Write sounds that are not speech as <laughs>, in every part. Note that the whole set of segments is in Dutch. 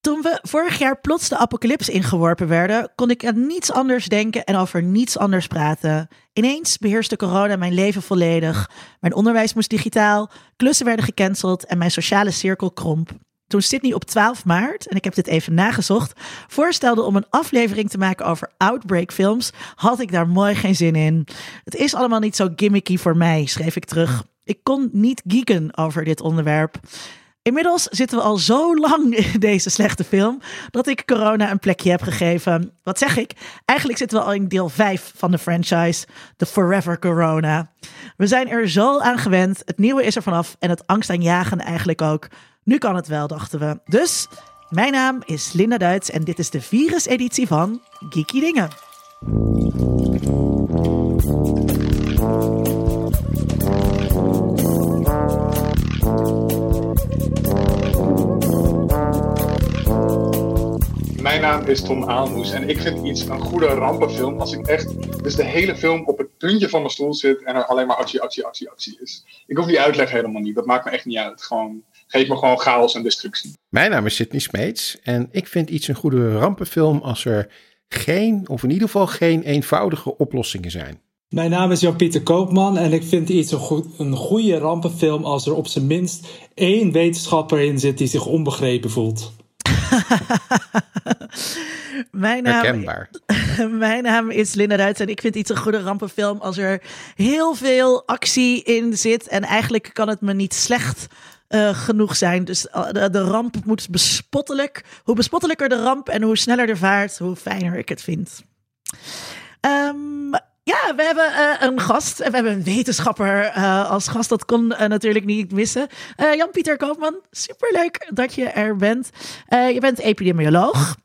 Toen we vorig jaar plots de apocalyps ingeworpen werden, kon ik aan niets anders denken en over niets anders praten. Ineens beheerste corona mijn leven volledig. Mijn onderwijs moest digitaal, klussen werden gecanceld en mijn sociale cirkel kromp. Toen Sydney op 12 maart, en ik heb dit even nagezocht, voorstelde om een aflevering te maken over Outbreak films, had ik daar mooi geen zin in. Het is allemaal niet zo gimmicky voor mij, schreef ik terug. Ik kon niet geeken over dit onderwerp. Inmiddels zitten we al zo lang in deze slechte film dat ik corona een plekje heb gegeven. Wat zeg ik? Eigenlijk zitten we al in deel 5 van de franchise, The Forever Corona. We zijn er zo aan gewend, het nieuwe is er vanaf en het angstaanjagen eigenlijk ook. Nu kan het wel, dachten we. Dus, mijn naam is Linda Duits en dit is de virus-editie van Geeky Dingen. Mijn naam is Tom Aalmoes en ik vind iets een goede rampenfilm als ik echt dus de hele film op het puntje van mijn stoel zit en er alleen maar actie, actie, actie, actie is. Ik hoef die uitleg helemaal niet, dat maakt me echt niet uit. Gewoon, geef me gewoon chaos en destructie. Mijn naam is Sidney Smeets en ik vind iets een goede rampenfilm als er geen, of in ieder geval geen eenvoudige oplossingen zijn. Mijn naam is Jan-Pieter Koopman en ik vind iets een, goed, een goede rampenfilm als er op zijn minst één wetenschapper in zit die zich onbegrepen voelt. <laughs> mijn, naam, <laughs> mijn naam is Linda en ik vind iets een goede rampenfilm als er heel veel actie in zit. En eigenlijk kan het me niet slecht uh, genoeg zijn. Dus de, de, ramp moet bespottelijk. Hoe bespottelijker de ramp en hoe sneller de vaart, hoe fijner ik het vind. Um, ja, we hebben uh, een gast. We hebben een wetenschapper uh, als gast. Dat kon uh, natuurlijk niet missen. Jan-Pieter Koopman, superleuk dat je er bent. je bent epidemioloog.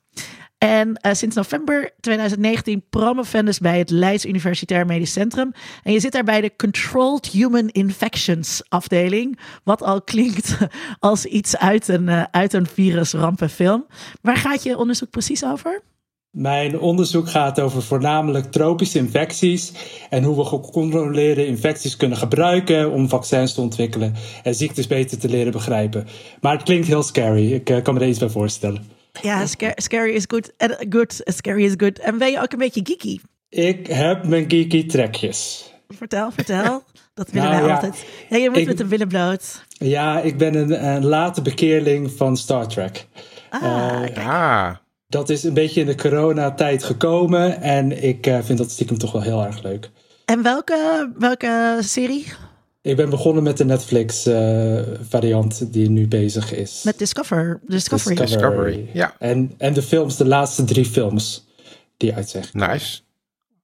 En sinds november 2019 promovendus bij het Leids Universitair Medisch Centrum. En je zit daar bij de Controlled Human Infections afdeling. Wat al klinkt <laughs> als iets uit een, uit een virusrampenfilm. Waar gaat je onderzoek precies over? Mijn onderzoek gaat over voornamelijk tropische infecties en hoe we gecontroleerde infecties kunnen gebruiken om vaccins te ontwikkelen en ziektes beter te leren begrijpen. Maar het klinkt heel scary. Ik uh, kan me er iets bij voorstellen. Ja, scary is good. good. Scary is good. En ben je ook een beetje geeky? Ik heb mijn geeky trekjes. Vertel, vertel. Dat willen nou, wij altijd. Ja, je moet ik, met de willen bloot. Ja, ik ben een, een late bekeerling van Star Trek. Ah, uh, ah dat is een beetje in de coronatijd gekomen. En ik uh, vind dat stiekem toch wel heel erg leuk. En welke, welke serie? Ik ben begonnen met de Netflix uh, variant die nu bezig is. Met Discover, Discovery. Discovery, ja. En, en de films, de laatste drie films die uitzeggen. Nice.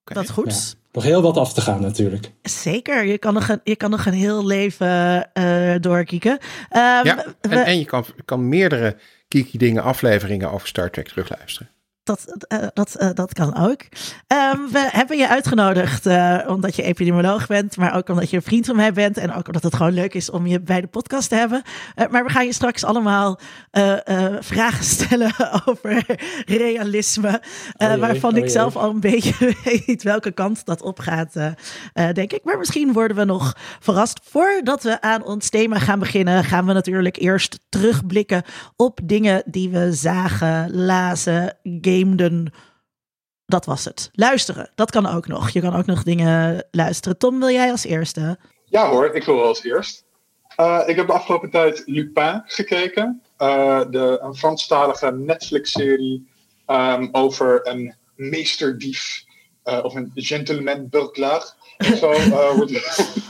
Okay. Dat goed. Nog heel wat af te gaan natuurlijk. Zeker, je kan nog een, je kan nog een heel leven uh, doorkieken. Um, ja, en, en je kan, kan meerdere Kiki Dingen afleveringen over Star Trek terugluisteren. Dat, uh, dat, uh, dat kan ook. Um, we hebben je uitgenodigd uh, omdat je epidemioloog bent, maar ook omdat je een vriend van mij bent en ook omdat het gewoon leuk is om je bij de podcast te hebben. maar we gaan je straks allemaal vragen stellen <laughs> over realisme, oh waarvan ik oh zelf al een beetje <laughs> weet welke kant dat opgaat, denk ik. Maar misschien worden we nog verrast. Voordat we aan ons thema gaan beginnen, gaan we natuurlijk eerst terugblikken op dingen die we zagen, lazen, Dat was het. Luisteren, dat kan ook nog. Je kan ook nog dingen luisteren. Tom, wil jij als eerste? Ja hoor, ik wil als eerst. Uh, ik heb de afgelopen tijd Lupin gekeken. Uh, de, een Franstalige Netflix-serie um, over een meesterdief. Uh, of een gentleman burglar. Zo wordt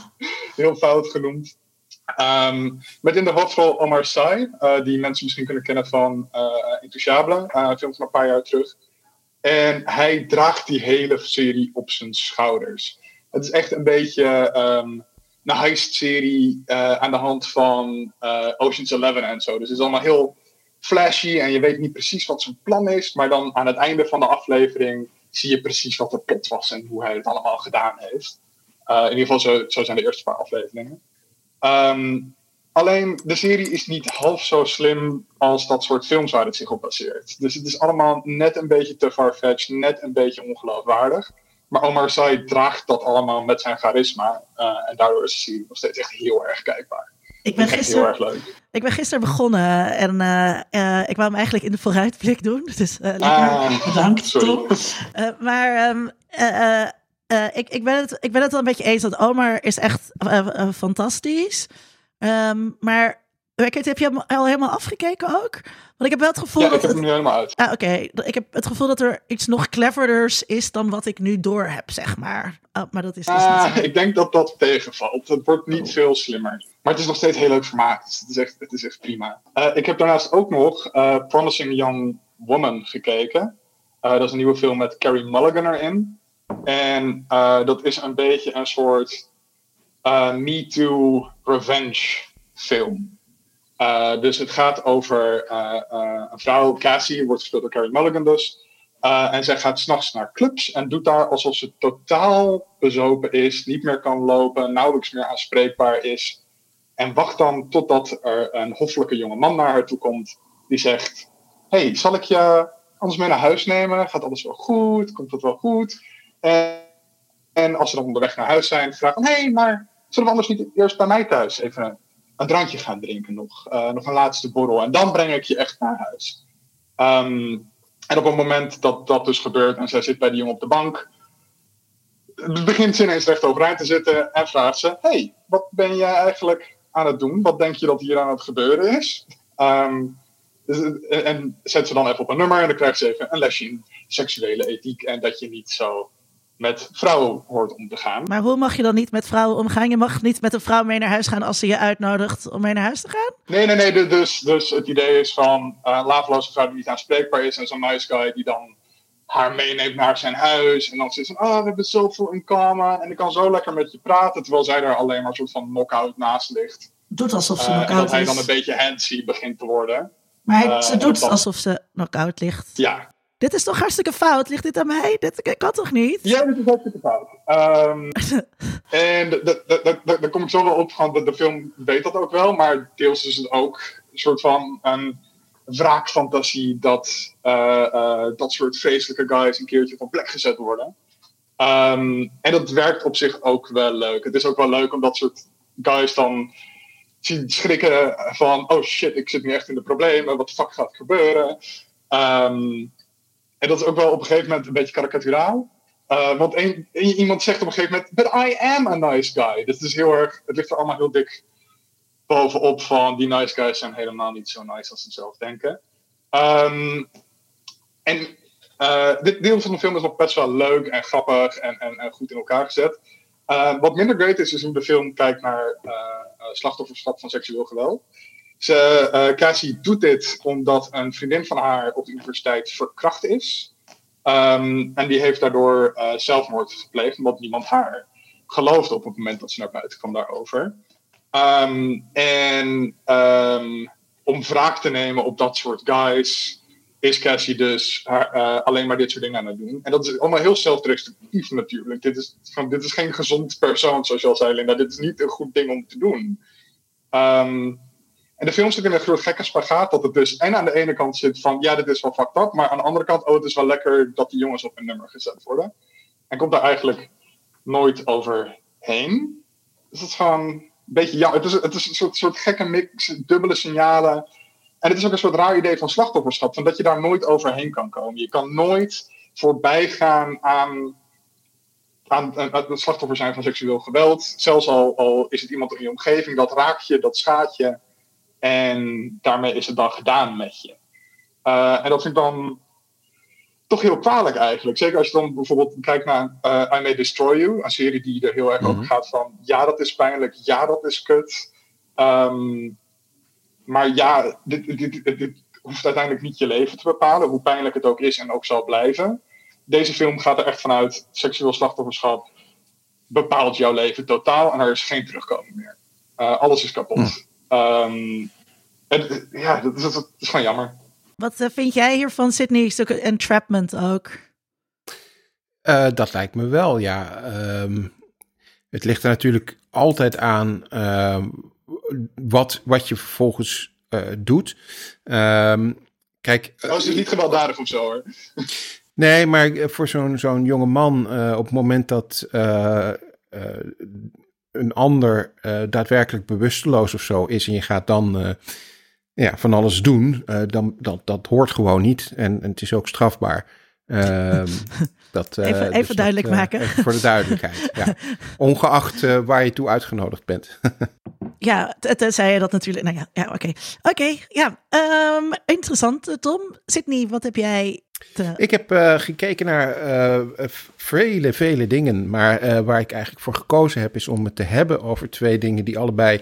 <laughs> heel fout genoemd. Um, met in de hoofdrol Omar Sy, uh, die mensen misschien kunnen kennen van uh, Intouchable, uh, een film van een paar jaar terug. En hij draagt die hele serie op zijn schouders. Het is echt een beetje um, een heist-serie aan de hand van Ocean's Eleven en zo. Dus het is allemaal heel flashy en je weet niet precies wat zijn plan is. Maar dan aan het einde van de aflevering zie je precies wat de plot was en hoe hij het allemaal gedaan heeft. in ieder geval, zo, zo zijn de eerste paar afleveringen. Um, alleen de serie is niet half zo slim als dat soort films waar het zich op baseert. Dus het is allemaal net een beetje te farfetched, net een beetje ongeloofwaardig. Maar Omar Sy draagt dat allemaal met zijn charisma. Uh, en daardoor is de serie nog steeds echt heel erg kijkbaar. Ik ben gisteren, erg leuk. ik ben gisteren begonnen en eh, eh, ik wou hem eigenlijk in de vooruitblik doen. <laughs> Dus eh, lekker. Ah, Bedankt. Tom. Eh, maar ehm, eh, ik, ik, ben het, ik ben het wel een beetje eens dat Omar is echt eh, eh, fantastisch. Ehm, maar heb je hem al helemaal afgekeken ook? Want ik heb wel het gevoel Ja, dat ik heb het... hem nu helemaal uit. Ah, Oké, ik heb het gevoel dat er iets nog cleverders is dan wat ik nu door heb, zeg maar. Oh, maar dat is dus Ah, niet zo. ik denk dat dat tegenvalt. Het wordt niet Oh. veel slimmer. Maar het is nog steeds heel leuk vermaakt. Dus het, is echt, het is echt prima. Ik heb daarnaast ook nog Promising Young Woman gekeken. Dat is een nieuwe film met Carrie Mulligan erin. En eh, dat is een beetje een soort eh, Me Too revenge film. Eh, dus het gaat over een vrouw, Cassie, wordt gespeeld door Carrie Mulligan dus. En zij gaat s'nachts naar clubs en doet daar alsof ze totaal bezopen is, niet meer kan lopen, nauwelijks meer aanspreekbaar is. En wacht dan totdat er een hoffelijke jonge man naar haar toe komt, die zegt: hey, zal ik je anders mee naar huis nemen? Gaat alles wel goed? Komt het wel goed? En, en als ze dan onderweg naar huis zijn, vraagt dan: hey, maar zullen we anders niet eerst bij mij thuis even een drankje gaan drinken nog? Uh, nog een laatste borrel. En dan breng ik je echt naar huis. Um, en op het moment dat dat dus gebeurt en zij zit bij die jongen op de bank, begint ze ineens recht overeind te zitten en vraagt ze: Hey, wat ben jij eigenlijk aan het doen? Wat denk je dat hier aan het gebeuren is? Um, dus, en zet ze dan even op een nummer en dan krijgt ze even een lesje in seksuele ethiek en dat je niet zo met vrouwen hoort om te gaan. Maar hoe mag je dan niet met vrouwen omgaan? Je mag niet met een vrouw mee naar huis gaan als ze je uitnodigt om mee naar huis te gaan? Nee, nee, nee. Dus, dus het idee is van uh, een laveloze vrouw die niet aanspreekbaar is en zo'n nice guy die dan haar meeneemt naar zijn huis. En dan zegt ze, oh, we hebben zoveel in common en ik kan zo lekker met je praten. Terwijl zij daar alleen maar een soort van knock-out naast ligt. Doet alsof ze uh, knock-out En dat hij is. dan een beetje handsy begint te worden. Maar Uh, ze doet dan- alsof ze knock-out ligt. Ja, Dit is toch hartstikke fout? Ligt dit aan mij? Dit kan toch niet? Ja, dit is hartstikke fout. Um, <laughs> en daar kom ik zo wel op, want de, de film weet dat ook wel, maar deels is het ook een soort van een wraakfantasie dat uh, uh, dat soort vreselijke guys een keertje van plek gezet worden. Um, en dat werkt op zich ook wel leuk. Het is ook wel leuk om dat soort guys dan zien schrikken van, oh shit, ik zit nu echt in de problemen, wat de fuck gaat gebeuren? Um, en dat is ook wel op een gegeven moment een beetje karikaturaal. Uh, want iemand zegt op een gegeven moment, but I am a nice guy. Dus het is heel erg, het ligt er allemaal heel dik bovenop van, die nice guys zijn helemaal niet zo nice als ze zelf denken. Um, en uh, dit deel van de film is nog best wel leuk en grappig en, en, goed in elkaar gezet. Uh, wat minder great is, is hoe de film kijkt naar slachtofferschap van seksueel geweld. Ze, uh, Cassie doet dit omdat een vriendin van haar op de universiteit verkracht is. Um, en die heeft daardoor uh, zelfmoord gepleegd, omdat niemand haar geloofde op het moment dat ze naar buiten kwam daarover. Um, en um, om wraak te nemen op dat soort guys, is Cassie dus uh, alleen maar dit soort dingen aan het doen. En dat is allemaal heel zelfdestructief natuurlijk. Dit is, van, dit is geen gezond persoon, zoals je al zei, Linda. Dit is niet een goed ding om te doen. Um, en de film zit in een groot gekke spagaat dat het dus en aan de ene kant zit van ja, dit is wel fucked up, maar aan de andere kant, oh, het is wel lekker dat die jongens op een nummer gezet worden. En komt daar eigenlijk nooit overheen. Dus het is gewoon een beetje jammer. Het is, het is een soort, soort gekke mix, dubbele signalen. En het is ook een soort raar idee van slachtofferschap, van dat je daar nooit overheen kan komen. Je kan nooit voorbij gaan aan, aan, het slachtoffer zijn van seksueel geweld. Zelfs al, al is het iemand in je omgeving, dat raakt je, dat schaadt je. En daarmee is het dan gedaan met je. Uh, en dat vind ik dan toch heel kwalijk eigenlijk. Zeker als je dan bijvoorbeeld kijkt naar uh, I May Destroy You. Een serie die er heel erg over gaat van... Ja, dat is pijnlijk. Ja, dat is kut. Um, maar ja, dit, dit, dit, dit, hoeft uiteindelijk niet je leven te bepalen. Hoe pijnlijk het ook is en ook zal blijven. Deze film gaat er echt vanuit... Seksueel slachtofferschap bepaalt jouw leven totaal. En er is geen terugkoming meer. Uh, alles is kapot. Hm. Um, en, ja, dat is, dat is gewoon jammer. Wat uh, vind jij hiervan, Sydney? Stuk entrapment ook? Uh, dat lijkt me wel, ja. Um, het ligt er natuurlijk altijd aan uh, wat, wat je vervolgens uh, doet. Um, kijk. Oh, is het niet gewelddadig of zo hoor? Nee, maar voor zo'n zo'n jonge man, op het moment dat een ander daadwerkelijk bewusteloos of zo is en je gaat dan ja, van alles doen, dan dat, dat hoort gewoon niet en, en het is ook strafbaar. Ehm, <laughs> dat, even even dus duidelijk maken. voor de duidelijkheid. <laughs> ja. Ongeacht waar je toe uitgenodigd bent. <laughs> ja, zei je dat natuurlijk. Nou ja, ja oké. Oké, ja. Um, interessant, Tom. Sydney, wat heb jij Ik heb uh, gekeken naar uh, vele, vele dingen. Maar uh, waar ik eigenlijk voor gekozen heb, is om het te hebben over twee dingen die allebei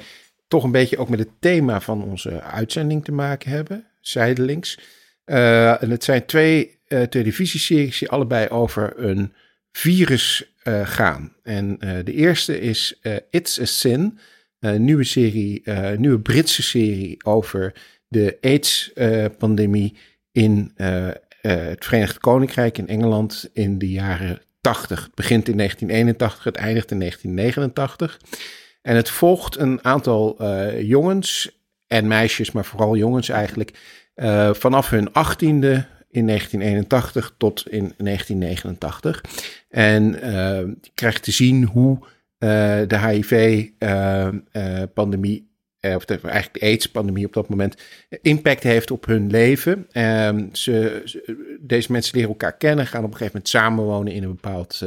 toch een beetje ook met het thema van onze uitzending te maken hebben. Zijdelings. en het zijn twee televisieseries die allebei over een virus gaan. En de eerste is It's a Sin. Een nieuwe serie, nieuwe Britse serie over de AIDS-pandemie in het Verenigd Koninkrijk in Engeland in de jaren 80. Het begint in 1981, het eindigt in 1989. En het volgt een aantal jongens en meisjes, maar vooral jongens eigenlijk, vanaf hun achttiende in 1981 tot in 1989. En je krijgt te zien hoe de HIV-pandemie, of de, eigenlijk de AIDS-pandemie op dat moment, impact heeft op hun leven. Ehm, ze, deze mensen leren elkaar kennen, gaan op een gegeven moment samenwonen in een bepaald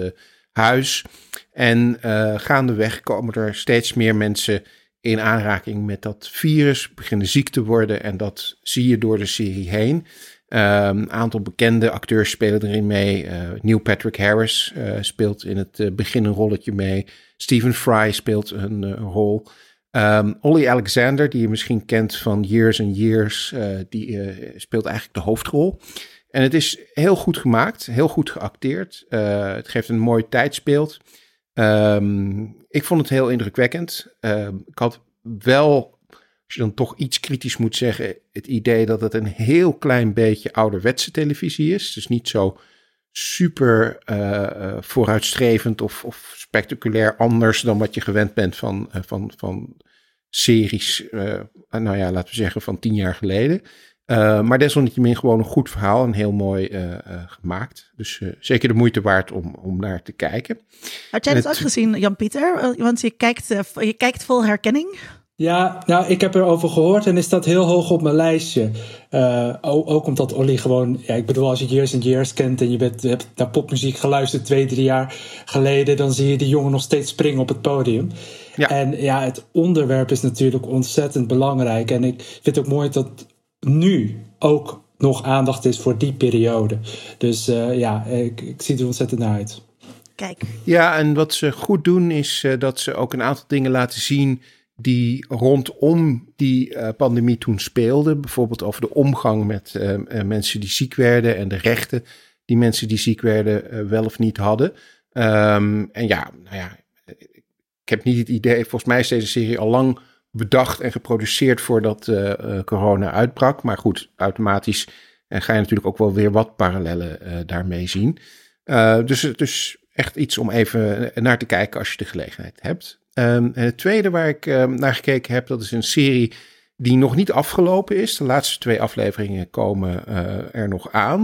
huis. En gaandeweg komen er steeds meer mensen in aanraking met dat virus, beginnen ziek te worden. En dat zie je door de serie heen. Ehm, een aantal bekende acteurs spelen erin mee. Uh, Neil Patrick Harris uh, speelt in het uh, begin een rolletje mee. Stephen Fry speelt een, rol. Um, Ollie Alexander, die je misschien kent van Years and Years, die speelt eigenlijk de hoofdrol. En het is heel goed gemaakt, heel goed geacteerd. het geeft een mooi tijdsbeeld. Um, ik vond het heel indrukwekkend. ik had wel als je dan toch iets kritisch moet zeggen, het idee dat het een heel klein beetje ouderwetse televisie is. Dus niet zo super uh, vooruitstrevend of, of, spectaculair anders dan wat je gewend bent van, uh, van, van series, nou ja, laten we zeggen van tien jaar geleden. maar desalniettemin gewoon een goed verhaal en heel mooi gemaakt. Dus zeker de moeite waard om, om naar te kijken. Had jij het ook gezien, Jan-Pieter? Want je kijkt, je kijkt vol herkenning. Ja, nou, ik heb erover gehoord en is dat heel hoog op mijn lijstje. Uh, ook, omdat Olly gewoon, ja, ik bedoel, als je Years and Years kent en je bent, hebt naar popmuziek geluisterd twee, drie jaar geleden, dan zie je die jongen nog steeds springen op het podium. Ja. En ja, het onderwerp is natuurlijk ontzettend belangrijk. En ik vind het ook mooi dat nu ook nog aandacht is voor die periode. Dus uh, ja, ik, ik zie er ontzettend naar uit. Kijk. Ja, en wat ze goed doen is uh, dat ze ook een aantal dingen laten zien die rondom die uh, pandemie toen speelden. Bijvoorbeeld over de omgang met uh, mensen die ziek werden en de rechten die mensen die ziek werden wel of niet hadden. Um, en ja, nou ja, ik heb niet het idee, volgens mij is deze serie al lang bedacht en geproduceerd voordat corona uitbrak. Maar goed, automatisch ga je natuurlijk ook wel weer wat parallellen daarmee zien. dus is echt iets om even naar te kijken als je de gelegenheid hebt. Um, en het tweede waar ik um, naar gekeken heb, dat is een serie die nog niet afgelopen is. De laatste twee afleveringen komen uh, er nog aan.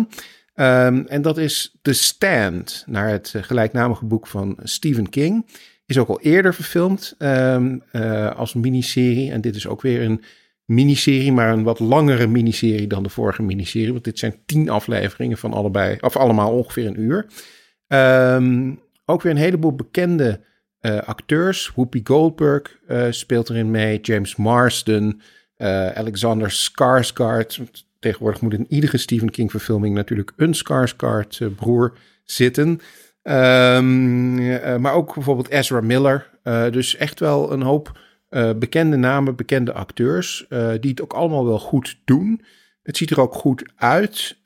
Um, en dat is The Stand, naar het uh, gelijknamige boek van Stephen King. Is ook al eerder verfilmd uh, als miniserie. En dit is ook weer een miniserie, maar een wat langere miniserie dan de vorige miniserie. Want dit zijn tien afleveringen van allebei, of allemaal ongeveer een uur. ook weer een heleboel bekende acteurs. Whoopi Goldberg uh, speelt erin mee. James Marsden. Uh, Alexander Skarsgård. Tegenwoordig moet in iedere Stephen King verfilming natuurlijk een Skarsgård broer zitten. Um, maar ook bijvoorbeeld Ezra Miller. dus echt wel een hoop bekende namen, bekende acteurs. die het ook allemaal wel goed doen. Het ziet er ook goed uit.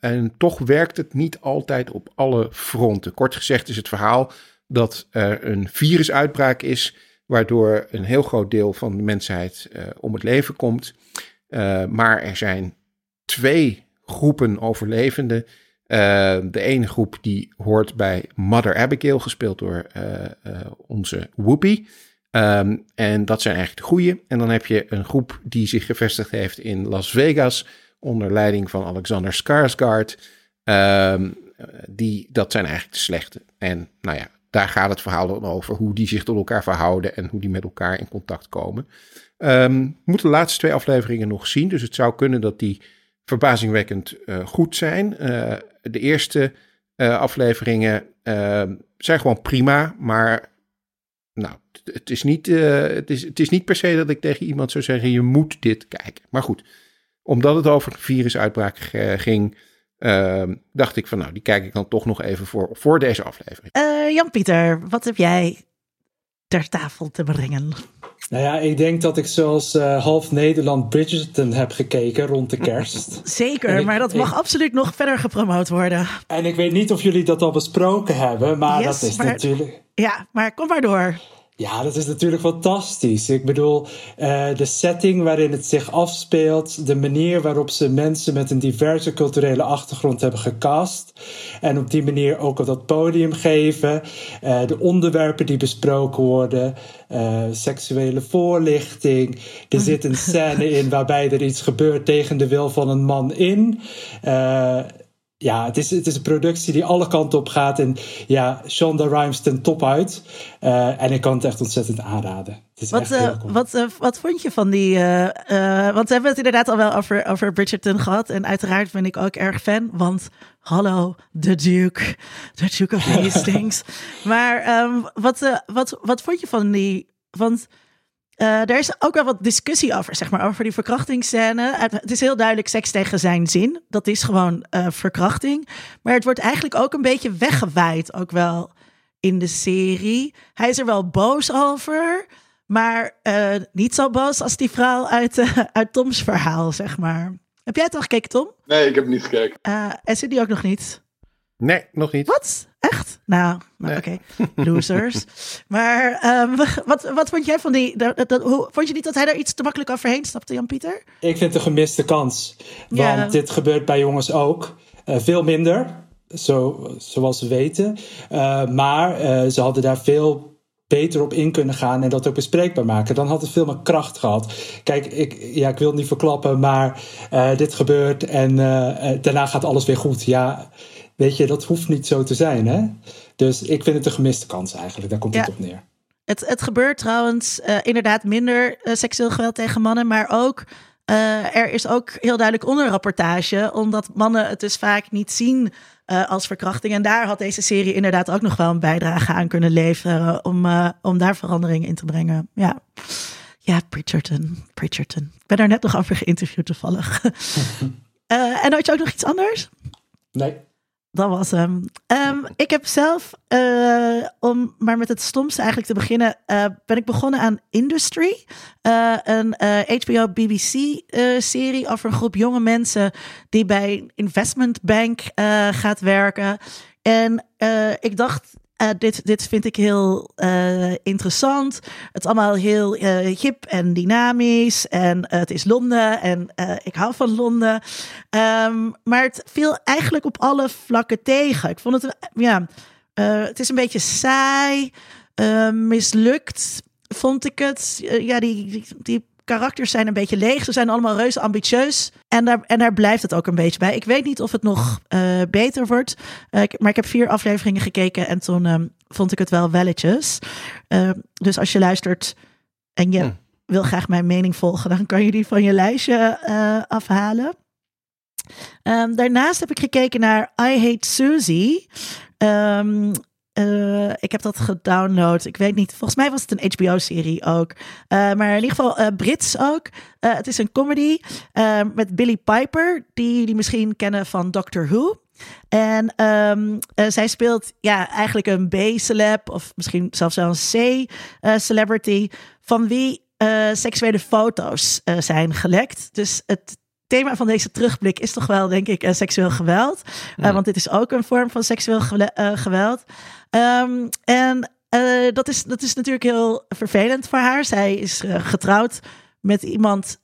en toch werkt het niet altijd op alle fronten. Kort gezegd is het verhaal dat er een virusuitbraak is, waardoor een heel groot deel van de mensheid uh, om het leven komt. Uh, maar er zijn twee groepen overlevenden. Uh, de ene groep die hoort bij Mother Abigail, gespeeld door onze Whoopi. Um, en dat zijn eigenlijk de goeie. En dan heb je een groep die zich gevestigd heeft in Las Vegas onder leiding van Alexander Skarsgård. Um, die, dat zijn eigenlijk de slechte. En nou ja, daar gaat het verhaal dan over. Hoe die zich tot elkaar verhouden en hoe die met elkaar in contact komen. Um, we moeten de laatste twee afleveringen nog zien. Dus het zou kunnen dat die verbazingwekkend uh, goed zijn. Uh, de eerste uh, afleveringen ehm, zijn gewoon prima. Maar nou, het is, niet, het, is, het is niet per se dat ik tegen iemand zou zeggen: je moet dit kijken. Maar goed, omdat het over virusuitbraak ging uh, dacht ik van nou, die kijk ik dan toch nog even voor, voor deze aflevering. Uh, Jan-Pieter, wat heb jij ter tafel te brengen? Nou ja, ik denk dat ik zoals uh, half Nederland Bridgerton heb gekeken rond de kerst. <laughs> Zeker, maar dat mag absoluut nog verder gepromoot worden. En ik weet niet of jullie dat al besproken hebben, maar dat is natuurlijk... Ja, maar kom maar door. Ja, dat is natuurlijk fantastisch. Ik bedoel, uh, de setting waarin het zich afspeelt, de manier waarop ze mensen met een diverse culturele achtergrond hebben gecast en op die manier ook op dat podium geven, uh, de onderwerpen die besproken worden, uh, seksuele voorlichting. Er zit een scène in waarbij er iets gebeurt tegen de wil van een man in ja, het is, het is een productie die alle kanten op gaat. En ja, Shonda Rhimes ten top uit. Uh, en ik kan het echt ontzettend aanraden. Het is wat, echt uh, wat, uh, wat vond je van die... want we hebben het inderdaad al wel over, over Bridgerton gehad. En uiteraard ben ik ook erg fan. Want hallo, de Duke. De Duke of <laughs> Hastings. maar um, wat, wat, wat vond je van die... Want uh, er is ook wel wat discussie over, zeg maar, over die verkrachtingsscène. Het is heel duidelijk seks tegen zijn zin. Dat is gewoon uh, verkrachting. Maar het wordt eigenlijk ook een beetje weggewaaid, ook wel in de serie. Hij is er wel boos over, maar uh, niet zo boos als die vrouw uit, uit Toms verhaal, zeg maar. Heb jij het al gekeken, Tom? Nee, ik heb het niet gekeken. en zit die ook nog niet? Nee, nog niet. Wat? Echt? Nou, nou oké. Okay. Losers. <laughs> maar um, wat, wat vond jij van die... Dat, dat, hoe, vond je niet dat hij daar iets te makkelijk overheen stapte, Jan-Pieter? Ik vind het een gemiste kans. Want ja. dit gebeurt bij jongens ook. Uh, veel minder, zo, zoals we weten. Uh, maar uh, ze hadden daar veel beter op in kunnen gaan en dat ook bespreekbaar maken. Dan had het veel meer kracht gehad. Kijk, ik, ja, ik wil het niet verklappen, maar dit gebeurt en daarna gaat alles weer goed. Ja, weet je, dat hoeft niet zo te zijn. Hè? Dus ik vind het een gemiste kans eigenlijk. Daar komt ja. het op neer. Het, het gebeurt trouwens uh, inderdaad minder uh, seksueel geweld tegen mannen, maar ook uh, er is ook heel duidelijk onderrapportage, omdat mannen het dus vaak niet zien als verkrachting. En daar had deze serie inderdaad ook nog wel een bijdrage aan kunnen leveren om, om daar verandering in te brengen. Ja. Ja, Bridgerton. Bridgerton. Ik ben daar net nog over geïnterviewd toevallig. <laughs> en had je ook nog iets anders? Nee dat was hem. Um, ik heb zelf, uh, om maar met het stomste eigenlijk te beginnen, uh, ben ik begonnen aan Industry. Uh, een HBO BBC serie over een groep jonge mensen die bij een investment bank gaat werken. En ik dacht, uh, dit, dit vind ik heel uh, interessant. Het is allemaal heel uh, en dynamisch. En het is Londen en ik hou van Londen. Um, maar het viel eigenlijk op alle vlakken tegen. Ik vond het, ja, het is een beetje saai, mislukt, vond ik het. ja, die, die karakters zijn een beetje leeg. Ze zijn allemaal reuze ambitieus. En daar, en daar blijft het ook een beetje bij. Ik weet niet of het nog uh, beter wordt. Uh, maar ik heb vier afleveringen gekeken en toen um, vond ik het wel welletjes. Uh, dus als je luistert en je hm. wil graag mijn mening volgen, dan kan je die van je lijstje afhalen. Um, daarnaast heb ik gekeken naar I Hate Susie. Um, uh, ik heb dat gedownload. Ik weet niet. Volgens mij was het een HBO-serie ook. Uh, maar in ieder geval uh, Brits ook. het is een comedy met Billy Piper, die jullie misschien kennen van Doctor Who. En um, zij speelt ja, eigenlijk een B-celeb, of misschien zelfs wel een C-celebrity, van wie seksuele foto's zijn gelekt. Dus het thema van deze terugblik is toch wel, denk ik, seksueel geweld. Mm. want dit is ook een vorm van seksueel geweld. Um, en uh, dat, is, dat is natuurlijk heel vervelend voor haar. Zij is uh, getrouwd met iemand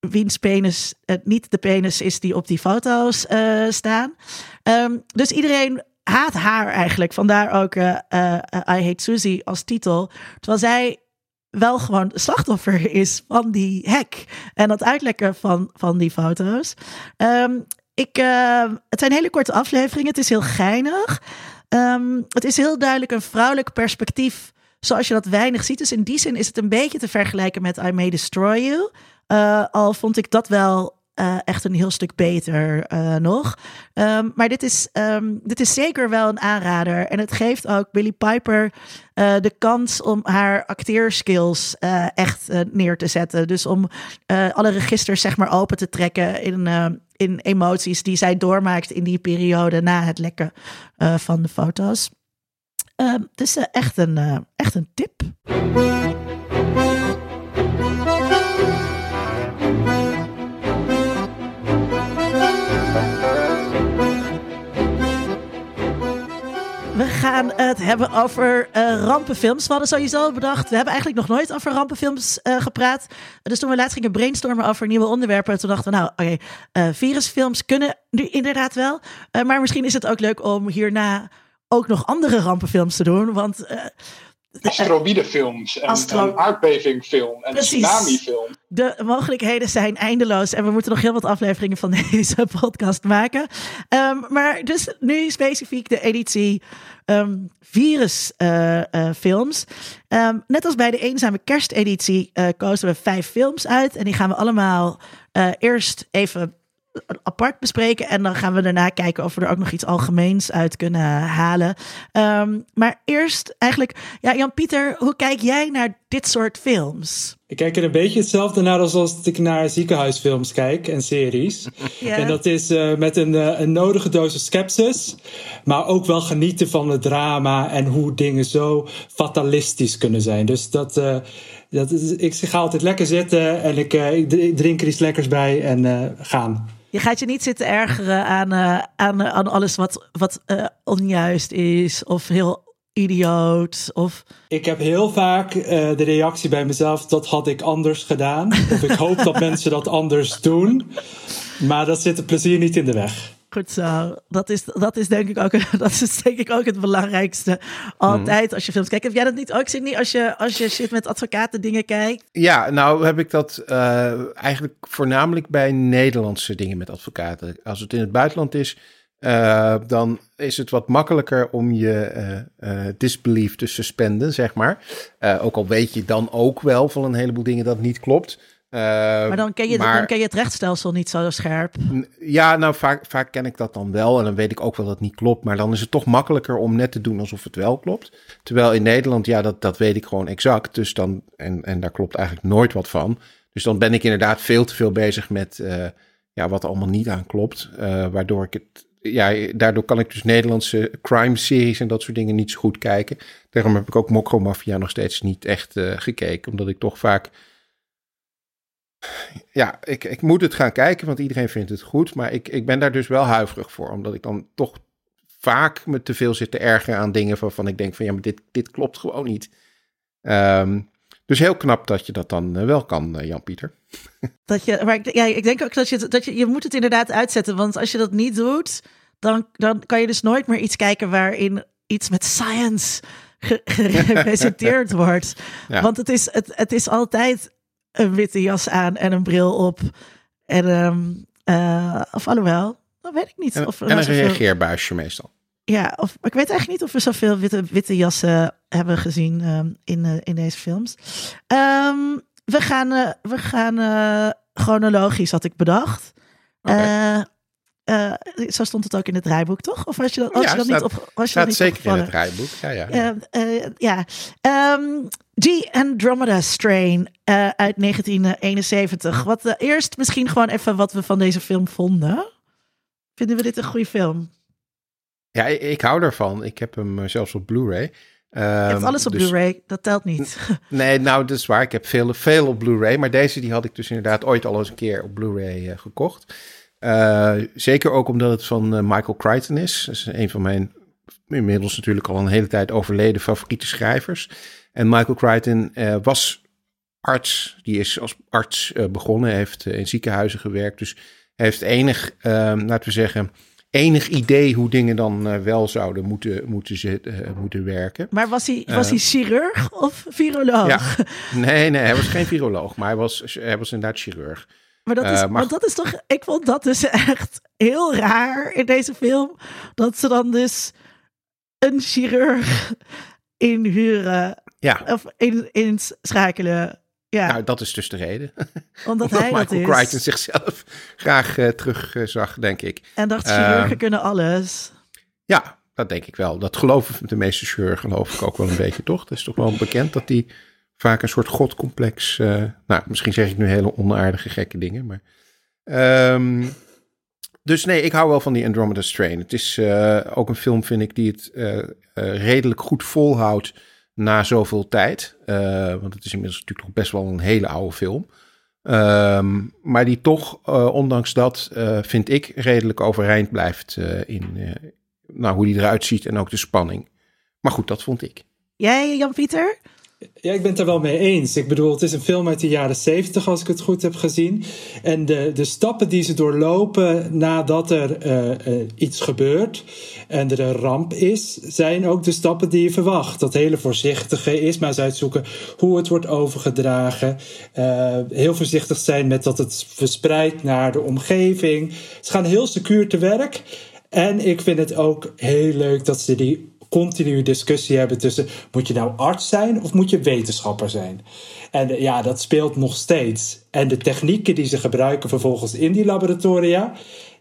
wiens penis uh, niet de penis is die op die foto's staan. Um, dus iedereen haat haar eigenlijk. Vandaar ook I Hate Susie als titel. Terwijl zij wel gewoon slachtoffer is van die hack en dat uitlekken van, van die foto's. Um, ik, het zijn hele korte afleveringen. Het is heel geinig. Ehm, het is heel duidelijk een vrouwelijk perspectief, zoals je dat weinig ziet. Dus in die zin is het een beetje te vergelijken met I May Destroy You. Uh, al vond ik dat wel uh, echt een heel stuk beter uh, nog. Um, maar dit is, um, dit is zeker wel een aanrader. En het geeft ook Billy Piper de kans om haar acteerskills echt neer te zetten. Dus om alle registers zeg maar open te trekken in, emoties die zij doormaakt in die periode na het lekken van de foto's. Um, het is echt, een, echt een tip. Gaan het hebben over uh, rampenfilms. We hadden sowieso bedacht, we hebben eigenlijk nog nooit over rampenfilms uh, gepraat. Dus toen we laatst gingen brainstormen over nieuwe onderwerpen, toen dachten we, nou, oké, uh, virusfilms kunnen nu inderdaad wel. maar misschien is het ook leuk om hierna ook nog andere rampenfilms te doen. Want asteroïdefilms en, Astro en aardbevingfilm en tsunamifilm. De mogelijkheden zijn eindeloos en we moeten nog heel wat afleveringen van <laughs> deze podcast maken. Um, maar dus nu specifiek de editie um, virusfilms. Uh, uh, um, net als bij de eenzame kersteditie uh, kozen we vijf films uit en die gaan we allemaal eerst even apart bespreken. En dan gaan we daarna kijken of we er ook nog iets algemeens uit kunnen halen. Um, maar eerst eigenlijk, ja, Jan-Pieter, hoe kijk jij naar dit soort films? Ik kijk er een beetje hetzelfde naar als als ik naar ziekenhuisfilms kijk en series. <laughs> En dat is uh, met een, uh, een nodige dosis skepsis, maar ook wel genieten van het drama en hoe dingen zo fatalistisch kunnen zijn. Dus dat. Uh, dat is, ik ga altijd lekker zitten en ik, ik drink er iets lekkers bij en gaan. Je gaat je niet zitten ergeren aan, uh, aan, aan alles wat, wat uh, onjuist is of heel idioot. Of... Ik heb heel vaak uh, de reactie bij mezelf: dat had ik anders gedaan. Of ik hoop dat <laughs> mensen dat anders doen. Maar dat zit het plezier niet in de weg. Goed zo. Dat is, dat is, denk, ik ook, <laughs> dat is denk ik ook het belangrijkste. Altijd mm. als je films kijkt. Heb jij dat niet ook, Sidney? Als je, als je shit met advocaten dingen kijkt? Ja, nou heb ik dat uh, eigenlijk voornamelijk bij Nederlandse dingen met advocaten. Als het in het buitenland is, uh, dan is het wat makkelijker om je uh, disbelief te suspenden, zeg maar. ook al weet je dan ook wel van een heleboel dingen dat niet klopt. Uh, maar dan ken, je, maar, dan ken je het rechtsstelsel niet zo scherp. Ja, nou vaak, vaak ken ik dat dan wel en dan weet ik ook wel dat het niet klopt. Maar dan is het toch makkelijker om net te doen alsof het wel klopt. Terwijl in Nederland, ja, dat, dat weet ik gewoon exact. Dus dan, en, en daar klopt eigenlijk nooit wat van. Dus dan ben ik inderdaad veel te veel bezig met uh, ja, wat allemaal niet aan klopt. Uh, waardoor ik het, ja, daardoor kan ik dus Nederlandse crime series en dat soort dingen niet zo goed kijken. Daarom heb ik ook Mokro Mafia nog steeds niet echt gekeken. Omdat ik toch vaak ja, ik, ik moet het gaan kijken, want iedereen vindt het goed. Maar ik, ik ben daar dus wel huiverig voor, omdat ik dan toch vaak me te veel zit te ergeren aan dingen waarvan ik denk van ja, maar dit, dit klopt gewoon niet. Um, dus heel knap dat je dat dan uh, wel kan, uh, Jan-Pieter. <laughs> Dat je, maar ik, ja, ik denk ook dat je, dat je, je moet het inderdaad uitzetten, want als je dat niet doet, dan, dan kan je dus nooit meer iets kijken waarin iets met science gepresenteerd <laughs> wordt. Ja. Want het is, het, het is altijd een witte jas aan en een bril op. En, um, uh, of alhoewel, dat weet ik niet. En, of en een reageerbuisje meestal. Ja, of ik weet eigenlijk niet of we zoveel witte, witte jassen hebben gezien um, in, uh, in deze films. Um, we gaan, uh, we gaan chronologisch, had ik bedacht. Okay. Uh, zo stond het ook in het draaiboek, toch? Of was je dat, ja, je dat staat, niet op? Was je staat niet zeker in het draaiboek. Ja, ja. Uh, uh, ja. Um, G Andromeda Strain uit 1971. Wat eerst misschien gewoon even wat we van deze film vonden. Vinden we dit een goede film? Ja, ik, ik hou ervan. Ik heb hem zelfs op Blu-ray. Um, je hebt alles op dus, Blu-ray, dat telt niet. Nee, nou, dat is waar. Ik heb veel, veel op Blu-ray. Maar deze die had ik dus inderdaad ooit al eens een keer op Blu-ray gekocht. Uh, zeker ook omdat het van uh, Michael Crichton is. Dat is een van mijn inmiddels natuurlijk al een hele tijd overleden favoriete schrijvers. En Michael Crichton uh, was arts. Die is als arts begonnen, heeft in ziekenhuizen gewerkt. Dus heeft enig, laten we zeggen, enig idee hoe dingen dan wel zouden moeten, moeten, zitten, moeten werken. Maar was hij, was hij chirurg of viroloog? Ja. Nee, nee, hij was geen viroloog, maar hij was, hij was inderdaad chirurg. Maar dat, is, uh, maar... want dat is toch, ik vond dat dus echt heel raar in deze film. Dat ze dan dus een chirurg inhuren Ja, of in, inschakelen. Ja, nou, dat is dus de reden. <laughs> <laughs> omdat hij dat Michael is. Crichton zichzelf <laughs> graag eh, terug eh, zag, denk ik. En dacht, chirurgen Ehm, kunnen alles. Ja, dat denk ik wel. Dat geloven de meeste chirurgen geloof ik ook wel een beetje, toch? Het is toch wel bekend dat die vaak een soort godcomplex... eh, nou, misschien zeg ik nu hele onaardige, gekke dingen, maar... Ehm, dus nee, ik hou wel van die Andromeda Strain. Het is eh, ook een film, vind ik, die het redelijk goed volhoudt na zoveel tijd. Eh, want het is inmiddels natuurlijk nog best wel een hele oude film. Ehm, maar die toch, eh, ondanks dat, eh, vind ik, redelijk overeind blijft in nou, hoe die eruit ziet en ook de spanning. Maar goed, dat vond ik. Jij, Jan-Pieter? Ja, ik ben het er wel mee eens. Ik bedoel, het is een film uit de jaren zeventig, als ik het goed heb gezien. En de, de stappen die ze doorlopen nadat er eh, eh, iets gebeurt en er een ramp is, zijn ook de stappen die je verwacht. Dat hele voorzichtige is maar eens uitzoeken hoe het wordt overgedragen. Eh, heel voorzichtig zijn met dat het verspreidt naar de omgeving. Ze gaan heel secuur te werk. En ik vind het ook heel leuk dat ze die continue discussie hebben tussen moet je nou arts zijn of moet je wetenschapper zijn? En eh, ja, dat speelt nog steeds. En de technieken die ze gebruiken vervolgens in die laboratoria.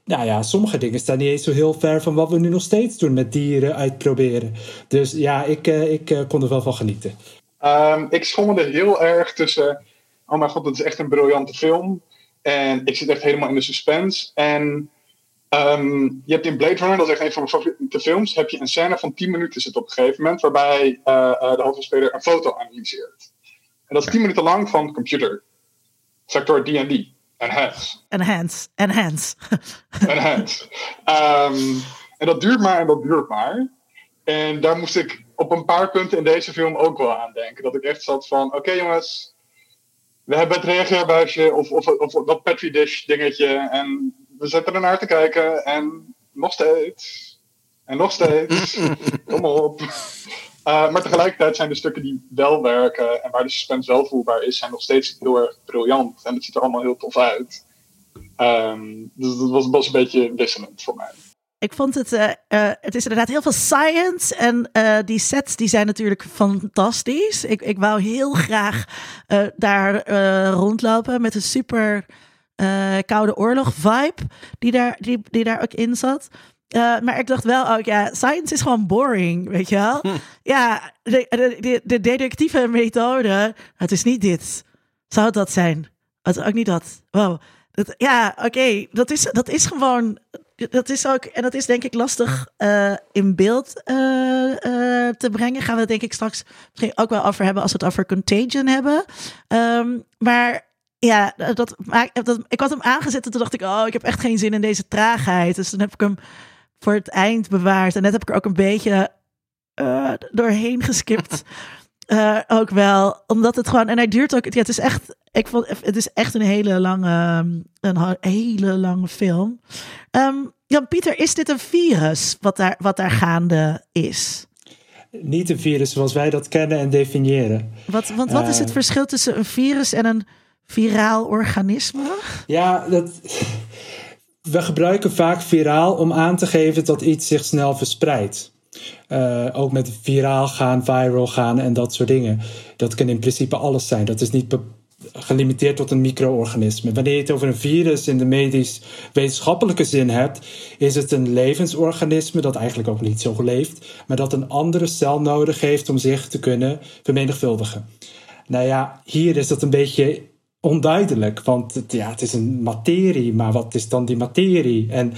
Nou ja, sommige dingen staan niet eens zo heel ver van wat we nu nog steeds doen met dieren uitproberen. Dus ja, ik, eh, ik eh, kon er wel van genieten. Ehm, ik schommelde heel erg tussen. Oh mijn god, dat is echt een briljante film. En ik zit echt helemaal in de suspense. En ehm, je hebt in Blade Runner, dat is echt een van mijn favoriete films, heb je een scène van 10 minuten zit op een gegeven moment, waarbij eh, eh, de hoofdrolspeler een foto analyseert. En dat is 10 minuten lang van computer. Sector D&D. Enhance. Enhance, enhance. Enhance. Ehm, en dat duurt maar en dat duurt maar. En daar moest ik op een paar punten in deze film ook wel aan denken. Dat ik echt zat van, oké jongens, we hebben het reageerbuisje of, of, of dat Petri dish dingetje. En we zitten ernaar te kijken en nog steeds. En nog steeds. <laughs> Kom op. Uh, maar tegelijkertijd zijn de stukken die wel werken en waar de suspense wel voelbaar is, zijn nog steeds heel erg briljant. En het ziet er allemaal heel tof uit. Um, dus dat was, was een beetje wisselend voor mij. Ik vond het, uh, uh, het is inderdaad heel veel science en uh, die sets die zijn natuurlijk fantastisch. Ik, ik wou heel graag daar rondlopen met een super koude oorlog vibe die daar, die, die daar ook in zat. Uh, maar ik dacht wel ook, ja, science is gewoon boring, weet je wel? Hm. Ja, de, de, de, deductieve methode, het is niet dit. Zou het dat zijn? Het is ook niet dat. Wow. Dat, ja, oké, okay, dat, is, dat is gewoon, dat is ook, en dat is denk ik lastig uh, in beeld uh, te brengen. Gaan we het denk ik straks misschien ook wel over hebben als we het over Contagion hebben. Um, maar ja, dat, dat, ik had hem aangezet en toen dacht ik, oh, ik heb echt geen zin in deze traagheid. Dus dan heb ik hem voor het eind bewaard. En net heb ik er ook een beetje uh, doorheen geskipt. uh, <laughs> ook wel, omdat het gewoon, en hij duurt ook, ja, het is echt, ik vond, het is echt een hele lange, een hele lange film. Um, Jan Pieter, is dit een virus wat daar, wat daar gaande is? Niet een virus zoals wij dat kennen en definiëren. Wat, want wat is het verschil tussen een virus en een viraal organisme? Ja, dat we gebruiken vaak viraal om aan te geven dat iets zich snel verspreidt. Uh, ook met viraal gaan, viral gaan en dat soort dingen. Dat kan in principe alles zijn. Dat is niet gelimiteerd tot een micro-organisme. Wanneer je het over een virus in de medisch-wetenschappelijke zin hebt, is het een levensorganisme dat eigenlijk ook niet zo leeft, maar dat een andere cel nodig heeft om zich te kunnen vermenigvuldigen. Nou ja, hier is dat een beetje onduidelijk. Want het, ja, het is een materie, maar wat is dan die materie? En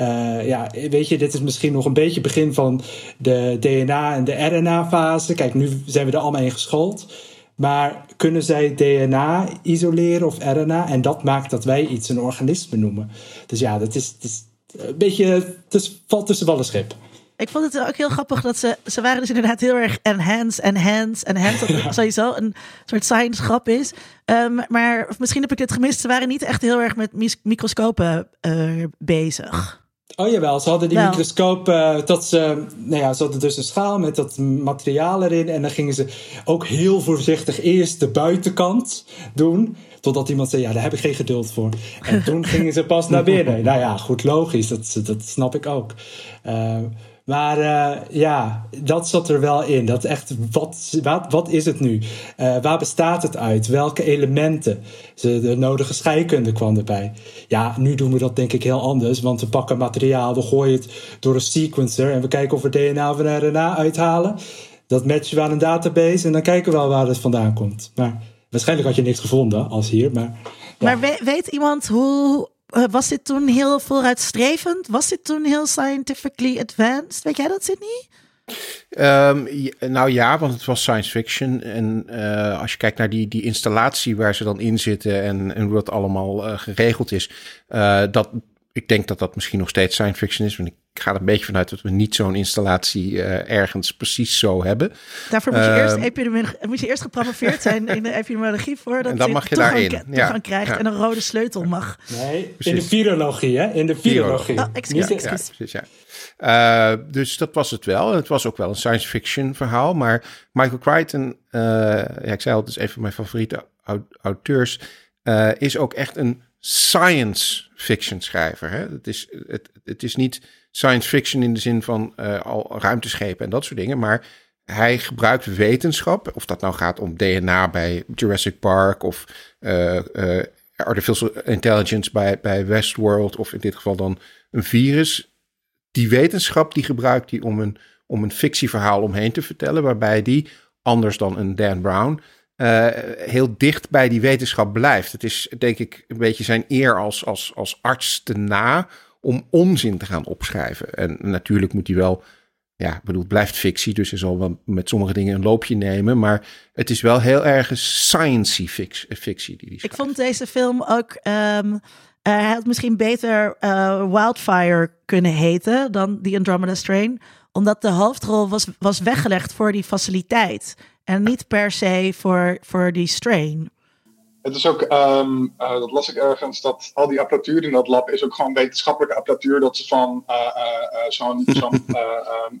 uh, ja, weet je, dit is misschien nog een beetje begin van de DNA- en de RNA-fase. Kijk, nu zijn we er allemaal in geschoold. Maar kunnen zij DNA isoleren of RNA? En dat maakt dat wij iets een organisme noemen. Dus ja, dat is, dat is een beetje, het valt tussen wal en schip. Ik vond het ook heel grappig dat ze, ze waren dus inderdaad heel erg enhance, enhance, enhance. Dat ja. sowieso een soort science grap is. Um, maar misschien heb ik dit gemist. Ze waren niet echt heel erg met microscopen uh, bezig. Oh jawel, ze hadden die microscoop, uh, dat ze, nou ja, ze hadden dus een schaal met dat materiaal erin. En dan gingen ze ook heel voorzichtig eerst de buitenkant doen. Totdat iemand zei, ja, daar heb ik geen geduld voor. En toen gingen ze pas naar binnen. <laughs> Nou ja, goed, logisch, dat, dat snap ik ook. Uh, Maar uh, ja, dat zat er wel in. Dat echt, wat, wat, wat is het nu? Uh, waar bestaat het uit? Welke elementen? De nodige scheikunde kwam erbij. Ja, nu doen we dat denk ik heel anders. Want we pakken materiaal, we gooien het door een sequencer... en we kijken of we DNA of RNA uithalen. Dat matchen we aan een database en dan kijken we wel waar het vandaan komt. Maar waarschijnlijk had je niks gevonden als hier, maar... Ja. Maar weet iemand hoe was dit toen heel vooruitstrevend? Was dit toen heel scientifically advanced? Weet jij dat, Sydney? Um, nou ja, want het was science fiction. En uh, als je kijkt naar die, die installatie waar ze dan in zitten en, en hoe dat allemaal uh, geregeld is, dat, ik denk dat dat misschien nog steeds science fiction is. Want ik ga er een beetje vanuit dat we niet zo'n installatie uh, ergens precies zo hebben. Daarvoor moet je, uh, eerst, epidemiologie, moet je eerst gepromoveerd zijn in de epidemiologie voordat en dan mag je, daarin ja. krijgt ja. en een rode sleutel mag. Nee, precies. in de virologie, hè? In de virologie. Oh, excuus, ja, excuus. Ja, precies, ja. Uh, dus dat was het wel. Het was ook wel een science fiction verhaal. Maar Michael Crichton, ja, ik zei al, het is een van mijn favoriete auteurs, is ook echt een science fiction schrijver. Hè? Het, is, het, het is niet science fiction in de zin van uh, al ruimteschepen en dat soort dingen, maar hij gebruikt wetenschap, of dat nou gaat om DNA bij Jurassic Park of uh, uh, artificial intelligence bij, bij Westworld, of in dit geval dan een virus. Die wetenschap die gebruikt hij om een, om een fictieverhaal omheen te vertellen, waarbij die, anders dan een Dan Brown, uh, heel dicht bij die wetenschap blijft. Het is denk ik een beetje zijn eer als, als, als arts te na om onzin te gaan opschrijven. En natuurlijk moet hij wel, ja, ik bedoel, het blijft fictie, dus hij zal wel met sommige dingen een loopje nemen. Maar het is wel heel erg science fictie die hij Ik vond deze film ook. Um, hij had misschien beter uh, Wildfire kunnen heten dan The Andromeda Strain. Omdat de hoofdrol was, was weggelegd voor die faciliteit. En niet per se voor, voor die strain. Het is ook, um, uh, dat las ik ergens, dat al die apparatuur in dat lab is ook gewoon wetenschappelijke apparatuur. Dat ze van uh, uh, zo'n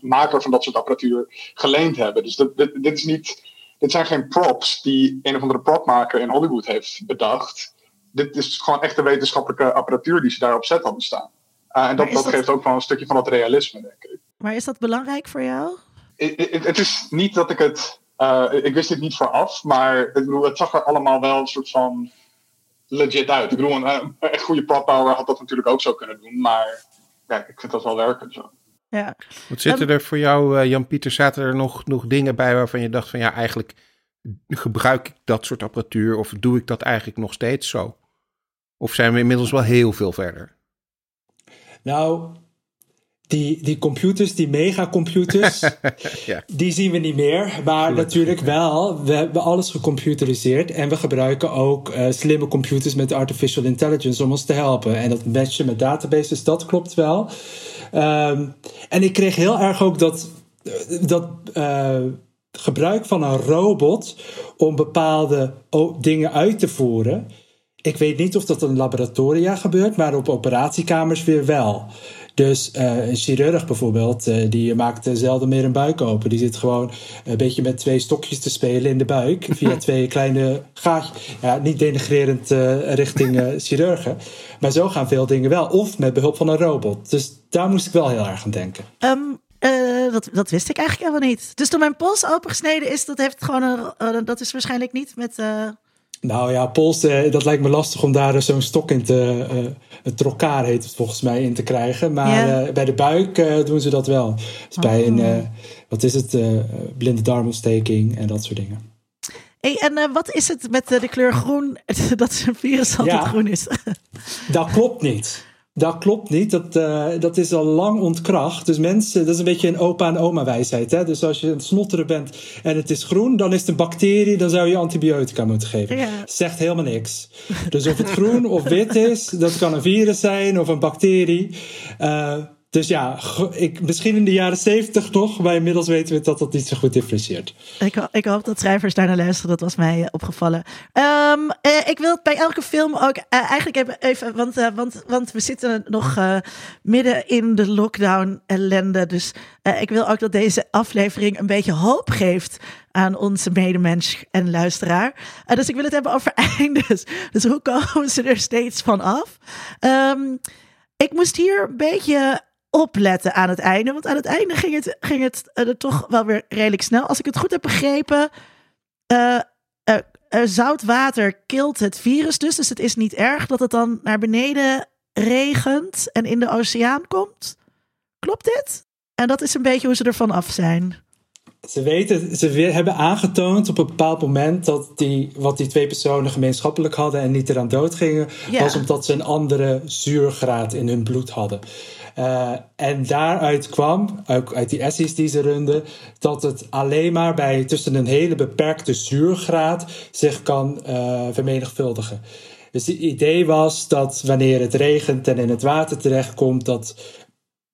<laughs> maker van dat soort apparatuur geleend hebben. Dus dit, dit, dit, is niet, dit zijn geen props die een of andere propmaker in Hollywood heeft bedacht. Dit is gewoon echte wetenschappelijke apparatuur die ze daarop zet hadden staan. en dat, dat, dat, geeft ook wel een stukje van het realisme, denk ik. Maar is dat belangrijk voor jou? Het is niet dat ik het uh, ik wist dit niet vooraf, maar ik bedoel, het zag er allemaal wel een soort van legit uit. Ik bedoel, een, een goede prop power had dat natuurlijk ook zo kunnen doen, maar ja, ik vind dat wel werken zo. Ja. Wat zitten er voor jou, uh, Jan-Pieter, zaten er nog, nog dingen bij waarvan je dacht van ja, eigenlijk gebruik ik dat soort apparatuur of doe ik dat eigenlijk nog steeds zo? Of zijn we inmiddels wel heel veel verder? Nou, die, die computers, die megacomputers, <laughs> ja. die zien we niet meer. Maar natuurlijk wel, we hebben alles gecomputeriseerd. En we gebruiken ook uh, slimme computers met artificial intelligence om ons te helpen. En dat matchen met databases, dat klopt wel. Um, en ik kreeg heel erg ook dat, dat uh, gebruik van een robot om bepaalde dingen uit te voeren. Ik weet niet of dat in laboratoria gebeurt, maar op operatiekamers weer wel. Dus uh, een chirurg bijvoorbeeld, uh, die maakt zelden meer een buik open. Die zit gewoon een beetje met twee stokjes te spelen in de buik. Via <laughs> twee kleine gaatjes. Ja, niet denigrerend uh, richting chirurgen. Maar zo gaan veel dingen wel. Of met behulp van een robot. Dus daar moest ik wel heel erg aan denken. Um, dat, dat wist ik eigenlijk helemaal niet. Dus toen mijn pols opengesneden is, dat heeft gewoon een, dat is waarschijnlijk niet met nou ja, pols, uh, dat lijkt me lastig om daar zo'n stok in te. Uh, het trokkaar heet het volgens mij in te krijgen. Maar ja. uh, bij de buik doen ze dat wel. Dus bij oh. een, wat is het, blinde darmontsteking en dat soort dingen. Hey, en wat is het met de kleur groen? <laughs> dat een virus altijd ja, groen is. <laughs> dat klopt niet. Dat klopt niet. Dat, uh, dat is al lang ontkracht. Dus mensen, dat is een beetje een opa en oma wijsheid. Hè? Dus als je een snotteren bent en het is groen, dan is het een bacterie, dan zou je antibiotica moeten geven. Ja. Zegt helemaal niks. <laughs> Dus of het groen of wit is, dat kan een virus zijn of een bacterie. Uh, dus ja, ik, misschien in de jaren zeventig nog, maar inmiddels weten we dat dat niet zo goed differentieert. Ik, ik hoop dat schrijvers daar naar luisteren, dat was mij opgevallen. Um, eh, ik wil bij elke film ook uh, eigenlijk even, even want, uh, want, want we zitten nog midden in de lockdown ellende. Dus ik wil ook dat deze aflevering een beetje hoop geeft aan onze medemens en luisteraar. dus ik wil het hebben over <laughs> eindes. Dus hoe komen ze er steeds van af? Um, ik moest hier een beetje opletten aan het einde. Want aan het einde ging het, ging het uh, toch wel weer redelijk snel. Als ik het goed heb begrepen, uh, zout water kilt het virus dus. Dus het is niet erg dat het dan naar beneden regent en in de oceaan komt. Klopt dit? En dat is een beetje hoe ze ervan af zijn. Ze weten, ze hebben aangetoond op een bepaald moment dat die, wat die twee personen gemeenschappelijk hadden en niet eraan dood gingen, ja. was omdat ze een andere zuurgraad in hun bloed hadden. Uh, en daaruit kwam, ook uit die essays die ze runden, dat het alleen maar bij tussen een hele beperkte zuurgraad zich kan uh, vermenigvuldigen. Dus het idee was dat wanneer het regent en in het water terechtkomt, dat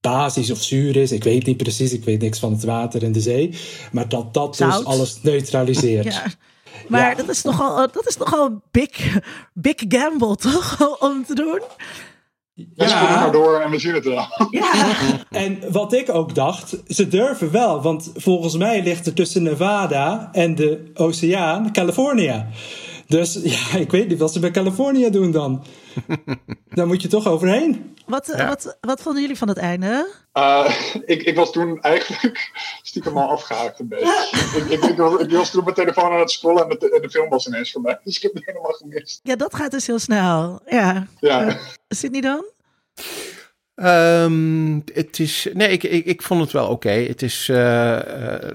basis of zuur is. Ik weet niet precies, ik weet niks van het water en de zee. Maar dat dat dus alles neutraliseert. <laughs> ja. Maar dat is nogal, dat is nogal een big, big gamble, toch? <laughs> Om te doen. Ja, ja. maar door en we zien het wel. <laughs> Ja. En wat ik ook dacht, ze durven wel. Want volgens mij ligt er tussen Nevada en de oceaan California. Dus <laughs> ja, ik weet niet wat ze bij Californië doen dan. <laughs> Daar moet je toch overheen. Wat, wat, wat vonden jullie van het einde? Uh, ik, ik was toen eigenlijk <laughs> stiekem al afgehaakt een beetje. <laughs> ik, ik, ik, was, ik was toen mijn telefoon aan het scrollen en de, de film was ineens voorbij. Dus ik heb het helemaal gemist. Ja, dat gaat dus heel snel. Ja. ja. Uh, Sydney dan? Um, het is, nee, ik, ik, ik vond het wel oké. Okay. Het is, uh, uh,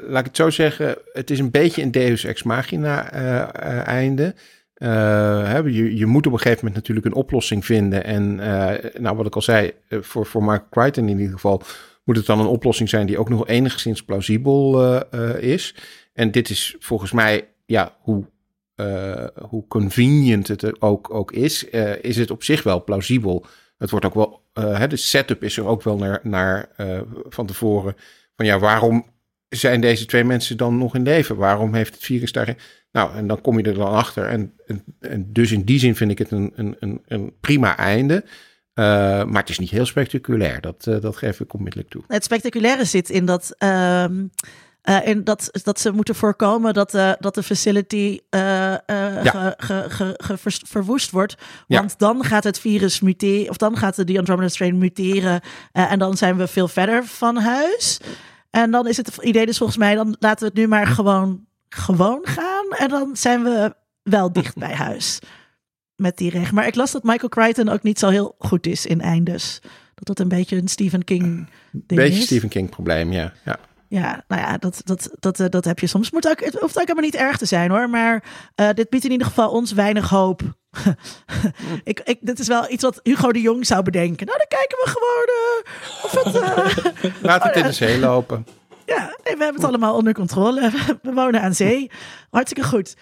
laat ik het zo zeggen, het is een beetje een Deus Ex Machina uh, einde. Hè, je, je moet op een gegeven moment natuurlijk een oplossing vinden. En nou, wat ik al zei, voor, voor Mark Crichton in ieder geval, moet het dan een oplossing zijn die ook nog enigszins plausibel is. En dit is volgens mij, ja, hoe, hoe convenient het ook, ook is, is het op zich wel plausibel. Het wordt ook wel, uh, de setup is er ook wel naar, naar van tevoren. Van ja, waarom zijn deze twee mensen dan nog in leven? Waarom heeft het virus daar. Nou, en dan kom je er dan achter. En, en, en dus in die zin vind ik het een, een, een, prima einde. Uh, maar het is niet heel spectaculair. Dat, dat geef ik onmiddellijk toe. Het spectaculaire zit in dat. Ehm, uh, en dat, dat ze moeten voorkomen dat, uh, dat de facility uh, ja. ge, ge, ge, verwoest wordt. Want ja. dan gaat het virus muteren, of dan gaat de Andromeda strain muteren. en dan zijn we veel verder van huis. En dan is het idee dus volgens mij, dan laten we het nu maar gewoon, gewoon gaan. En dan zijn we wel dicht bij huis. Met die recht. Maar ik las dat Michael Crichton ook niet zo heel goed is in eindes. Dat dat een beetje een Stephen King ding beetje is. Stephen King probleem, ja. ja. Ja, nou ja, dat, dat, dat, dat, dat heb je soms. Moet ook, het hoeft ook helemaal niet erg te zijn hoor. Maar uh, dit biedt in ieder geval ons weinig hoop. <laughs> ik, ik, dit is wel iets wat Hugo de Jong zou bedenken. Nou, dan kijken we gewoon uh, of het... Uh, <laughs> Laat het in de zee lopen. Ja, nee, we hebben het allemaal onder controle. <laughs> We wonen aan zee. Hartstikke goed.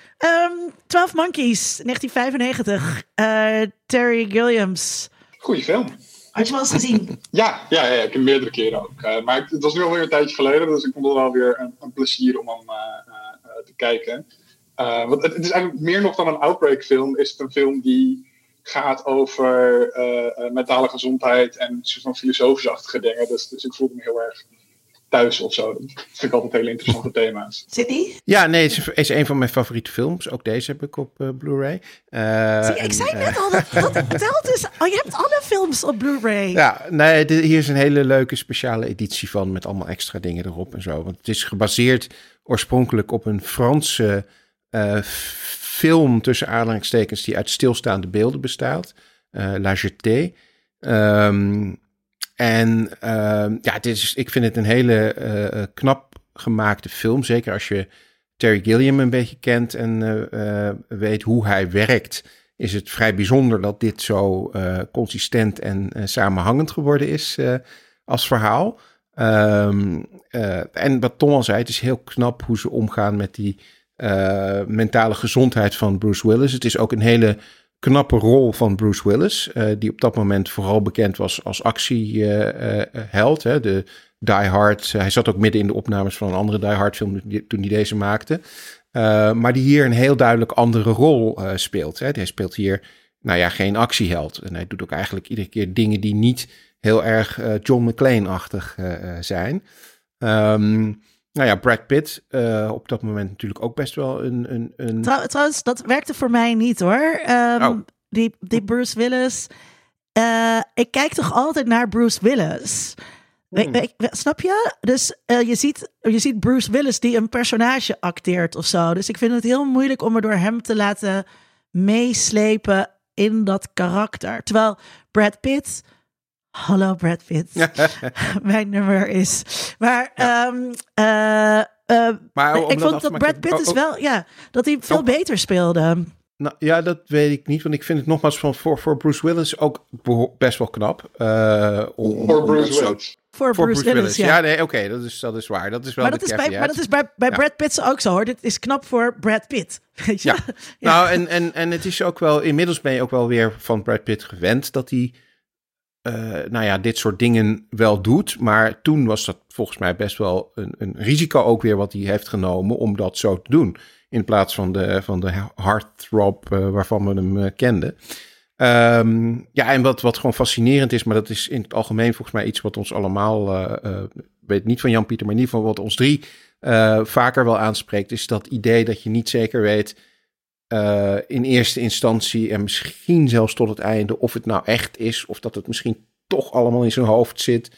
Um, 12 Monkeys, 1995. Terry Gilliams. Goeie film. Had je wel eens gezien? Ja, ja, ja, ik heb meerdere keren ook. Uh, maar het was nu alweer een tijdje geleden, dus ik vond het wel weer een, een plezier om hem uh, uh, te kijken. Want het, het, is eigenlijk meer nog dan een Outbreak film, is het een film die gaat over mentale gezondheid en soort van filosofische dingen. Dus, dus ik voelde me heel erg thuis of zo. Dat vind ik altijd hele interessante <laughs> thema's. Zit die? Ja, nee, het is, is een van mijn favoriete films. Ook deze heb ik op uh, Blu-ray. Uh, Zie, ik en, zei net al, dat, <laughs> dat telt dus. Oh, je hebt alle films op Blu-ray. Ja, nee, dit, hier is een hele leuke speciale editie van met allemaal extra dingen erop en zo. Want het is gebaseerd oorspronkelijk op een Franse uh, film tussen aanhalingstekens die uit stilstaande beelden bestaat. La Jetée. Um, en uh, ja, dit is, ik vind het een hele uh, knap gemaakte film. Zeker als je Terry Gilliam een beetje kent en uh, weet hoe hij werkt. Is het vrij bijzonder dat dit zo consistent en samenhangend geworden is als verhaal. Um, en wat Tom al zei, het is heel knap hoe ze omgaan met die mentale gezondheid van Bruce Willis. Het is ook een hele knappe rol van Bruce Willis, uh, die op dat moment vooral bekend was als actieheld. De Die Hard, hij zat ook midden in de opnames van een andere Die Hard film toen hij deze maakte. maar die hier een heel duidelijk andere rol speelt. Hè. Hij speelt hier, nou ja, geen actieheld. En hij doet ook eigenlijk iedere keer dingen die niet heel erg John McClane-achtig zijn. Um, nou ja, Brad Pitt uh, op dat moment natuurlijk ook best wel een... een, een... Trouw, trouwens, dat werkte voor mij niet hoor. Um, oh. die, die Bruce Willis. Uh, ik kijk toch altijd naar Bruce Willis. We- we- snap je? Dus eh, je, ziet, je ziet Bruce Willis die een personage acteert of zo. Dus ik vind het heel moeilijk om me door hem te laten meeslepen in dat karakter. Terwijl Brad Pitt. Hallo Brad Pitt. <laughs> Mijn nummer is. Maar ehm, eh, eh, Maar ik vond dat Brad Pitt oh, is oh, wel. Ja, dat hij veel Oh. beter speelde. Nou, ja, dat weet ik niet. Want ik vind het nogmaals van, voor, voor Bruce Willis ook best wel knap. eh, om, Voor Bruce Willis. Voor, Voor Bruce, Willis, ja. nee, oké, dat, is, dat is waar. Dat is wel maar, dat is bij, maar dat is bij, bij Ja. Brad Pitt ook zo hoor. Dit is knap voor Brad Pitt. <laughs> Weet je? <laughs> Ja. Nou, en, en, en het is ook wel, inmiddels ben je ook wel weer van Brad Pitt gewend dat hij, eh, nou ja, dit soort dingen wel doet. Maar toen was dat volgens mij best wel een, een risico ook weer wat hij heeft genomen om dat zo te doen. In plaats van de, van de heartthrob eh, waarvan we hem eh, kenden. Ehm, ja, en wat, wat gewoon fascinerend is, maar dat is in het algemeen volgens mij iets wat ons allemaal, weet niet van Jan-Pieter, maar in ieder geval wat ons drie vaker wel aanspreekt, is dat idee dat je niet zeker weet eh, in eerste instantie en misschien zelfs tot het einde of het nou echt is of dat het misschien toch allemaal in zijn hoofd zit.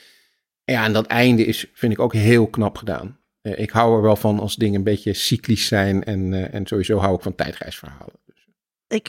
Ja, en dat einde is, vind ik ook heel knap gedaan. Eh, ik hou er wel van als dingen een beetje cyclisch zijn en, eh, en sowieso hou ik van tijdreisverhalen. Dus, Ik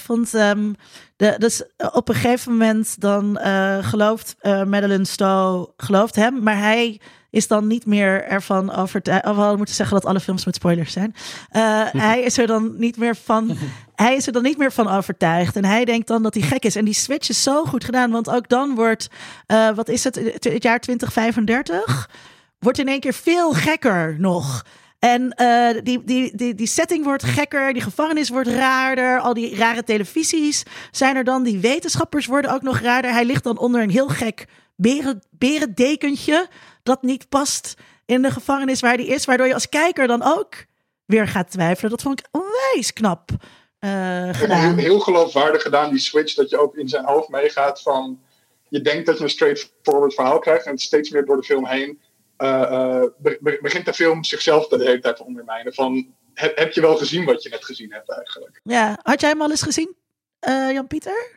vond ehm, de, dus op een gegeven moment dan gelooft Madeline Stowe gelooft hem, maar hij is dan niet meer ervan overtuigd. Of we hadden moeten zeggen dat alle films met spoilers zijn. Eh, <laughs> hij is er dan niet meer van. Hij is er dan niet meer van overtuigd. En hij denkt dan dat hij gek is. En die switch is zo goed gedaan. Want ook dan wordt, eh, wat is het, het jaar 2035? Wordt in één keer veel gekker nog. En eh, die, die, die, die setting wordt gekker, die gevangenis wordt raarder, al die rare televisies zijn er dan, die wetenschappers worden ook nog raarder. Hij ligt dan onder een heel gek beren, berendekentje dat niet past in de gevangenis waar hij is, waardoor je als kijker dan ook weer gaat twijfelen. Dat vond ik onwijs knap eh, Heel, gedaan. heel geloofwaardig gedaan, die switch, dat je ook in zijn hoofd meegaat van... Je denkt dat je een straightforward verhaal krijgt en steeds meer door de film heen eh, eh, be- be- begint de film zichzelf de hele tijd te ondermijnen. Van, heb, heb je wel gezien wat je net gezien hebt eigenlijk? Ja, had jij hem al eens gezien, eh, Jan-Pieter?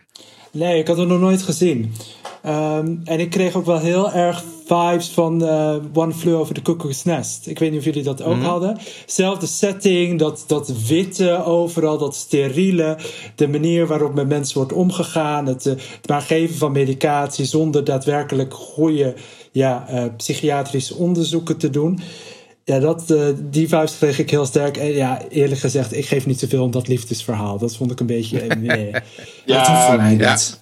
Nee, ik had het nog nooit gezien. Ehm, en ik kreeg ook wel heel erg vibes van eh, One Flew Over the Cuckoo's Nest. Ik weet niet of jullie dat ook hadden. Zelfde setting, dat, dat witte overal, dat steriele. De manier waarop met mensen wordt omgegaan. Het, eh, het maar geven van medicatie zonder daadwerkelijk goede ja, eh, psychiatrische onderzoeken te doen. Ja, dat, eh, die vibes kreeg ik heel sterk. En ja, eerlijk gezegd, ik geef niet zoveel om dat liefdesverhaal. Dat vond ik een beetje... nee. <laughs> Ja, dat hoeft voor mij ja. niet.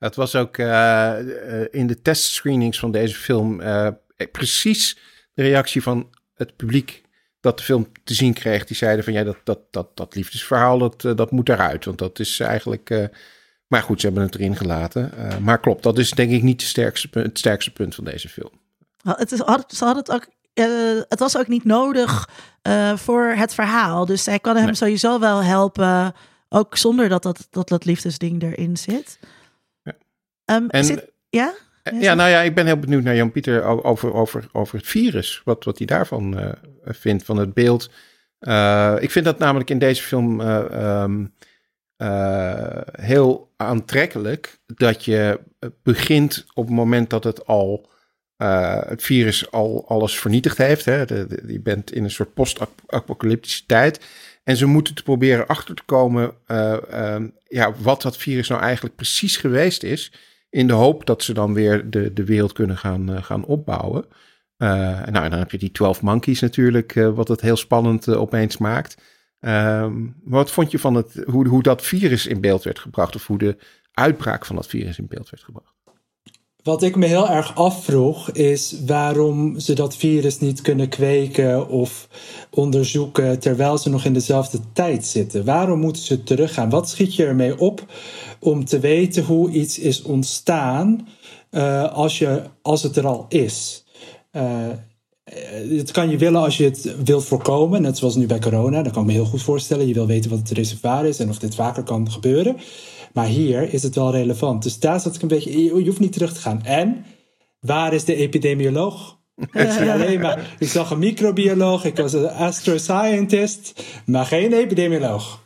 Dat was ook eh, eh, in de testscreenings van deze film eh, precies de reactie van het publiek dat de film te zien kreeg. Die zeiden van ja, dat, dat, dat, dat liefdesverhaal, dat, dat moet eruit. Want dat is eigenlijk... maar goed, ze hebben het erin gelaten. Maar klopt, dat is denk ik niet de sterkste, het sterkste punt van deze film. Het, is, had, ze hadden het ook. het was ook niet nodig voor het verhaal. Dus zij kan hem Nee. sowieso wel helpen. Ook zonder dat dat, dat, dat liefdesding erin zit. Ja. Ehm, En zit- ja? Eh, Ja, nou ja, ik ben heel benieuwd naar Jan-Pieter over, over, over het virus. Wat, wat hij daarvan eh, vindt, van het beeld. Eh, ik vind dat namelijk in deze film eh, ehm, eh, heel aantrekkelijk. Dat je begint op het moment dat het al... het virus al alles vernietigd heeft. Hè? De, de- je bent in een soort post-apocalyptische tijd. En ze moeten te proberen achter te komen eh, ehm, ja, wat dat virus nou eigenlijk precies geweest is. In de hoop dat ze dan weer de, de wereld kunnen gaan, eh, gaan opbouwen. Eh, nou, en dan heb je die 12 Monkeys natuurlijk, eh, wat het heel spannend opeens maakt. Ehm, wat vond je van het, hoe, hoe dat virus in beeld werd gebracht? Of hoe de uitbraak van dat virus in beeld werd gebracht? Wat ik me heel erg afvroeg is waarom ze dat virus niet kunnen kweken of onderzoeken terwijl ze nog in dezelfde tijd zitten. Waarom moeten ze teruggaan? Wat schiet je ermee op om te weten hoe iets is ontstaan eh, als, je, als het er al is? Eh, het kan je willen als je het wilt voorkomen, net zoals nu bij corona. Dat kan ik me heel goed voorstellen. Je wil weten wat het reservoir is en of dit vaker kan gebeuren. Maar hier is het wel relevant. Dus daar zat ik een beetje. Je hoeft niet terug te gaan. En waar is de epidemioloog? <laughs> Ik, zie alleen maar, ik zag een microbioloog, ik was een astroscientist, maar geen epidemioloog.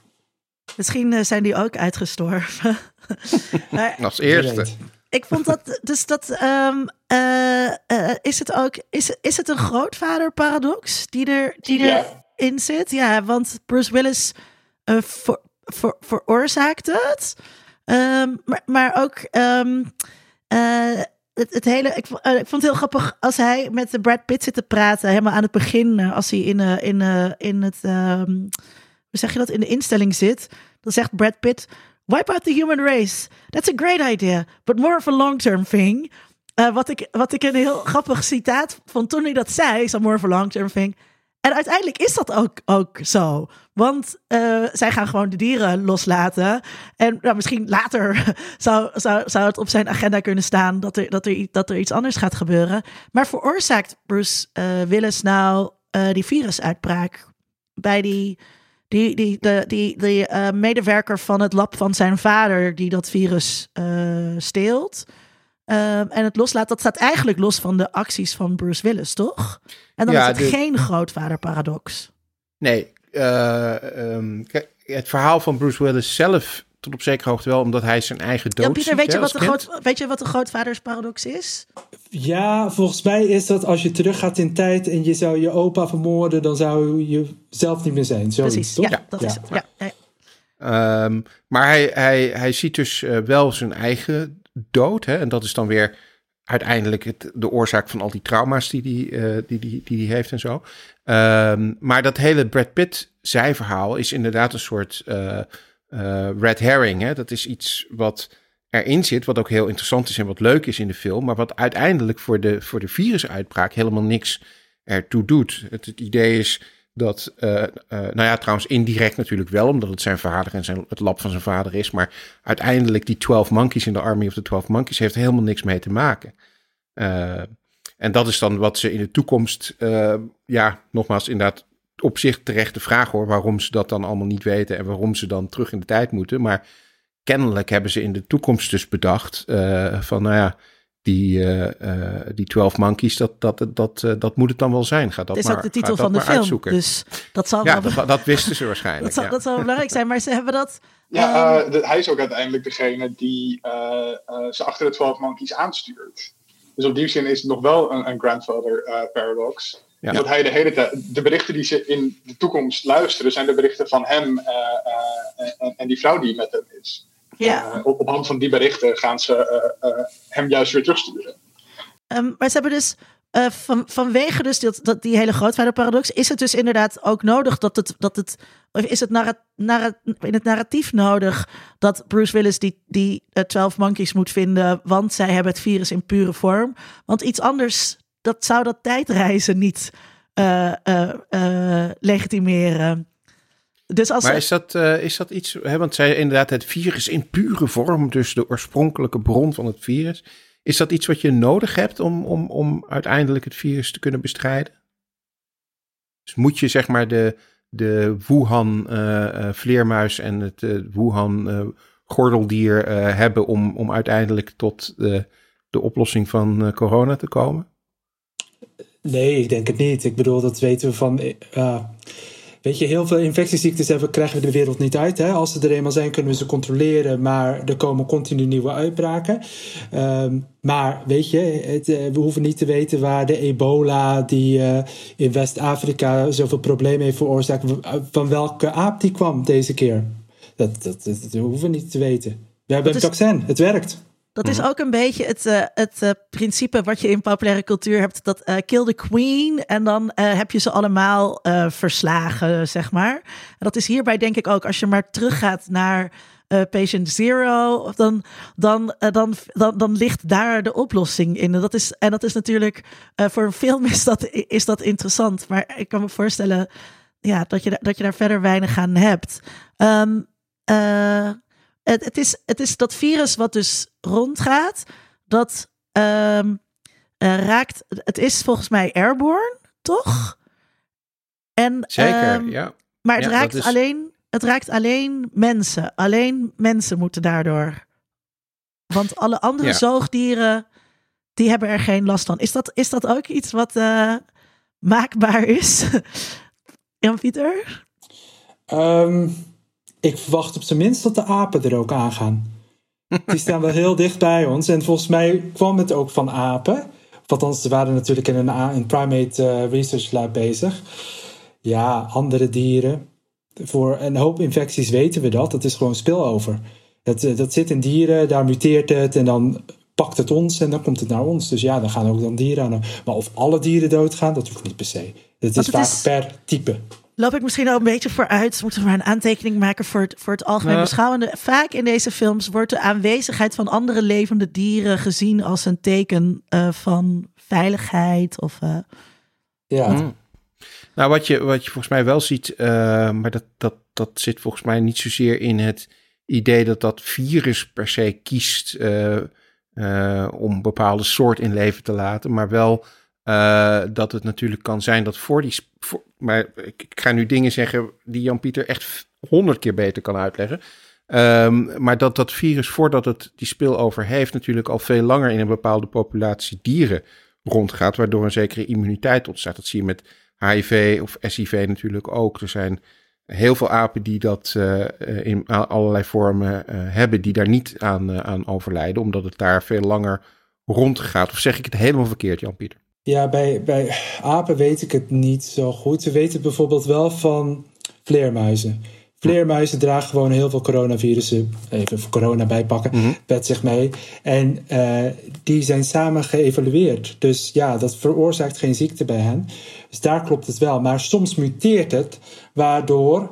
Misschien eh, zijn die ook uitgestorven. <laughs> maar Als eerste. ik vond dat, dus dat, ehm, eh, eh, is het ook, is, is het een grootvader-paradox die, er, die Ja. erin zit? Ja, want Bruce Willis eh, ver, ver- veroorzaakt het. Ehm, maar, maar ook ehm, eh, het, hele, eh, ik vond het heel grappig als hij met de Brad Pitt zit te praten, helemaal aan het begin, eh, als hij in, in, in het, ehm, hoe zeg je dat, in de instelling zit, dan zegt Brad Pitt, wipe out the human race. That's a great idea, but more of a long-term thing. Wat, ik, wat ik een heel grappig citaat vond toen hij dat zei, zo more of a long-term thing. En uiteindelijk is dat ook, ook zo. Want eh, zij gaan gewoon de dieren loslaten. En nou, misschien later <laughs> zou, zou, zou het op zijn agenda kunnen staan dat er, dat, er, dat er iets anders gaat gebeuren. Maar veroorzaakt Bruce eh, Willis nou eh, die virusuitbraak bij die, die, die, de, die, die medewerker van het lab van zijn vader die dat virus steelt? Ehm, en het loslaat, dat staat eigenlijk los van de acties van Bruce Willis, toch? En dan Ja, is het de- geen grootvaderparadox. Nee, eh, ehm, kijk, het verhaal van Bruce Willis zelf tot op zekere hoogte wel, omdat hij zijn eigen dood Ja, Pieter, ziet, weet je, wat de groot, weet je wat de grootvaders is? Ja, volgens mij is dat als je teruggaat in tijd en je zou je opa vermoorden, dan zou je zelf niet meer zijn. Zoiets, Precies, toch? ja, dat is het. Ja, ja. Ehm, maar hij, hij, hij ziet dus eh, wel zijn eigen dood. Hè? En dat is dan weer uiteindelijk het, de oorzaak van al die trauma's die hij die, die, die, die die heeft en zo. Ehm, maar dat hele Brad Pitt zijverhaal is inderdaad een soort eh, eh, red herring. Hè? Dat is iets wat erin zit, wat ook heel interessant is en wat leuk is in de film. Maar wat uiteindelijk voor de, voor de virusuitbraak helemaal niks ertoe doet. Het idee is dat, eh, eh, nou ja, trouwens indirect natuurlijk wel, omdat het zijn vader en zijn, het lab van zijn vader is. Maar uiteindelijk die 12 monkeys in de Army of the 12 monkeys heeft helemaal niks mee te maken. Eh, en dat is dan wat ze in de toekomst, ja, nogmaals inderdaad op zich terecht de vraag hoor, waarom ze dat dan allemaal niet weten en waarom ze dan terug in de tijd moeten. Maar kennelijk hebben ze in de toekomst dus bedacht van, nou ja, die, eh, eh, die 12 monkeys, dat, dat, dat, eh, dat moet het dan wel zijn. Ga dat Het is maar, ook de titel van de film. uitzoeken. Dus dat zal, ja, wel, dat, dat wisten ze dat, waarschijnlijk. zal, ja. dat zal belangrijk zijn. Maar ze hebben dat... Ja, Ehm, eh, de- hij is ook uiteindelijk degene die eh, eh, ze achter de 12 monkeys aanstuurt. Dus op die zin is het nog wel een, een grandfather paradox. Ja. Dat hij de hele tijd. De berichten die ze in de toekomst luisteren, zijn de berichten van hem eh, eh, en, en die vrouw die met hem is. Ja. Eh, op, op hand van die berichten gaan ze eh, eh, hem juist weer terugsturen. Ehm, maar ze hebben dus van, vanwege dus dat, dat die hele grootvaderparadox is het dus inderdaad ook nodig dat het dat het of is het narra, narra- in het narratief nodig dat Bruce Willis die die eh, 12 monkeys moet vinden, want zij hebben het virus in pure vorm. Want iets anders dat zou dat tijdreizen niet legitimeren. Dus als Maar is dat, eh, is dat iets, hè, want zij inderdaad het virus in pure vorm, dus de oorspronkelijke bron van het virus. Is dat iets wat je nodig hebt om, om, om uiteindelijk het virus te kunnen bestrijden? Dus moet je zeg maar de, de Wuhan eh, eh, vleermuis en het eh, Wuhan eh, gordeldier eh, hebben om, om uiteindelijk tot de, de oplossing van eh, corona te komen? Nee, ik denk het niet. Ik bedoel, dat weten we van. Eh, weet je, heel veel infectieziektes hebben, krijgen we de wereld niet uit. Hè? Als ze er eenmaal zijn, kunnen we ze controleren. Maar er komen continu nieuwe uitbraken. Ehm, maar weet je, het, eh, we hoeven niet te weten waar de ebola, die eh, in West-Afrika zoveel problemen heeft veroorzaakt, van welke aap die kwam deze keer. Dat, dat, dat, dat hoeven we niet te weten. We hebben een vaccin, het werkt. Dat is ook een beetje het, eh, het eh, principe wat je in populaire cultuur hebt. Dat eh, kill the queen en dan heb je ze allemaal verslagen, zeg maar. En dat is hierbij denk ik ook, als je maar teruggaat naar patient zero, dan, dan, dan, dan, dan ligt daar de oplossing in. En dat is, en dat is natuurlijk, voor een film is dat, is dat interessant. Maar ik kan me voorstellen ja, dat, je, daar- dat je daar verder weinig aan hebt. Eh, het, het, is, het is dat virus wat dus rondgaat, dat ehm, eh, raakt. Het is volgens mij airborne, toch? En, Zeker, ehm, ja. Maar het, Ja, raakt is- alleen, het raakt alleen mensen. Alleen mensen moeten daardoor. Want alle andere Ja. zoogdieren, die hebben er geen last van. Is dat, is dat ook iets wat eh, maakbaar is? <laughs> Jan-Pieter? Ehm, ik verwacht op zijn minst dat de apen er ook aangaan. Die staan wel heel dicht bij ons. En volgens mij kwam het ook van apen. Althans, ze waren natuurlijk in een, een primate uh, research lab bezig. Ja, andere dieren. Voor een hoop infecties weten we dat. Dat is gewoon spillover. Dat, eh, dat zit in dieren, daar muteert het en dan pakt het ons en dan komt het naar ons. Dus ja, dan gaan ook dan dieren aan. Maar of alle dieren doodgaan, dat hoeft niet per se. Het is vaak per type. Loop ik misschien al een beetje vooruit? Moeten we maar een aantekening maken voor het, voor het algemeen beschouwende? Vaak in deze films wordt de aanwezigheid van andere levende dieren gezien als een teken uh, van veiligheid. Of, uh... Ja. Hmm. Nou, wat je, wat je volgens mij wel ziet, uh, maar dat, dat, dat zit volgens mij niet zozeer in het idee dat dat virus per se kiest uh, om een bepaalde soort in leven te laten, maar wel uh, dat het natuurlijk kan zijn dat voor die. Maar ik, ik, ga nu dingen zeggen die Jan-Pieter echt honderd keer beter kan uitleggen. Um, maar dat dat virus, voordat het die spillover heeft, natuurlijk al veel langer in een bepaalde populatie dieren rondgaat, waardoor een zekere immuniteit ontstaat. Dat zie je met HIV of SIV natuurlijk ook. Er zijn heel veel apen die dat uh, in allerlei vormen uh, hebben, die daar niet aan, aan overlijden, omdat het daar veel langer rondgaat. Of zeg ik het helemaal verkeerd, Jan-Pieter? Ja, bij, bij apen weet ik het niet zo goed. We weten het bijvoorbeeld wel van vleermuizen. Vleermuizen dragen gewoon heel veel coronavirussen, even voor corona bijpakken, mm met zich mee. En uh, die zijn samen geëvalueerd. Dus ja, dat veroorzaakt geen ziekte bij hen. Dus daar klopt het wel. Maar soms muteert het, waardoor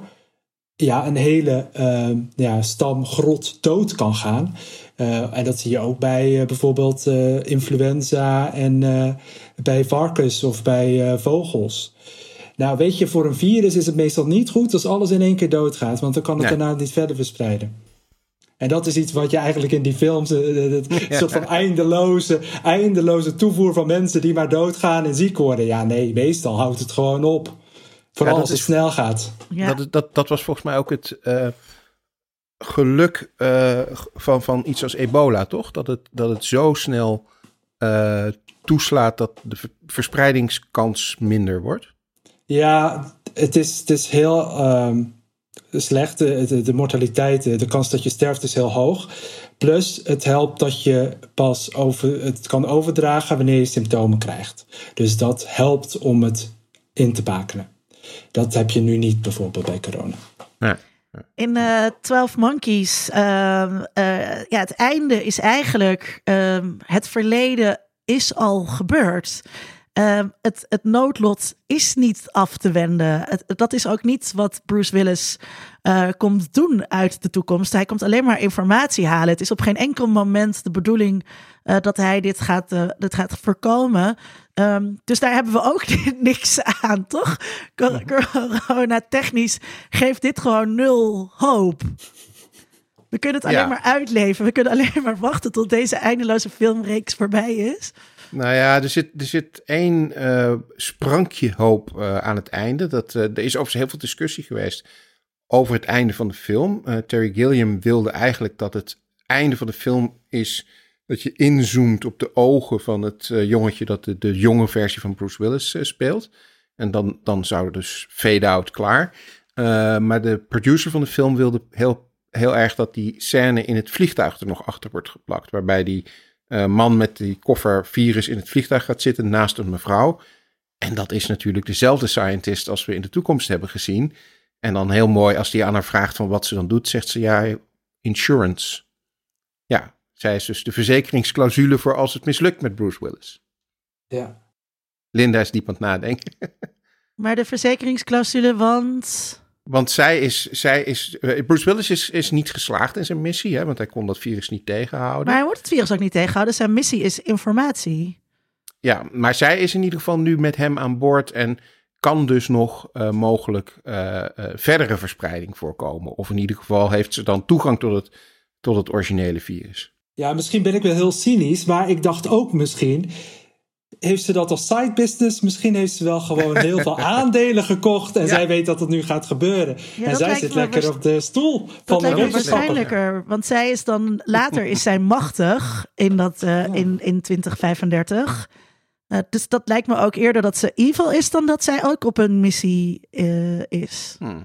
ja, een hele uh, ja, stam grot dood kan gaan. Uh, en dat zie je ook bij uh, bijvoorbeeld uh, influenza en bij varkens of bij vogels. Nou, weet je, voor een virus is het meestal niet goed als alles in één keer doodgaat, want dan kan het daarna niet verder verspreiden. En dat is iets wat je eigenlijk in die films, een <laughs> soort van eindeloze, eindeloze toevoer van mensen die maar doodgaan en ziek worden. Ja, nee, meestal houdt het gewoon op. Vooral als het snel gaat. Ja. Dat, dat, dat was volgens mij ook het geluk uh, van, van iets als ebola, toch? Dat het, dat het zo snel uh, toeslaat dat de verspreidingskans minder wordt? Ja, het is, het is heel um, slecht. De, de, mortaliteit, de kans dat je sterft is heel hoog. Plus, het helpt dat je pas over, het kan overdragen wanneer je symptomen krijgt. Dus dat helpt om het in te bakenen. Dat heb je nu niet bijvoorbeeld bij corona. Ja. In uh, 12 Monkeys, uh, uh, ja, het einde is eigenlijk, ehm, het verleden is al gebeurd. Ehm, het, het noodlot is niet af te wenden. Het, dat is ook niet wat Bruce Willis uh, komt doen uit de toekomst. Hij komt alleen maar informatie halen. Het is op geen enkel moment de bedoeling uh, dat hij dit gaat, uh, dit gaat voorkomen. Um, dus daar hebben we ook <laughs> niks aan, toch? Corona technisch geeft dit gewoon nul hoop. We kunnen het alleen ja. maar uitleven. We kunnen alleen maar wachten tot deze eindeloze filmreeks voorbij is. Nou ja, er zit, er zit één uh, sprankje hoop uh, aan het einde. Dat, uh, er is overigens heel veel discussie geweest over het einde van de film. Terry Gilliam wilde eigenlijk dat het einde van de film is dat je inzoomt op de ogen van het jongetje dat de, de, jonge versie van Bruce Willis speelt. En dan, dan zou er dus fade-out klaar. maar de producer van de film wilde heel, heel erg dat die scène in het vliegtuig er nog achter wordt geplakt. Waarbij die uh, man met die koffer virus in het vliegtuig gaat zitten naast een mevrouw. En dat is natuurlijk dezelfde scientist als we in de toekomst hebben gezien. En dan heel mooi, als die aan haar vraagt van wat ze dan doet, zegt ze ja, insurance. Ja, zij is dus de verzekeringsclausule voor als het mislukt met Bruce Willis. Ja. Linda is diep aan het nadenken. <laughs> Maar de verzekeringsclausule, want. Want zij is, zij is uh, Bruce Willis is, is niet geslaagd in zijn missie, hè, want hij kon dat virus niet tegenhouden. Maar hij moet het virus ook niet tegenhouden. Zijn missie is informatie. Ja, maar zij is in ieder geval nu met hem aan boord en kan dus nog uh, mogelijk uh, verdere verspreiding voorkomen. Of in ieder geval heeft ze dan toegang tot het, tot het originele virus. Ja, misschien ben ik wel heel cynisch, maar ik dacht ook misschien heeft ze dat als side business? Misschien heeft ze wel gewoon heel veel <laughs> aandelen gekocht en ja. zij weet dat het nu gaat gebeuren. Ja, en zij zit lekker op de stoel van de waarschijnlijker, want zij is dan later is zij machtig in dat uh, in, in 2035. Uh, dus dat lijkt me ook eerder dat ze evil is dan dat zij ook op een missie uh, is. Hmm.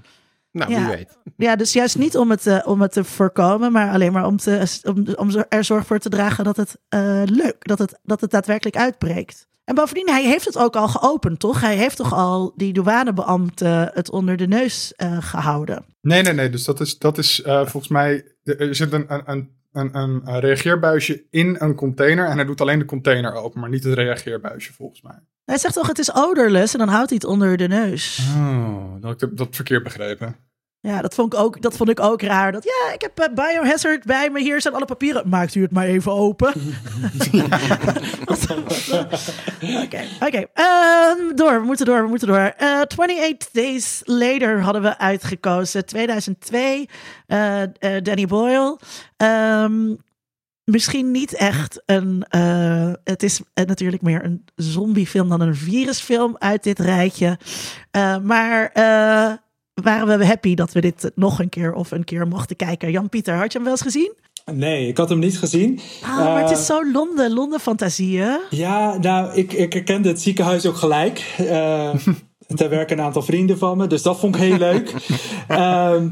Nou, Ja. wie weet. Ja, dus juist niet om het, eh, om het te voorkomen, maar alleen maar om, te, om, om er zorg voor te dragen dat het eh, leuk, dat het, dat het daadwerkelijk uitbreekt. En bovendien, hij heeft het ook al geopend, toch? Hij heeft toch al die douanebeambte het onder de neus eh, gehouden. Nee, nee, nee. Dus dat is, dat is eh, volgens mij. Er zit een, een, een, een, een een reageerbuisje in een container. En hij doet alleen de container open, maar niet het reageerbuisje volgens mij. Hij zegt toch, het is odorless en dan houdt hij het onder de neus. Oh, dat heb ik dat verkeerd begrepen. Ja, dat vond ik ook, dat vond ik ook raar. Dat, ja, ik heb eh, Biohazard bij me, hier zijn alle papieren. Maakt u het maar even open. <laughs> <laughs> Oké, oké. Ehm, door, we moeten door, we moeten door. Eh 28 Days Later hadden we uitgekozen. 2002, eh, Danny Boyle. Ehm, misschien niet echt een... het is natuurlijk meer een zombiefilm dan een virusfilm uit dit rijtje. Maar... waren we happy dat we dit nog een keer of een keer mochten kijken. Jan-Pieter, had je hem wel eens gezien? Nee, ik had hem niet gezien. Ah, maar het Eh, is zo Londen, Londen-fantasieën. Ja, nou, ik, ik herkende het ziekenhuis ook gelijk. Eh <laughs> daar werken een aantal vrienden van me, dus dat vond ik heel leuk. <laughs> Ehm,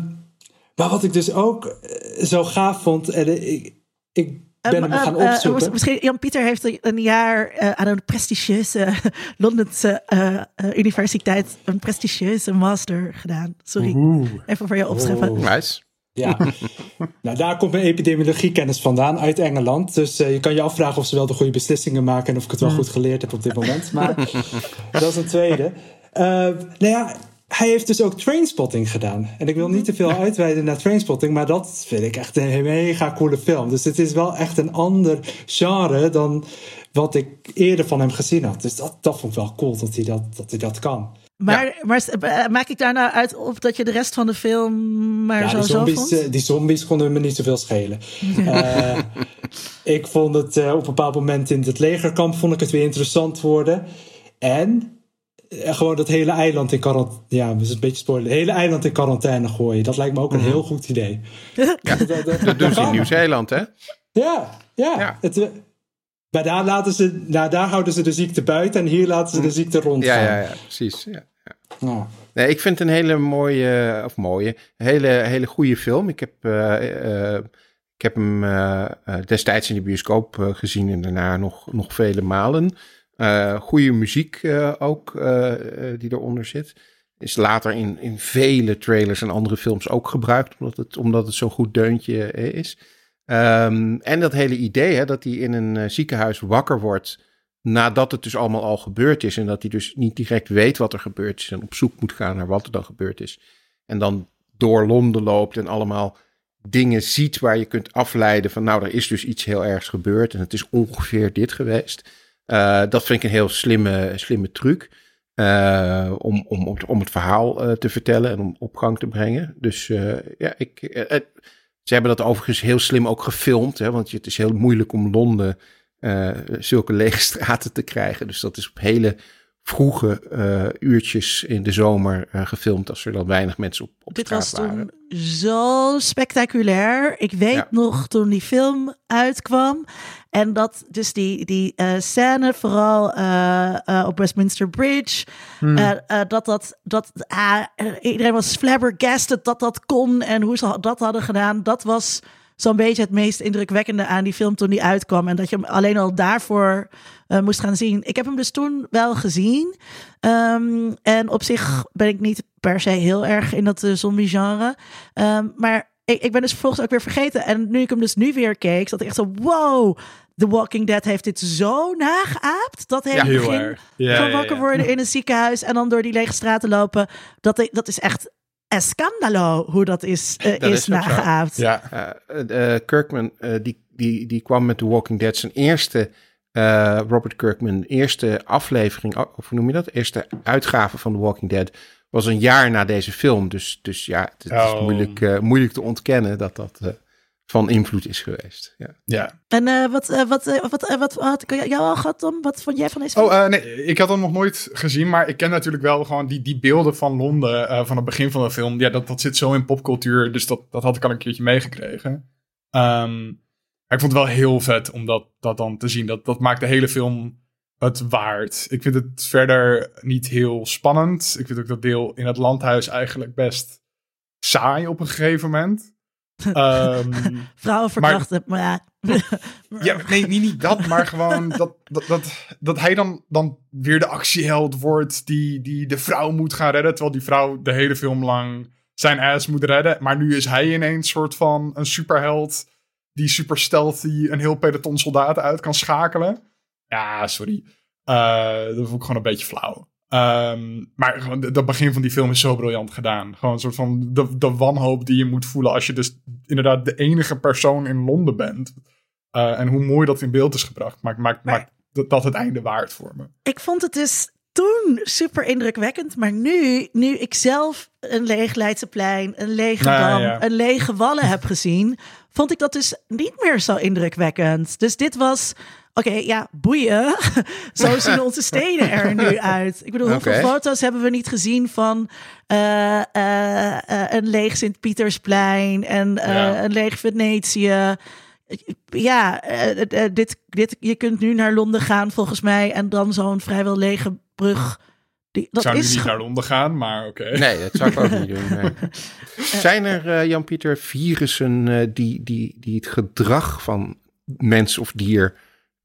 maar wat ik dus ook eh, zo gaaf vond, en eh, ik, ik ben hem gaan Eh, eh, opzoeken. misschien Jan-Pieter heeft een jaar eh, aan een prestigieuze Londense eh, eh, universiteit een prestigieuze master gedaan. Sorry, Oeh. even voor je opscheppen. Oh. Nice. Ja, <laughs> nou daar komt mijn epidemiologiekennis vandaan uit Engeland. Dus eh, je kan je afvragen of ze wel de goede beslissingen maken en of ik het wel goed geleerd heb op dit moment. Maar <laughs> dat is een tweede. Eh, nou ja, hij heeft dus ook Trainspotting gedaan. En ik wil niet te veel uitweiden naar Trainspotting, maar dat vind ik echt een mega coole film. Dus het is wel echt een ander genre dan wat ik eerder van hem gezien had. Dus dat, dat vond ik wel cool dat hij dat, dat, hij dat kan. Maar, maar eh, maak ik daar nou uit op dat je de rest van de film maar Ja, zo die zo zombies, vond? eh, die zombies konden me niet zoveel schelen. <laughs> Eh, ik vond het op een bepaald moment in het legerkamp vond ik het weer interessant worden. En gewoon dat hele eiland in quarantaine. Ja, dat is een beetje spoiler. Het hele eiland in quarantaine gooien. Dat lijkt me ook een heel goed idee. <laughs> Dat, dat, Dat doen ze in Nieuw-Zeeland, hè? Ja, ja. Ja. Het, eh, maar daar, laten ze, nou, daar houden ze de ziekte buiten en hier laten ze de ziekte rondgaan. Ja, ja, ja, precies. Ja. Ja. Nee, ik vind het een hele mooie, of mooie, hele, hele goede film. Ik heb, eh, eh, ik heb hem eh, eh, destijds in de bioscoop eh, gezien en daarna nog, nog vele malen. Eh goede muziek eh, ook eh, die eronder zit. Is later in, in vele trailers en andere films ook gebruikt, omdat het, omdat het zo'n goed deuntje is. Ehm, en dat hele idee hè, dat hij in een ziekenhuis wakker wordt nadat het dus allemaal al gebeurd is. En dat hij dus niet direct weet wat er gebeurd is en op zoek moet gaan naar wat er dan gebeurd is. En dan door Londen loopt en allemaal dingen ziet waar je kunt afleiden van nou, er is dus iets heel ergs gebeurd en het is ongeveer dit geweest. Eh, dat vind ik een heel slimme, slimme truc. eh, om, om, om, om het verhaal eh, te vertellen en om op gang te brengen. Dus ja, ik, ze hebben dat overigens heel slim ook gefilmd. Hè, want het is heel moeilijk om Londen zulke lege <laughs> straten te krijgen. Dus dat is op hele vroege uurtjes in de zomer gefilmd. Als er dan weinig mensen op, op Dit straat was waren. toen zo spectaculair. Ik weet Ja. nog toen die film uitkwam. En dat dus die, die eh, scène, vooral eh, eh, op Westminster Bridge. eh, dat dat, dat ah, iedereen was flabbergasted dat dat kon. En hoe ze dat hadden gedaan. Dat was zo'n beetje het meest indrukwekkende aan die film toen die uitkwam. En dat je hem alleen al daarvoor moest gaan zien. Ik heb hem dus toen wel gezien. Ehm, en op zich ben ik niet per se heel erg in dat eh, zombie-genre. Ehm, maar ik, ik ben dus vervolgens ook weer vergeten. En nu ik hem dus nu weer keek, zat ik echt zo... Wow, The Walking Dead heeft dit zo nageaapt. Dat hele Ja, Heel begin. Ja, van ja, wakker ja. worden in een ziekenhuis... en dan door die lege straten lopen. Dat, dat is echt escandalo hoe dat is, eh, Dat is, is nageaapt. Ja, Eh, eh, Kirkman, eh, die, die, die kwam met The Walking Dead zijn eerste, eh, Robert Kirkman, eerste aflevering, of hoe noem je dat? Eerste uitgave van The Walking Dead was een jaar na deze film. Dus, dus ja, het, het is Oh. moeilijk, eh, moeilijk te ontkennen dat dat eh, van invloed is geweest. Ja. ja. En eh, wat, eh, wat, eh, wat, wat had ik jou al gehad, Tom? Wat vond jij van deze film? Oh, eh, nee, ik had hem nog nooit gezien, maar ik ken natuurlijk wel gewoon die, die beelden van Londen eh, van het begin van de film. Ja, dat, dat zit zo in popcultuur, dus dat, dat had ik al een keertje meegekregen. Ehm, ik vond het wel heel vet om dat, dat dan te zien. Dat, dat maakt de hele film het waard. Ik vind het verder niet heel spannend. Ik vind ook dat deel in het landhuis eigenlijk best saai op een gegeven moment. Ehm, <laughs> Vrouwen verkrachten, maar, ja. <laughs> ja, nee, niet, niet dat, maar gewoon dat, dat, dat, dat hij dan, dan weer de actieheld wordt die, die de vrouw moet gaan redden. Terwijl die vrouw de hele film lang zijn ass moet redden. Maar nu is hij ineens soort van een superheld die super stealthy een heel peloton soldaten uit kan schakelen. Ja, sorry. Uh, dat vond ik gewoon een beetje flauw. Um, maar gewoon dat begin van die film is zo briljant gedaan. Gewoon een soort van de, de wanhoop die je moet voelen als je dus inderdaad de enige persoon in Londen bent. Uh, en hoe mooi dat in beeld is gebracht, maakt, maakt, maar, maakt dat, dat het einde waard voor me. Ik vond het dus toen super indrukwekkend. Maar nu, nu ik zelf een leeg Leidseplein, een lege nou Dam, ja. een lege Wallen heb gezien, vond ik dat dus niet meer zo indrukwekkend. Dus dit was Oké, ja, boeien. <laughs> Zo zien onze steden er nu <laughs> uit. Ik bedoel, hoeveel foto's hebben we niet gezien van uh, uh, uh, een leeg Sint-Pietersplein en een leeg Venetië? Ja, dit, dit, je kunt nu naar Londen gaan volgens mij en dan zo'n vrijwel lege brug. Die, dat ik zou is nu niet naar Londen gaan, maar oké. Nee, dat zou ik ook niet doen. Nee. <laughs> Zijn er, Jan-Pieter, virussen die, die, die het gedrag van mens of dier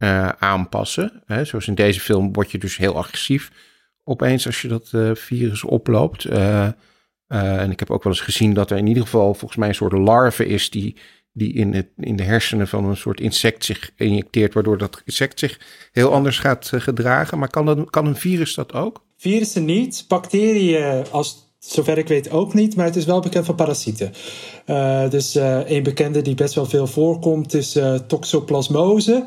uh, aanpassen. Hè? Zoals in deze film word je dus heel agressief opeens als je dat uh, virus oploopt. Uh, en ik heb ook wel eens gezien dat er in ieder geval volgens mij een soort larve is die, die in, het, in de hersenen van een soort insect zich injecteert, waardoor dat insect zich heel anders gaat gedragen. Maar kan, dat, kan een virus dat ook? Virussen niet, bacteriën als Zover ik weet ook niet, maar het is wel bekend van parasieten. Dus een bekende die best wel veel voorkomt is toxoplasmose.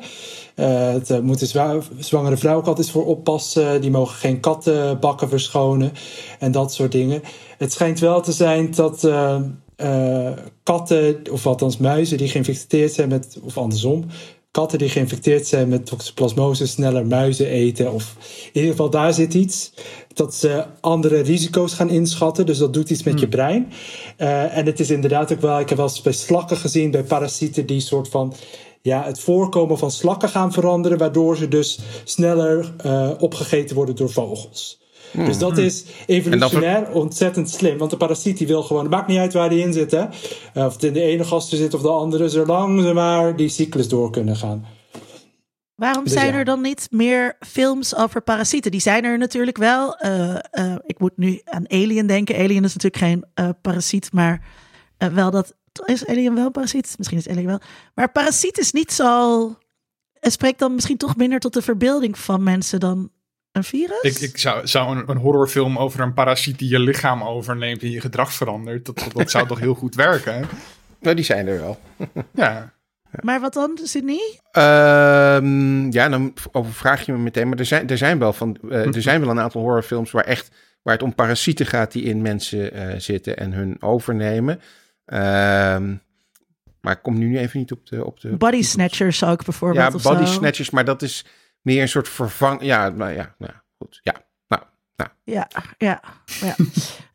Uh, daar moet de zwangere vrouw ook altijd voor oppassen. Die mogen geen kattenbakken verschonen en dat soort dingen. Het schijnt wel te zijn dat uh, uh, katten, of althans muizen, die geïnfecteerd zijn met, of andersom, katten die geïnfecteerd zijn met toxoplasmose sneller muizen eten. Of in ieder geval, daar zit iets. Dat ze andere risico's gaan inschatten. Dus dat doet iets met je hmm. brein. Uh, en het is inderdaad ook wel, ik heb wel eens bij slakken gezien, bij parasieten die soort van ja, het voorkomen van slakken gaan veranderen, waardoor ze dus sneller uh, opgegeten worden door vogels. Hmm. Dus dat is evolutionair ontzettend slim. Want de parasiet die wil gewoon, het maakt niet uit waar die in zit, hè? Uh, of het in de ene gasten zit of de andere, zolang ze maar die cyclus door kunnen gaan. Waarom dus zijn er dan niet meer films over parasieten? Die zijn er natuurlijk wel. Uh, ik moet nu aan Alien denken. Alien is natuurlijk geen parasiet, maar wel dat is Alien wel parasiet? Misschien is Alien wel. Maar parasiet is niet zo. Het spreekt dan misschien toch minder tot de verbeelding van mensen dan een virus? Ik, ik zou, zou een, een, horrorfilm over een parasiet die je lichaam overneemt en je gedrag verandert. Dat, dat, zou toch heel goed werken? Nou, die zijn er wel. <laughs> ja. Maar wat dan, Sydney? Um, ja, dan overvraag je me meteen. Maar er zijn, er zijn wel van, uh, er zijn wel een aantal horrorfilms waar echt waar het om parasieten gaat die in mensen uh, zitten en hun overnemen. Um, maar ik kom nu even niet op de... Op de body snatchers ook bijvoorbeeld. Ja, body snatchers, maar dat is meer een soort vervang... Ja, maar ja, nou, goed. Ja, nou, nou. Ja, ja, ja.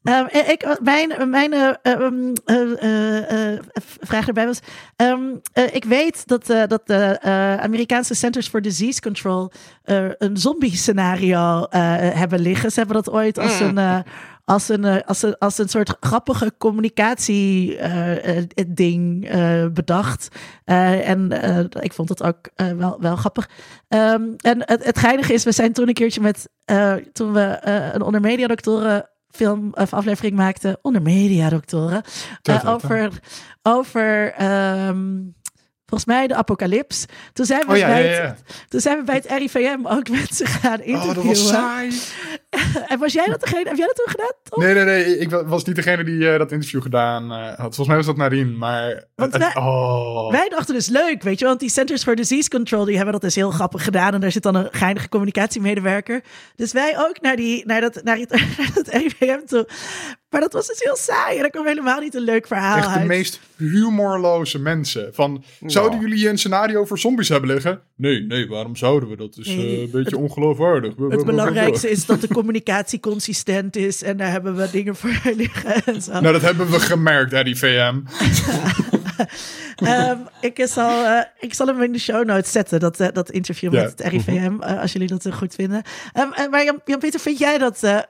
Um, ik, mijn mijn uh, uh, uh, vraag erbij was... Um, ik weet dat, dat de Amerikaanse Centers for Disease Control een zombie-scenario hebben liggen. Ze hebben dat ooit als mm. een als een, eh, als een, als een soort grappige communicatie-ding bedacht. en ik vond het ook wel, wel grappig. Um, en het, het geinige is, we zijn toen een keertje met, toen we een onder mediadoktoren film of aflevering maakten, onder mediadoktoren, over, over um, volgens mij de apocalyps. Toen zijn we, oh, ja, bij, ja, ja. Het, toen zijn we bij het RIVM ook <laughs> mensen gaan interviewen. Oh, dat was saai. <laughs> en was jij dat degene, heb jij dat toen gedaan? Nee, nee, nee. Ik was niet degene die uh, dat interview gedaan uh, had. Volgens mij was dat Narien, maar... Want wij, oh. wij dachten dus leuk, weet je. Want die Centers for Disease Control, die hebben dat dus heel grappig gedaan. En daar zit dan een geinige communicatiemedewerker. Dus wij ook naar, die, naar, dat, naar, het, <laughs> naar het RIVM toe. Maar dat was dus heel saai. En er kwam helemaal niet een leuk verhaal Echt uit. de meest humorloze mensen. Van, zouden jullie een scenario voor zombies hebben liggen? Nee, nee, waarom zouden we? Dat is uh, een beetje het, ongeloofwaardig. Het belangrijkste is dat de communicatie consistent is. En daar hebben we dingen voor <laughs> liggen. En zo. Nou, dat hebben we gemerkt, Eddie VM. um, <laughs> ehm, ik, zal, uh, ik zal hem in de show notes zetten, dat, uh, dat interview met het RIVM, als jullie dat goed vinden. Um, maar Jan-Pieter, vind jij dat,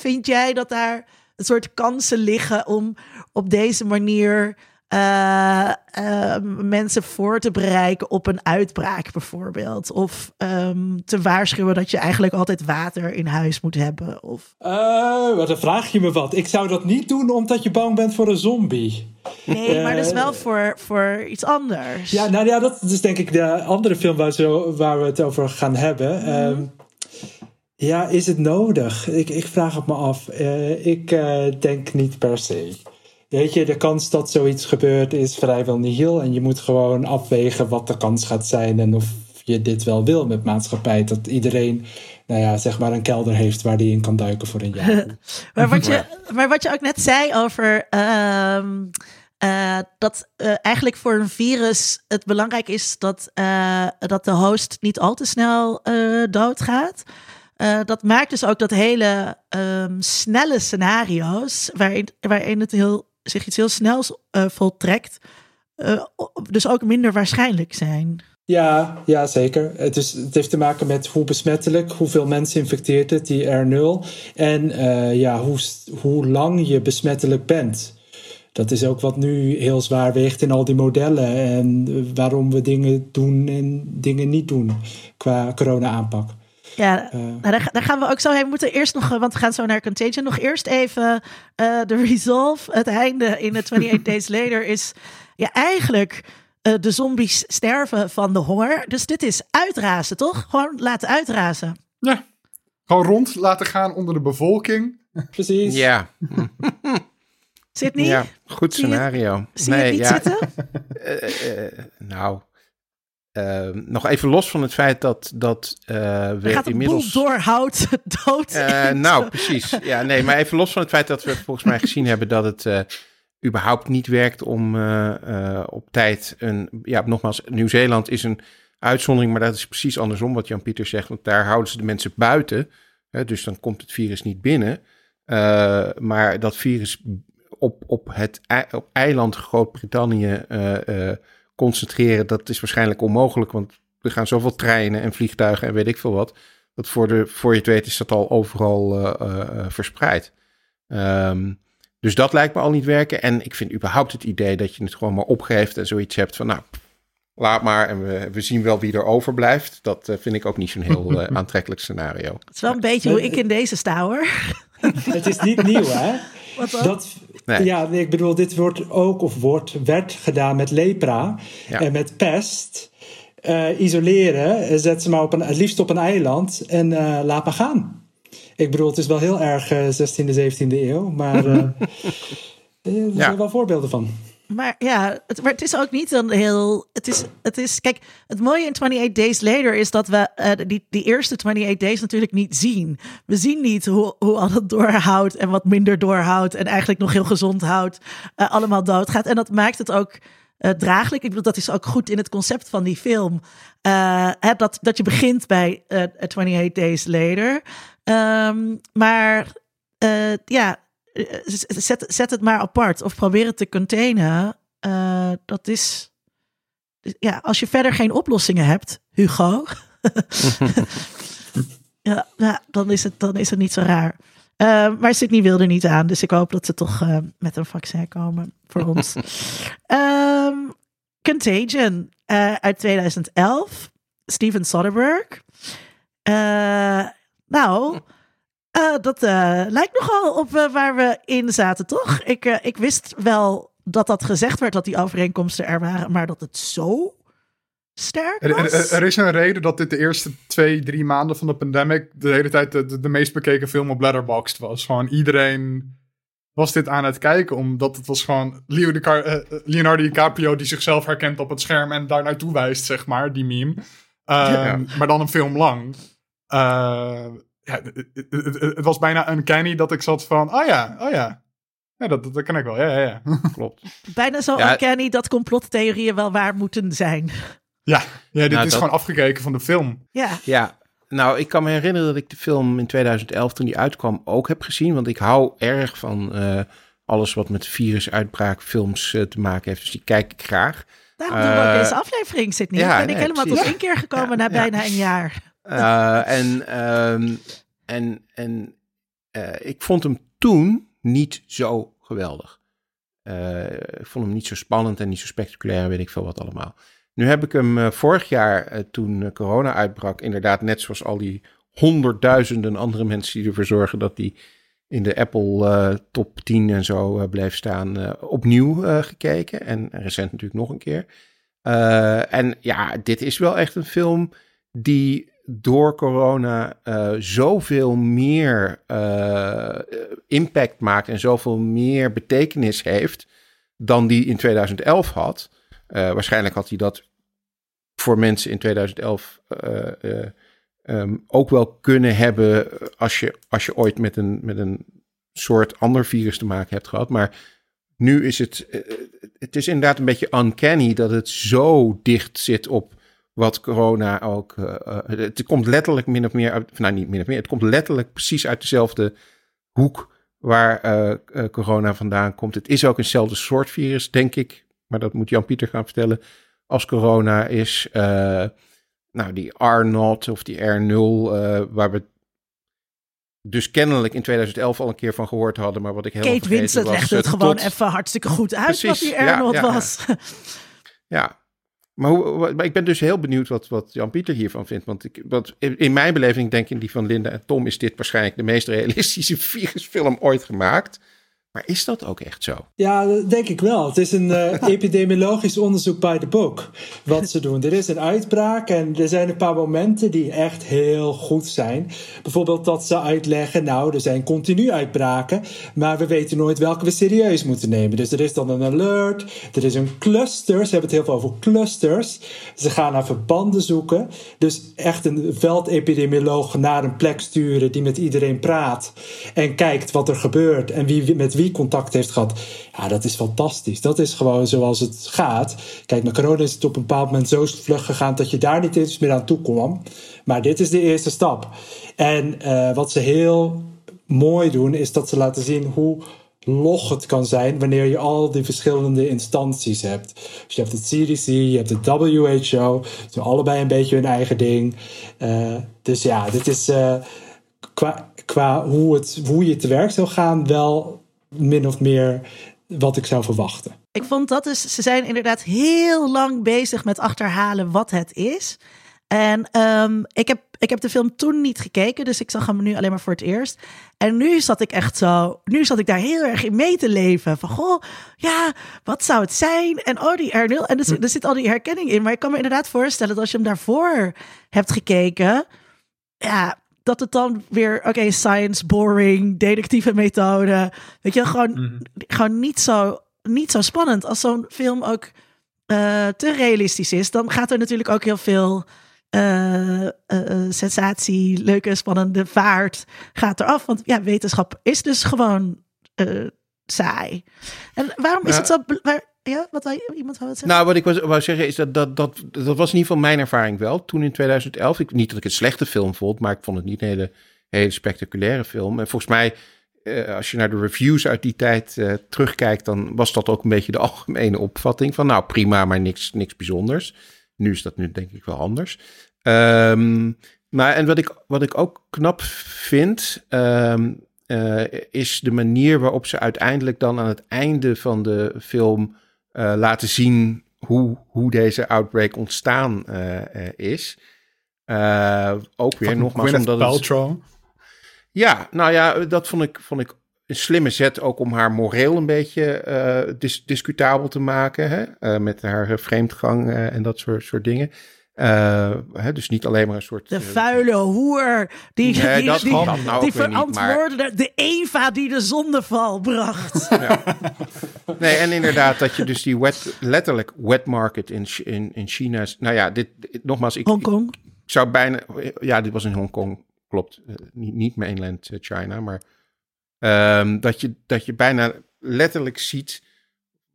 vind jij dat daar een soort kansen liggen om op deze manier eh, eh, mensen voor te bereiken op een uitbraak bijvoorbeeld. Of ehm, te waarschuwen dat je eigenlijk altijd water in huis moet hebben. Of... Uh, dan vraag je me wat. Ik zou dat niet doen omdat je bang bent voor een zombie. Nee, maar dus wel voor, voor iets anders. Ja, nou ja, dat is denk ik de andere film waar, zo, waar we het over gaan hebben. Ehm, ja, is het nodig? Ik, ik vraag het me af. ik denk niet per se. Weet je, de kans dat zoiets gebeurt is vrijwel nihil. En je moet gewoon afwegen wat de kans gaat zijn en of je dit wel wil met maatschappij. Dat iedereen, nou ja, zeg maar een kelder heeft waar die in kan duiken voor een jaar. <laughs> maar, wat je, maar wat je ook net zei over. Ehm, eh, dat uh, eigenlijk voor een virus het belangrijk is dat, uh, dat de host niet al te snel doodgaat. Dat maakt dus ook dat hele um, snelle scenario's, waarin, waarin het heel zich iets heel snels uh, voltrekt, uh, dus ook minder waarschijnlijk zijn. Ja, ja, zeker. Het, is, het heeft te maken met hoe besmettelijk, hoeveel mensen infecteert het, die R0. En ja, hoe, hoe lang je besmettelijk bent. Dat is ook wat nu heel zwaar weegt in al die modellen. En waarom we dingen doen en dingen niet doen qua corona-aanpak. Ja, uh, nou, daar, daar, gaan we ook zo heen. We moeten eerst nog, want we gaan zo naar Contagion. Nog eerst even uh, de resolve. Het einde in de 28 Days <laughs> Later is ja, eigenlijk uh, de zombies sterven van de honger. Dus dit is uitrazen, toch? Gewoon laten uitrazen. Ja, gewoon rond laten gaan onder de bevolking. Precies. Ja. Zit niet? Ja, goed scenario. Zie je, zie nee, je het niet ja. zitten? <laughs> nou, uh, nog even los van het feit dat, dat uh, we gaat inmiddels. doorhoud <laughs> dood. Uh, nou, precies. Ja, nee, maar even los van het feit dat we volgens mij gezien hebben dat het überhaupt niet werkt om op tijd een. Ja, nogmaals, Nieuw-Zeeland is een uitzondering, maar dat is precies andersom wat Jan-Pieter zegt. Want daar houden ze de mensen buiten. Hè, dus dan komt het virus niet binnen. maar dat virus op, op het op eiland Groot-Brittannië concentreren, dat is waarschijnlijk onmogelijk. Want er gaan zoveel treinen en vliegtuigen en weet ik veel wat. Dat voor, de, voor je het weet is dat al overal uh, verspreid. Um, dus dat lijkt me al niet werken. En ik vind überhaupt het idee dat je het gewoon maar opgeeft en zoiets hebt van, nou, laat maar en we, we zien wel wie er overblijft. Dat uh, vind ik ook niet zo'n heel uh, <laughs> aantrekkelijk scenario. Het is wel een beetje hoe ik in deze sta hoor. <laughs> Het is niet nieuw hè? Dat, nee. Ja, ik bedoel, dit wordt ook of wordt, werd gedaan met lepra en met pest. Uh, isoleren, zet ze maar op een, het liefst op een eiland en uh, laat maar gaan. Ik bedoel, het is wel heel erg uh, 16e, 17e eeuw, maar uh, <laughs> er zijn wel voorbeelden van. Maar ja, het, maar het is ook niet een heel. Het is, het is. Kijk, het mooie in 28 Days Later is dat we uh, die, die eerste 28 Days natuurlijk niet zien. We zien niet hoe, hoe al dat doorhoudt en wat minder doorhoudt. En eigenlijk nog heel gezond houdt. Uh, allemaal doodgaat. En dat maakt het ook. Uh, draaglijk. Ik bedoel, dat is ook goed in het concept van die film. Hè, dat, dat je begint bij 28 Days Later. Um, maar ja, eh, zet, zet het maar apart of probeer het te containen. Uh, dat is. Ja, als je verder geen oplossingen hebt, Hugo. <laughs> ja, ja, dan, is het, dan is het niet zo raar. Uh, maar Sydney wilde er niet aan, dus ik hoop dat ze toch uh, met een vaccin komen voor ons. um, <laughs> Contagion uit 2011, Steven Soderbergh. nou, uh, dat uh, lijkt nogal op uh, waar we in zaten, toch? Ik, ik wist wel dat dat gezegd werd, dat die overeenkomsten er waren, maar dat het zo sterk was. Er, er, is een reden dat dit de eerste twee, drie maanden van de pandemic de hele tijd de, de, de meest bekeken film op Letterboxd was. Gewoon iedereen was dit aan het kijken, omdat het was gewoon Leonardo DiCaprio die zichzelf herkent op het scherm en daar naartoe wijst, zeg maar, die meme. Ja. Ehm, maar dan een film lang. Ja, het, het, het, was bijna een canny dat ik zat van, oh ja, oh ja. Ja, dat, dat kan ik wel, ja, ja, ja. <laughs> Klopt. Bijna zo ja, uncanny dat complottheorieën wel waar moeten zijn. Ja, ja dit nou, is dat... gewoon afgekeken van de film. Ja. Ja, nou, ik kan me herinneren dat ik de film in 2011, toen die uitkwam, ook heb gezien. Want ik hou erg van uh, alles wat met virusuitbraakfilms uh, te maken heeft. Dus die kijk ik graag. Daarom doen we ook deze aflevering, zit niet. Ja, ben nee, ik helemaal tot één keer gekomen na bijna een jaar. Uh, en um, en, en uh, ik vond hem toen, niet zo geweldig. Uh, ik vond hem niet zo spannend en niet zo spectaculair en weet ik veel wat allemaal. Nu heb ik hem uh, vorig jaar, uh, toen corona uitbrak, inderdaad net zoals al die honderdduizenden andere <laughs> mensen die ervoor zorgen dat die in de Apple top 10 en zo bleef staan, opnieuw gekeken. En recent natuurlijk nog een keer. en ja, dit is wel echt een film die door corona uh, zoveel meer uh, impact maakt en zoveel meer betekenis heeft dan die in 2011 had. Uh, waarschijnlijk had hij dat voor mensen in 2011 um, ook wel kunnen hebben als je, als je ooit met een, met een soort ander virus te maken hebt gehad. Maar nu is het, het is inderdaad een beetje uncanny dat het zo dicht zit op wat corona ook. Uh, het komt letterlijk min of meer uit. Nou, niet min of meer. Het komt letterlijk precies uit dezelfde hoek waar uh, corona vandaan komt. Het is ook eenzelfde soort virus, denk ik. Maar dat moet Jan-Pieter gaan vertellen. Als corona is. nou, die R0 of die R0, waar we dus kennelijk in 2011 al een keer van gehoord hadden, maar wat ik helemaal Kate Winslet legde het gewoon even hartstikke goed uit Precies, wat die R0 ja, ja, was. <laughs> Ja, maar, hoe, ik ben dus heel benieuwd wat, wat Jan-Pieter hiervan vindt. Want, ik, in, mijn beleving, denk ik, in die van Linda en Tom, is dit waarschijnlijk de meest realistische <laughs> virusfilm ooit gemaakt. Maar is dat ook echt zo? Ja, denk ik wel. Het is een uh, <laughs> epidemiologisch onderzoek bij de boek. Wat ze doen. Er is een uitbraak en er zijn een paar momenten die echt heel goed zijn. Bijvoorbeeld dat ze uitleggen, nou, er zijn continu uitbraken, maar we weten nooit welke we serieus moeten nemen. Dus er is dan een alert, er is een cluster. Ze hebben het heel veel over clusters. Ze gaan naar verbanden zoeken. Dus echt een veldepidemioloog naar een plek sturen die met iedereen praat en kijkt wat er gebeurt en wie met wie contact heeft gehad. Ja, dat is fantastisch. Dat is gewoon zoals het gaat. Kijk, met corona is het op een bepaald moment zo vlug gegaan dat je daar niet eens meer aan toe kwam. Maar dit is de eerste stap. En uh, wat ze heel mooi doen, is dat ze laten zien hoe log het kan zijn wanneer je al die verschillende instanties hebt. Dus je hebt het CDC, je hebt de WHO, ze doen allebei een beetje hun eigen ding. Uh, dus ja, dit is uh, qua, qua hoe, hoe je te werk zou gaan wel min of meer wat ik zou verwachten. Ik vond dat dus, ze zijn inderdaad heel lang bezig met achterhalen wat het is. En um, ik, heb, ik heb de film toen niet gekeken, dus ik zag hem nu alleen maar voor het eerst. En nu zat ik echt zo, nu zat ik daar heel erg in mee te leven. Van goh, ja, wat zou het zijn? En oh, die R0. En er, er zit al die herkenning in. Maar ik kan me inderdaad voorstellen dat als je hem daarvoor hebt gekeken, ja, dat het dan weer, oké, science, boring, detectieve methode. Weet je, gewoon, mhm. gewoon niet, zo, niet zo spannend. Als zo'n film ook uh, te realistisch is, dan gaat er natuurlijk ook heel veel uh, uh, sensatie, leuke, spannende vaart gaat eraf. Want ja, wetenschap is dus gewoon saai. En waarom is het zo... Waar, ja, wat iemand? Nou, wat ik wou zeggen is dat, dat dat dat was in ieder geval mijn ervaring wel. Toen in 2011, ik, niet dat ik het slechte film vond, maar ik vond het niet een hele, hele spectaculaire film. En volgens mij, eh, als je naar de reviews uit die tijd eh, terugkijkt, dan was dat ook een beetje de <laughs> algemene opvatting van, nou prima, maar niks, niks bijzonders. Nu is dat nu denk ik wel anders. Um, maar en wat ik, wat ik ook knap vind, um, uh, is de manier waarop ze uiteindelijk dan aan het einde van de film uh, laten zien hoe, hoe deze outbreak ontstaan uh, is. ook weer nogmaals Gwyneth omdat Paltrow. het... Ja, nou ja, dat vond ik, vond ik een slimme zet ook om haar moreel een beetje dis discutabel te maken. Hè? met haar vreemdgang en dat soort, soort dingen. Uh, hè, dus niet alleen maar een soort. De vuile hoer. Die, nee, die, die, nou die verantwoordde maar... de Eva die de zondeval bracht. Ja. <laughs> Nee, en inderdaad, dat je dus die wet, letterlijk wet market in, in, in China. Nou ja, dit, nogmaals. Ik, Hongkong. Ik, zou bijna. Ja, dit was in Hongkong. Klopt. Uh, niet, niet mainland China, maar. Um, dat, je, dat je bijna letterlijk ziet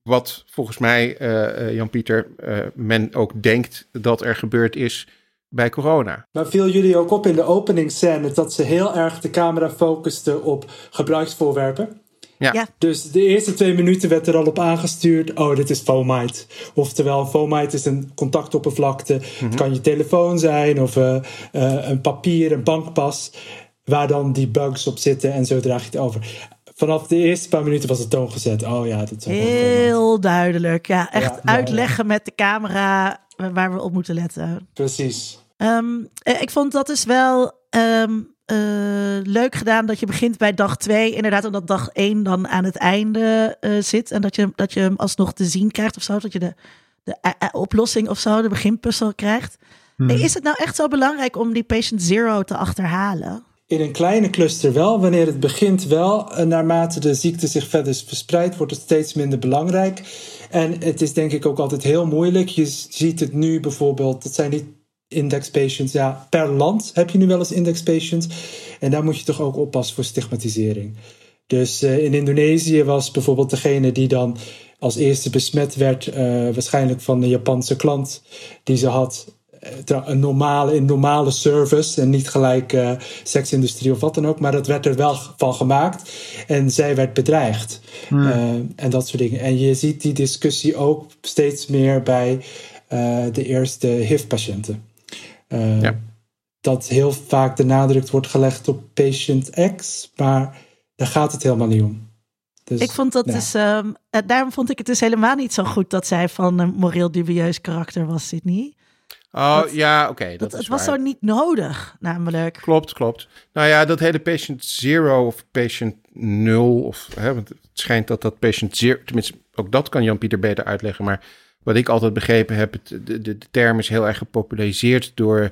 wat volgens mij, uh, Jan-Pieter, uh, men ook denkt dat er gebeurd is bij corona. Maar viel jullie ook op in de openingsscène dat ze heel erg de camera focuste op gebruiksvoorwerpen? Ja. ja. Dus de eerste twee minuten werd er al op aangestuurd. Oh, dit is Fomite. Oftewel, Fomite is een contactoppervlakte. Het mhm. kan je telefoon zijn of uh, een papier, een bankpas. Waar dan die bugs op zitten en zo draag je het over vanaf de eerste paar minuten was de toon gezet. Oh ja, dat is Heel duidelijk. Ja, echt Ja, ja, uitleggen met de camera waar we op moeten letten. Precies. Ehm, eh, ik vond dat dus wel ehm, eh, leuk gedaan dat je begint bij dag 2. Inderdaad, omdat dag 1 dan aan het einde eh, zit. En dat je, dat je hem alsnog te zien krijgt of zo. Dat je de, de eh, oplossing of zo, de beginpuzzel krijgt. Hmm. Is het nou echt zo belangrijk om die patient zero te achterhalen? In een kleine cluster wel. Wanneer het begint wel. Naarmate de ziekte zich verder verspreidt, wordt het steeds minder belangrijk. En het is denk ik ook altijd heel moeilijk. Je ziet het nu bijvoorbeeld, dat zijn niet index patients. Ja, per land heb je nu wel eens index patients. En daar moet je toch ook oppassen voor stigmatisering. Dus uh, in Indonesië was bijvoorbeeld degene die dan als eerste besmet werd, uh, waarschijnlijk van de Japanse klant die ze had, een normale, een normale service en niet gelijk uh, seksindustrie of wat dan ook. Maar dat werd er wel van gemaakt en zij werd bedreigd. Hmm. En dat soort dingen. En je ziet die discussie ook steeds meer bij de eerste HIV-patiënten. Ja. Dat heel vaak de nadruk wordt gelegd op patient X, maar daar gaat het helemaal niet om. Dus, ik vond dat ja. dus, um, daarom vond ik het dus helemaal niet zo goed dat zij van een moreel dubieus karakter was, Sydney. Oh dat, ja, oké. Okay, dat, het was zo niet nodig, namelijk. Klopt, klopt. Nou ja, dat hele patient zero of patient nul, of, hè, want het schijnt dat dat patient zero, tenminste, ook dat kan Jan-Pieter beter uitleggen, maar wat ik altijd begrepen heb, het, de, de, de term is heel erg gepopulariseerd door uh,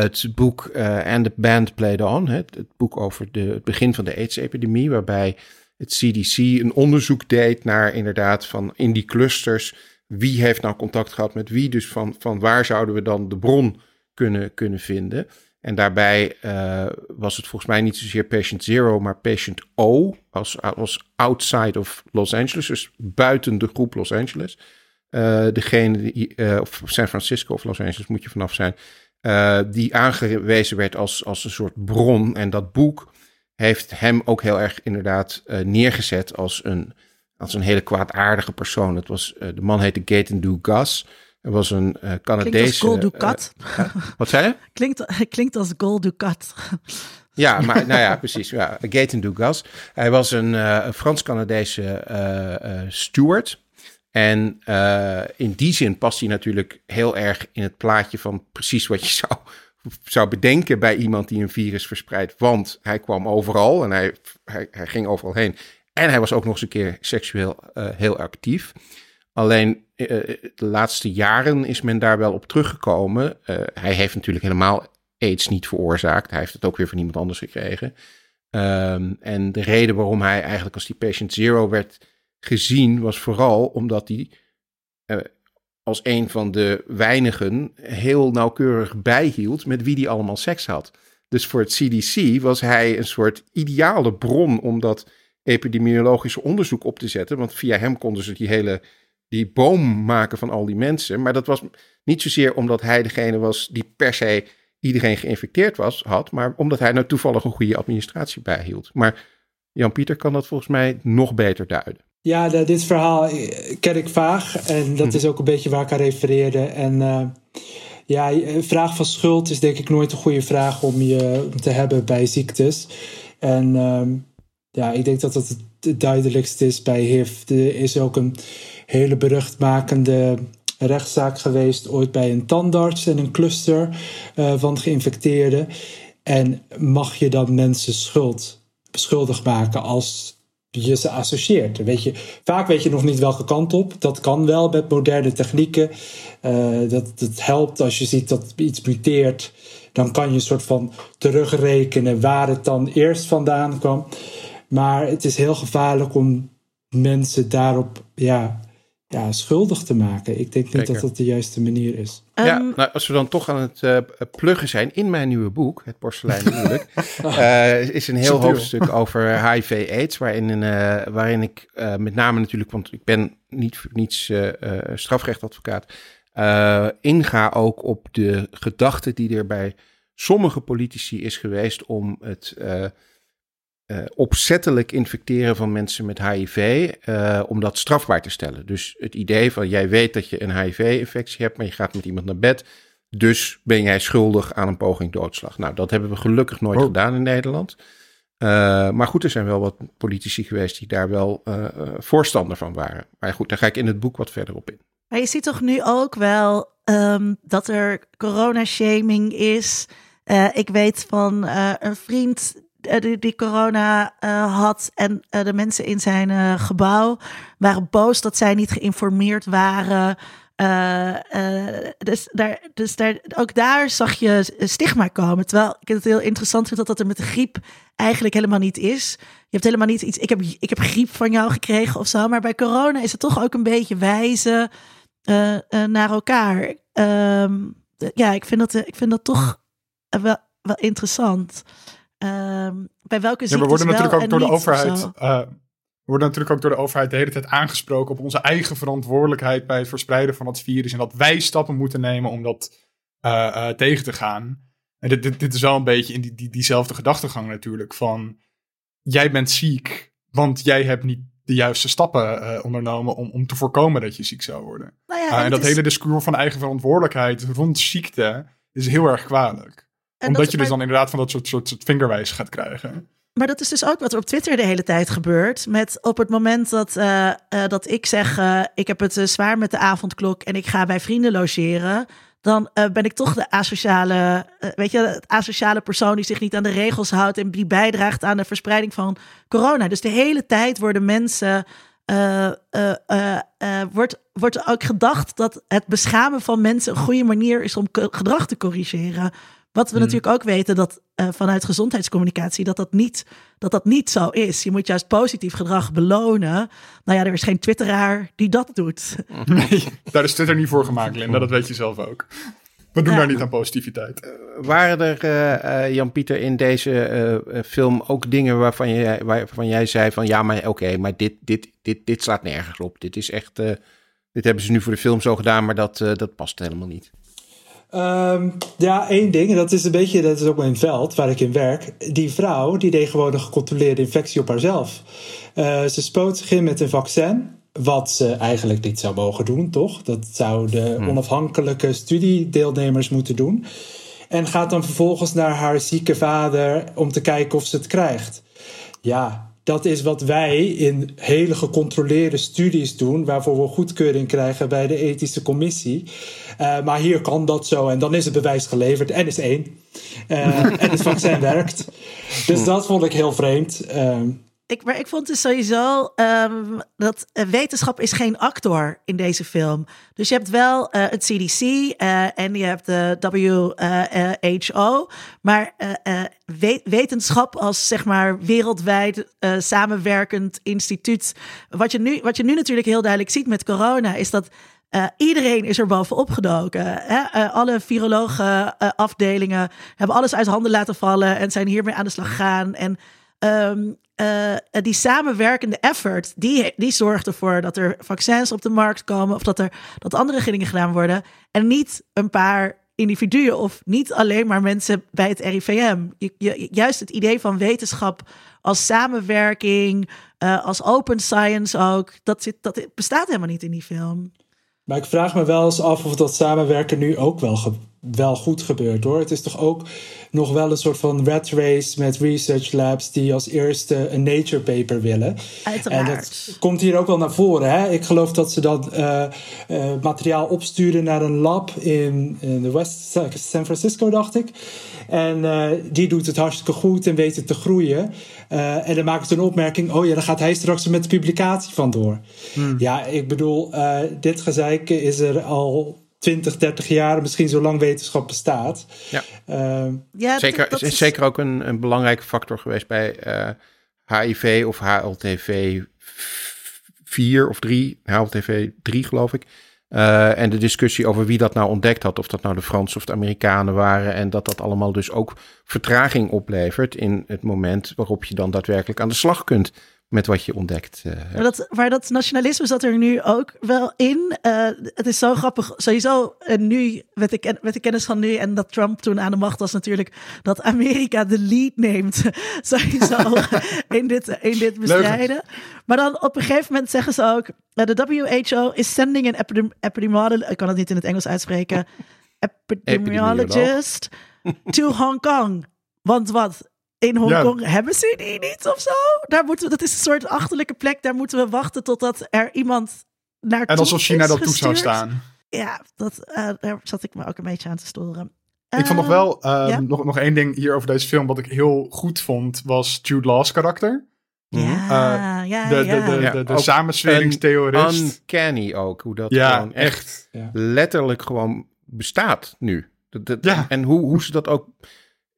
het boek uh, And the Band Played On, het, het boek over de, het begin van de AIDS-epidemie, waarbij het CDC een onderzoek deed naar inderdaad van in die clusters wie heeft nou contact gehad met wie? Dus van, van waar zouden we dan de bron kunnen, kunnen vinden? En daarbij uh, was het volgens mij niet zozeer patient zero, maar patient O als, als outside of Los Angeles, dus buiten de groep Los Angeles. Uh, degene die, uh, of San Francisco of Los Angeles moet je vanaf zijn, die aangewezen werd als, als een soort bron. En dat boek heeft hem ook heel erg inderdaad neergezet als een als een hele kwaadaardige persoon. Het was, de man heette Gaten Du Gas. Er was een uh, Canadese... Klinkt als Ducat. Uh, wat zei je? <laughs> klinkt, <laughs> klinkt als Gol Ducat. ja, <laughs> maar nou ja, precies. Ja, Gaten Du Gas. Hij was een, een Frans-Canadese steward. En in die zin past hij natuurlijk heel erg in het plaatje van precies wat je <laughs> zou, zou bedenken bij iemand die een virus verspreidt. Want hij kwam overal en hij, hij, ging overal heen. En hij was ook nog eens een keer seksueel uh, heel actief. Alleen uh, de laatste jaren is men daar wel op teruggekomen. Hij heeft natuurlijk helemaal AIDS niet veroorzaakt. Hij heeft het ook weer van iemand anders gekregen. Um, en de reden waarom hij eigenlijk als die patient zero werd gezien, was vooral omdat hij als een van de weinigen heel nauwkeurig bijhield met wie hij allemaal seks had. Dus voor het CDC was hij een soort ideale bron om dat epidemiologische onderzoek op te zetten. Want via hem konden ze die hele die boom maken van al die mensen. Maar dat was niet zozeer omdat hij degene was die per se iedereen geïnfecteerd was, had. Maar omdat hij nou toevallig een goede administratie bijhield. Maar Jan-Pieter kan dat volgens mij nog beter duiden. Ja, dit verhaal ken ik vaag. En dat is ook een beetje waar ik aan refereerde. En uh, ja, vraag van schuld is denk ik nooit een goede vraag om je te hebben bij ziektes. En... Uh, ja, ik denk dat dat het duidelijkste is bij HIV. Er is ook een hele beruchtmakende rechtszaak geweest ooit bij een tandarts en een cluster uh, van geïnfecteerden. En mag je dan mensen schuld, beschuldigd maken als je ze associeert? Weet je, vaak weet je nog niet welke kant op. Dat kan wel met moderne technieken. Uh, dat, dat helpt als je ziet dat iets muteert. Dan kan je een soort van terugrekenen waar het dan eerst vandaan kwam. Maar het is heel gevaarlijk om mensen daarop ja, ja, schuldig te maken. Ik denk niet Zeker. dat dat de juiste manier is. Ja, Ehm, nou, als we dan toch aan het uh, pluggen zijn in mijn nieuwe boek, Het Porselein <laughs> Huwelijk, uh, is een heel hoofdstuk <laughs> over HIV-AIDS, waarin, uh, waarin ik met name natuurlijk, want ik ben niet voor niets strafrechtadvocaat, inga ook op de gedachte die er bij sommige politici is geweest om het uh, opzettelijk infecteren van mensen met HIV, uh, om dat strafbaar te stellen. Dus het idee van jij weet dat je een HIV-infectie hebt, maar je gaat met iemand naar bed, dus ben jij schuldig aan een poging doodslag. Nou, dat hebben we gelukkig nooit Oh. gedaan in Nederland. Uh, maar goed, er zijn wel wat politici geweest die daar wel uh, voorstander van waren. Maar goed, daar ga ik in het boek wat verder op in. Maar je ziet toch nu ook wel um, dat er corona-shaming is. Uh, ik weet van een vriend die, die corona had en de mensen in zijn gebouw waren boos dat zij niet geïnformeerd waren. Dus, daar, dus daar, ook daar zag je stigma komen. Terwijl ik het heel interessant vind dat dat er met de griep eigenlijk helemaal niet is. Je hebt helemaal niet iets. Ik heb, ik heb griep van jou gekregen of zo. Maar bij corona is het toch ook een beetje wijzen naar elkaar. Um, ja, ik vind dat, ik vind dat toch wel, wel interessant. Um, bij welke ziektes ja, we worden natuurlijk ook door de overheid we worden natuurlijk ook door de overheid de hele tijd aangesproken op onze eigen verantwoordelijkheid bij het verspreiden van het virus. En dat wij stappen moeten nemen om dat uh, uh, tegen te gaan. En dit, dit, dit, is wel een beetje in die, die, diezelfde gedachtegang natuurlijk. Van jij bent ziek, want jij hebt niet de juiste stappen ondernomen om, om te voorkomen dat je ziek zou worden. Nou ja, en, en dat hele discours van eigen verantwoordelijkheid rond ziekte is heel erg kwalijk. Omdat je dus dan inderdaad van dat soort, soort, soort vingerwijzen gaat krijgen. Maar dat is dus ook wat er op Twitter de hele tijd gebeurt. Met op het moment dat, uh, uh, dat ik zeg: uh, ik heb het zwaar met de avondklok en ik ga bij vrienden logeren. Dan ben ik toch de asociale, weet je, het asociale persoon die zich niet aan de regels houdt en die bijdraagt aan de verspreiding van corona. Dus de hele tijd worden mensen wordt, wordt ook gedacht dat het beschamen van mensen een goede manier is om gedrag te corrigeren. Wat we hmm. natuurlijk ook weten dat uh, vanuit gezondheidscommunicatie dat dat, niet, dat dat niet zo is. Je moet juist positief gedrag belonen. Nou ja, er is geen twitteraar die dat doet. <laughs> Nee, daar is Twitter niet voor gemaakt, Linda. Dat weet je zelf ook. We doen daar niet aan positiviteit. Uh, waren er, uh, Jan-Pieter, in deze film ook dingen waarvan jij, waarvan jij zei van... ja, maar oké, maar dit, dit, dit, dit slaat nergens op. Dit is echt... dit hebben ze nu voor de film zo gedaan, maar dat, dat past helemaal niet. Um, ja, één ding, en dat is een beetje, dat is ook mijn veld waar ik in werk. Die vrouw, die deed gewoon een gecontroleerde infectie op haarzelf. Uh, ze spoot zich in met een vaccin, wat ze eigenlijk niet zou mogen doen, toch? Dat zouden hmm. onafhankelijke studiedeelnemers moeten doen. En gaat dan vervolgens naar haar zieke vader om te kijken of ze het krijgt. Ja, dat is wat wij in hele gecontroleerde studies doen, waarvoor we goedkeuring krijgen bij de ethische commissie. Uh, maar hier kan dat zo en dan is het bewijs geleverd en is één. Uh, en het vaccin werkt. Dus dat vond ik heel vreemd. Ik, maar ik vond het sowieso um, dat uh, wetenschap is geen actor in deze film. Dus je hebt wel uh, het CDC uh, en je hebt de WHO, maar we wetenschap als zeg maar wereldwijd samenwerkend instituut. Wat je, nu, wat je nu natuurlijk heel duidelijk ziet met corona is dat iedereen is er bovenop gedoken. Hè? Alle virologen afdelingen hebben alles uit handen laten vallen en zijn hiermee aan de slag gegaan. En um, die samenwerkende effort, die, die zorgt ervoor dat er vaccins op de markt komen of dat er dat andere dingen gedaan worden. En niet een paar individuen of niet alleen maar mensen bij het RIVM. Juist het idee van wetenschap als samenwerking, als open science ook, dat, zit, dat bestaat helemaal niet in die film. Maar ik vraag me wel eens af of dat samenwerken nu ook wel, wel goed gebeurt hoor. Het is toch ook nog wel een soort van rat race met research labs die als eerste een nature paper willen. Uiteraard. En dat komt hier ook wel naar voren. Hè? Ik geloof dat ze dan uh, uh, materiaal opsturen naar een lab in, in de West San Francisco, dacht ik. En uh, die doet het hartstikke goed en weet het te groeien. Uh, en dan maakt ze een opmerking: oh ja, dan gaat hij straks met de publicatie vandoor. Hmm. Ja, ik bedoel, uh, dit gezeik is er al 20, 30 jaar, misschien zo lang wetenschap bestaat. Ja, ja zeker, dat, is zeker ook een, een belangrijke factor geweest bij HIV of HLTV 4 of 3, HLTV 3 geloof ik. Uh, en de discussie over wie dat nou ontdekt had, of dat nou de Fransen of de Amerikanen waren. En dat dat allemaal dus ook vertraging oplevert in het moment waarop je dan daadwerkelijk aan de slag kunt met wat je ontdekt uh, maar, dat, maar dat nationalisme zat er nu ook wel in. Uh, het is zo grappig. Sowieso uh, nu, met de, met de kennis van nu en dat Trump toen aan de macht was natuurlijk, dat Amerika de lead neemt. <laughs> sowieso <laughs> in, dit, in dit bestrijden. Maar dan op een gegeven moment zeggen ze ook, de WHO is sending an epidem epidemiologist, ik kan het niet in het Engels uitspreken, <laughs> epidemiologist to Hong Kong. Want wat? In Hongkong hebben ze die niet of zo. Daar moeten we, dat is een soort achterlijke plek. Daar moeten we wachten totdat er iemand naar En alsof China dat toe zou staan. Ja, dat, eh, daar zat ik me ook een beetje aan te storen. Ik vond nog Eh, wel, eh, ja? nog, nog één ding hier over deze film, wat ik heel goed vond, was Jude Law's karakter. Ja, ja, De, de, ja. de, Ja, de, de ook samensweringstheorist. Uncanny ook, hoe dat Ja, gewoon echt echt. letterlijk gewoon bestaat nu. Dat. En hoe, hoe ze dat ook...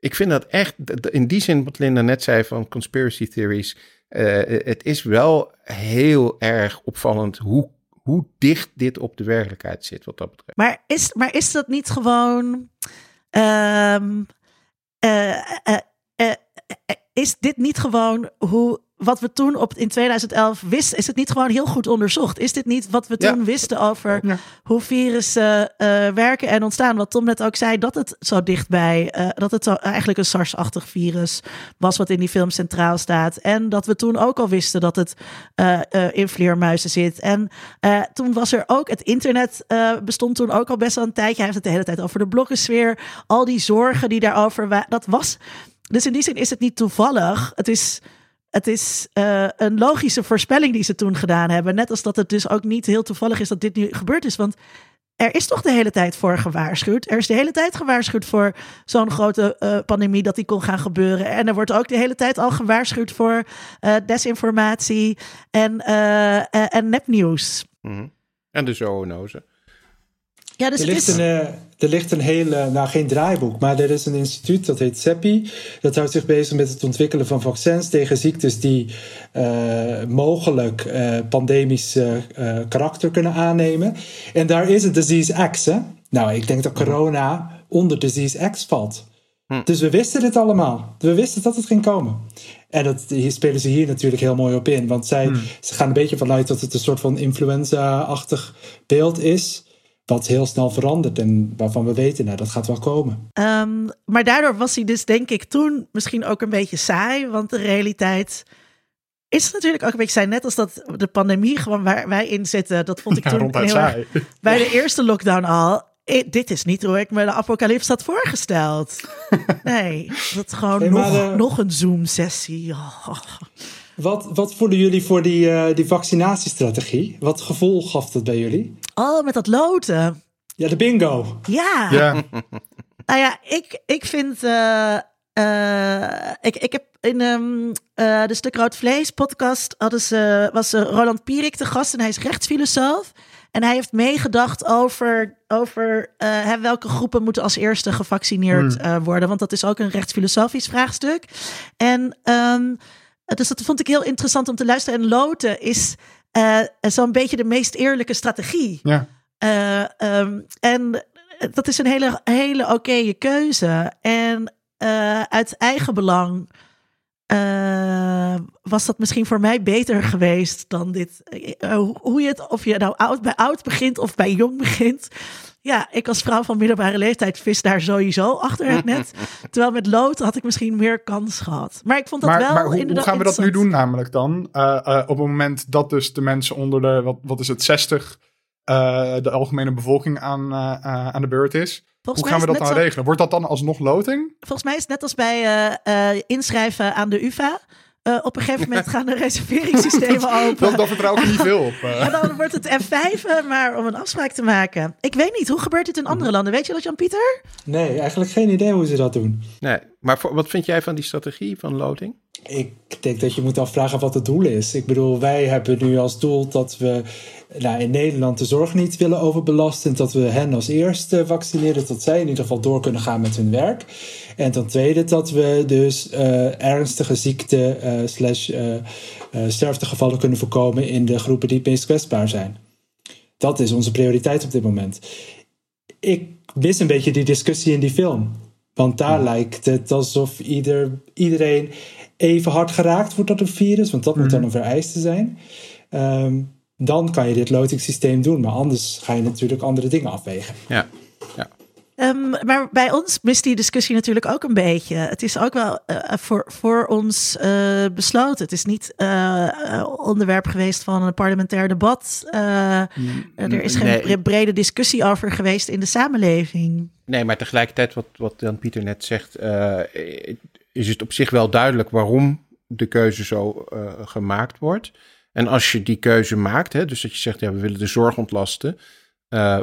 Ik vind dat echt, in die zin wat Linda net zei van conspiracy theories, eh, het is wel heel erg opvallend hoe, hoe dicht dit op de werkelijkheid zit wat dat betreft. Maar is, maar is dat niet gewoon. ehm, eh, eh, eh, eh, eh, is dit niet gewoon hoe. Wat we toen op, in 2011 wisten, is het niet gewoon heel goed onderzocht? Is dit niet wat we Ja. toen wisten over Ja. hoe virussen eh, werken en ontstaan? Wat Tom net ook zei, dat het zo dichtbij, eh, dat het zo, eigenlijk een SARS-achtig virus was wat in die film centraal staat. En dat we toen ook al wisten dat het eh, in vleermuizen zit. En toen was er ook, het internet bestond toen ook al best wel een tijdje. Hij heeft het de hele tijd over de bloggensfeer. Al die zorgen die daarover waren, dat was... Dus in die zin is het niet toevallig. Het is, het is eh, een logische voorspelling die ze toen gedaan hebben. Net als dat het dus ook niet heel toevallig is dat dit nu gebeurd is. Want er is toch de hele tijd voor gewaarschuwd. Er is de hele tijd gewaarschuwd voor zo'n grote eh, pandemie dat die kon gaan gebeuren. En er wordt ook de hele tijd al gewaarschuwd voor eh, desinformatie en, en nepnieuws. Mhm. En de zoonozen. Ja, dus Er ligt, is... een, er ligt een hele, nou geen draaiboek, maar er is een instituut dat heet CEPI. Dat houdt zich bezig met het ontwikkelen van vaccins tegen ziektes die eh, mogelijk eh, pandemisch eh, eh, karakter kunnen aannemen. En daar is het Disease X. Hè? Nou, ik denk dat corona onder Disease X valt. Hm. Dus we wisten dit allemaal. We wisten dat het ging komen. En dat, hier spelen ze hier natuurlijk heel mooi op in. Want zij, ze gaan een beetje vanuit dat het een soort van influenza-achtig beeld is. Wat heel snel verandert en waarvan we weten, nou, dat gaat wel komen. Ehm, maar daardoor was hij dus denk ik toen misschien ook een beetje saai. Want de realiteit is natuurlijk ook een beetje saai. Net als dat de pandemie gewoon waar wij in zitten. Dat vond ik Ja, toen heel erg saai. <laughs> bij de eerste lockdown al. Eh, dit is niet hoe ik me de apocalyps had voorgesteld. <laughs> Nee, dat is gewoon Nee, nog, eh, nog een Zoom-sessie. Oh. Wat, wat voelen jullie voor die, eh, die vaccinatiestrategie? Wat gevoel gaf dat bij jullie? oh, met dat loten. Ja, de bingo. Ja. Ja, <laughs> Nou ja, ik, ik vind. eh, eh, ik, ik heb in ehm, eh, de Stuk Rood Vlees podcast hadden ze, was Roland Pierik de gast en hij is rechtsfilosoof. En hij heeft meegedacht over, over eh, hè, welke groepen moeten als eerste gevaccineerd eh, worden. Want dat is ook een rechtsfilosofisch vraagstuk. En ehm, dus dat vond ik heel interessant om te luisteren. En loten is eh, zo'n beetje de meest eerlijke strategie. ja. Eh, ehm, en dat is een hele, hele oké keuze. En eh, uit eigen belang eh, was dat misschien voor mij beter <laughs> geweest dan dit. Eh, hoe- hoe je het, of je nou oud, bij oud begint of bij jong begint. Ja, ik als vrouw van middelbare leeftijd vis daar sowieso achter het net. <laughs> Terwijl met lood had ik misschien meer kans gehad. Maar ik vond dat Maar, wel maar hoe, gaan we dat nu doen namelijk dan? Eh, eh, op het moment dat dus de mensen onder de, wat, wat is het, 60, eh, de algemene bevolking aan, aan de beurt is. Volgens hoe gaan we dat dan regelen? Wordt dat dan alsnog loting? Volgens mij is het net als bij inschrijven aan de UvA. Eh, op een gegeven moment gaan de <laughs> reserveringssystemen open. Dan, dan vertrouw ik niet veel op. eh. En dan wordt het F5 eh, maar om een afspraak te maken. Ik weet niet, hoe gebeurt dit in andere landen? Weet je dat, Jan-Pieter? Nee, eigenlijk geen idee hoe ze dat doen. Nee, maar wat vind jij van die strategie van loting? Ik denk dat je moet afvragen wat het doel is. Ik bedoel, wij hebben nu als doel dat we nou, in Nederland de zorg niet willen overbelasten. En dat we hen als eerste vaccineren, dat zij in ieder geval door kunnen gaan met hun werk. En ten tweede dat we dus eh, ernstige ziekte eh, slash eh, sterftegevallen kunnen voorkomen in de groepen die het meest kwetsbaar zijn. Dat is onze prioriteit op dit moment. Ik mis een beetje die discussie in die film. Want daar lijkt het alsof ieder, iedereen even hard geraakt wordt door het virus. Want dat moet dan een vereiste zijn. Ehm, dan kan je dit lotingssysteem doen. Maar anders ga je natuurlijk andere dingen afwegen. Ja, Ehm, maar bij ons mist die discussie natuurlijk ook een beetje. Het is ook wel eh, voor, voor ons eh, besloten. Het is niet eh, eh, onderwerp geweest van een parlementair debat. Eh, er is geen nee. brede discussie over geweest in de samenleving. Nee, maar tegelijkertijd wat, wat dan Pieter net zegt. eh, is het op zich wel duidelijk waarom de keuze zo gemaakt wordt. En als je die keuze maakt, hè, dus dat je zegt, ja, we willen de zorg ontlasten.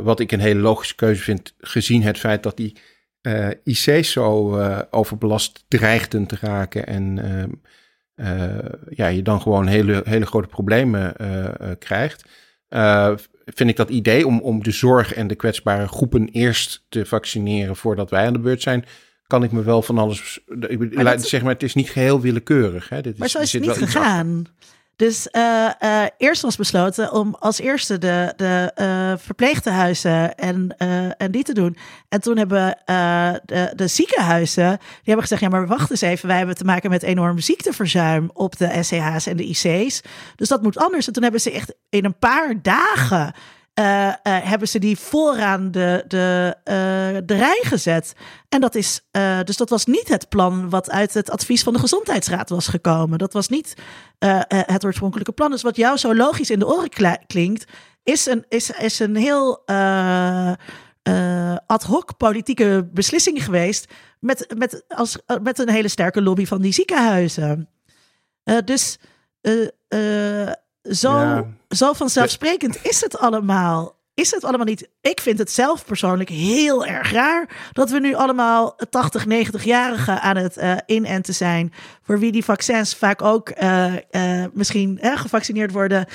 Wat ik een hele logische keuze vind, gezien het feit dat die uh, IC's zo overbelast dreigden te raken. En ehm, ja, je dan gewoon hele, hele grote problemen krijgt vind ik dat idee om, om de zorg en de kwetsbare groepen eerst te vaccineren voordat wij aan de beurt zijn, kan ik me wel van alles. Ik, maar zeg maar, het is niet geheel willekeurig. Hè? Dit maar zo is het niet gegaan. Dus uh, uh, eerst was besloten om als eerste de, de uh, verpleegtehuizen en, en die te doen. En toen hebben de, de ziekenhuizen, die hebben gezegd, ja maar wacht eens even, wij hebben te maken met enorm ziekteverzuim op de SCH's en de IC's. Dus dat moet anders. En toen hebben ze echt in een paar dagen uh, uh, hebben ze die vooraan de, de, uh, de rij gezet. En dat is, dus dat was niet het plan wat uit het advies van de Gezondheidsraad was gekomen. Dat was niet het oorspronkelijke plan. Dus wat jou zo logisch in de oren klinkt, is een, is, is een heel ad hoc politieke beslissing geweest. Met, met, als, met een hele sterke lobby van die ziekenhuizen. dus zo, ja. zo vanzelfsprekend is het allemaal. Is het allemaal niet? Ik vind het zelf persoonlijk heel erg raar dat we nu allemaal 80, 90-jarigen aan het uh, inenten zijn. Voor wie die vaccins vaak ook uh, uh, misschien gevaccineerd worden.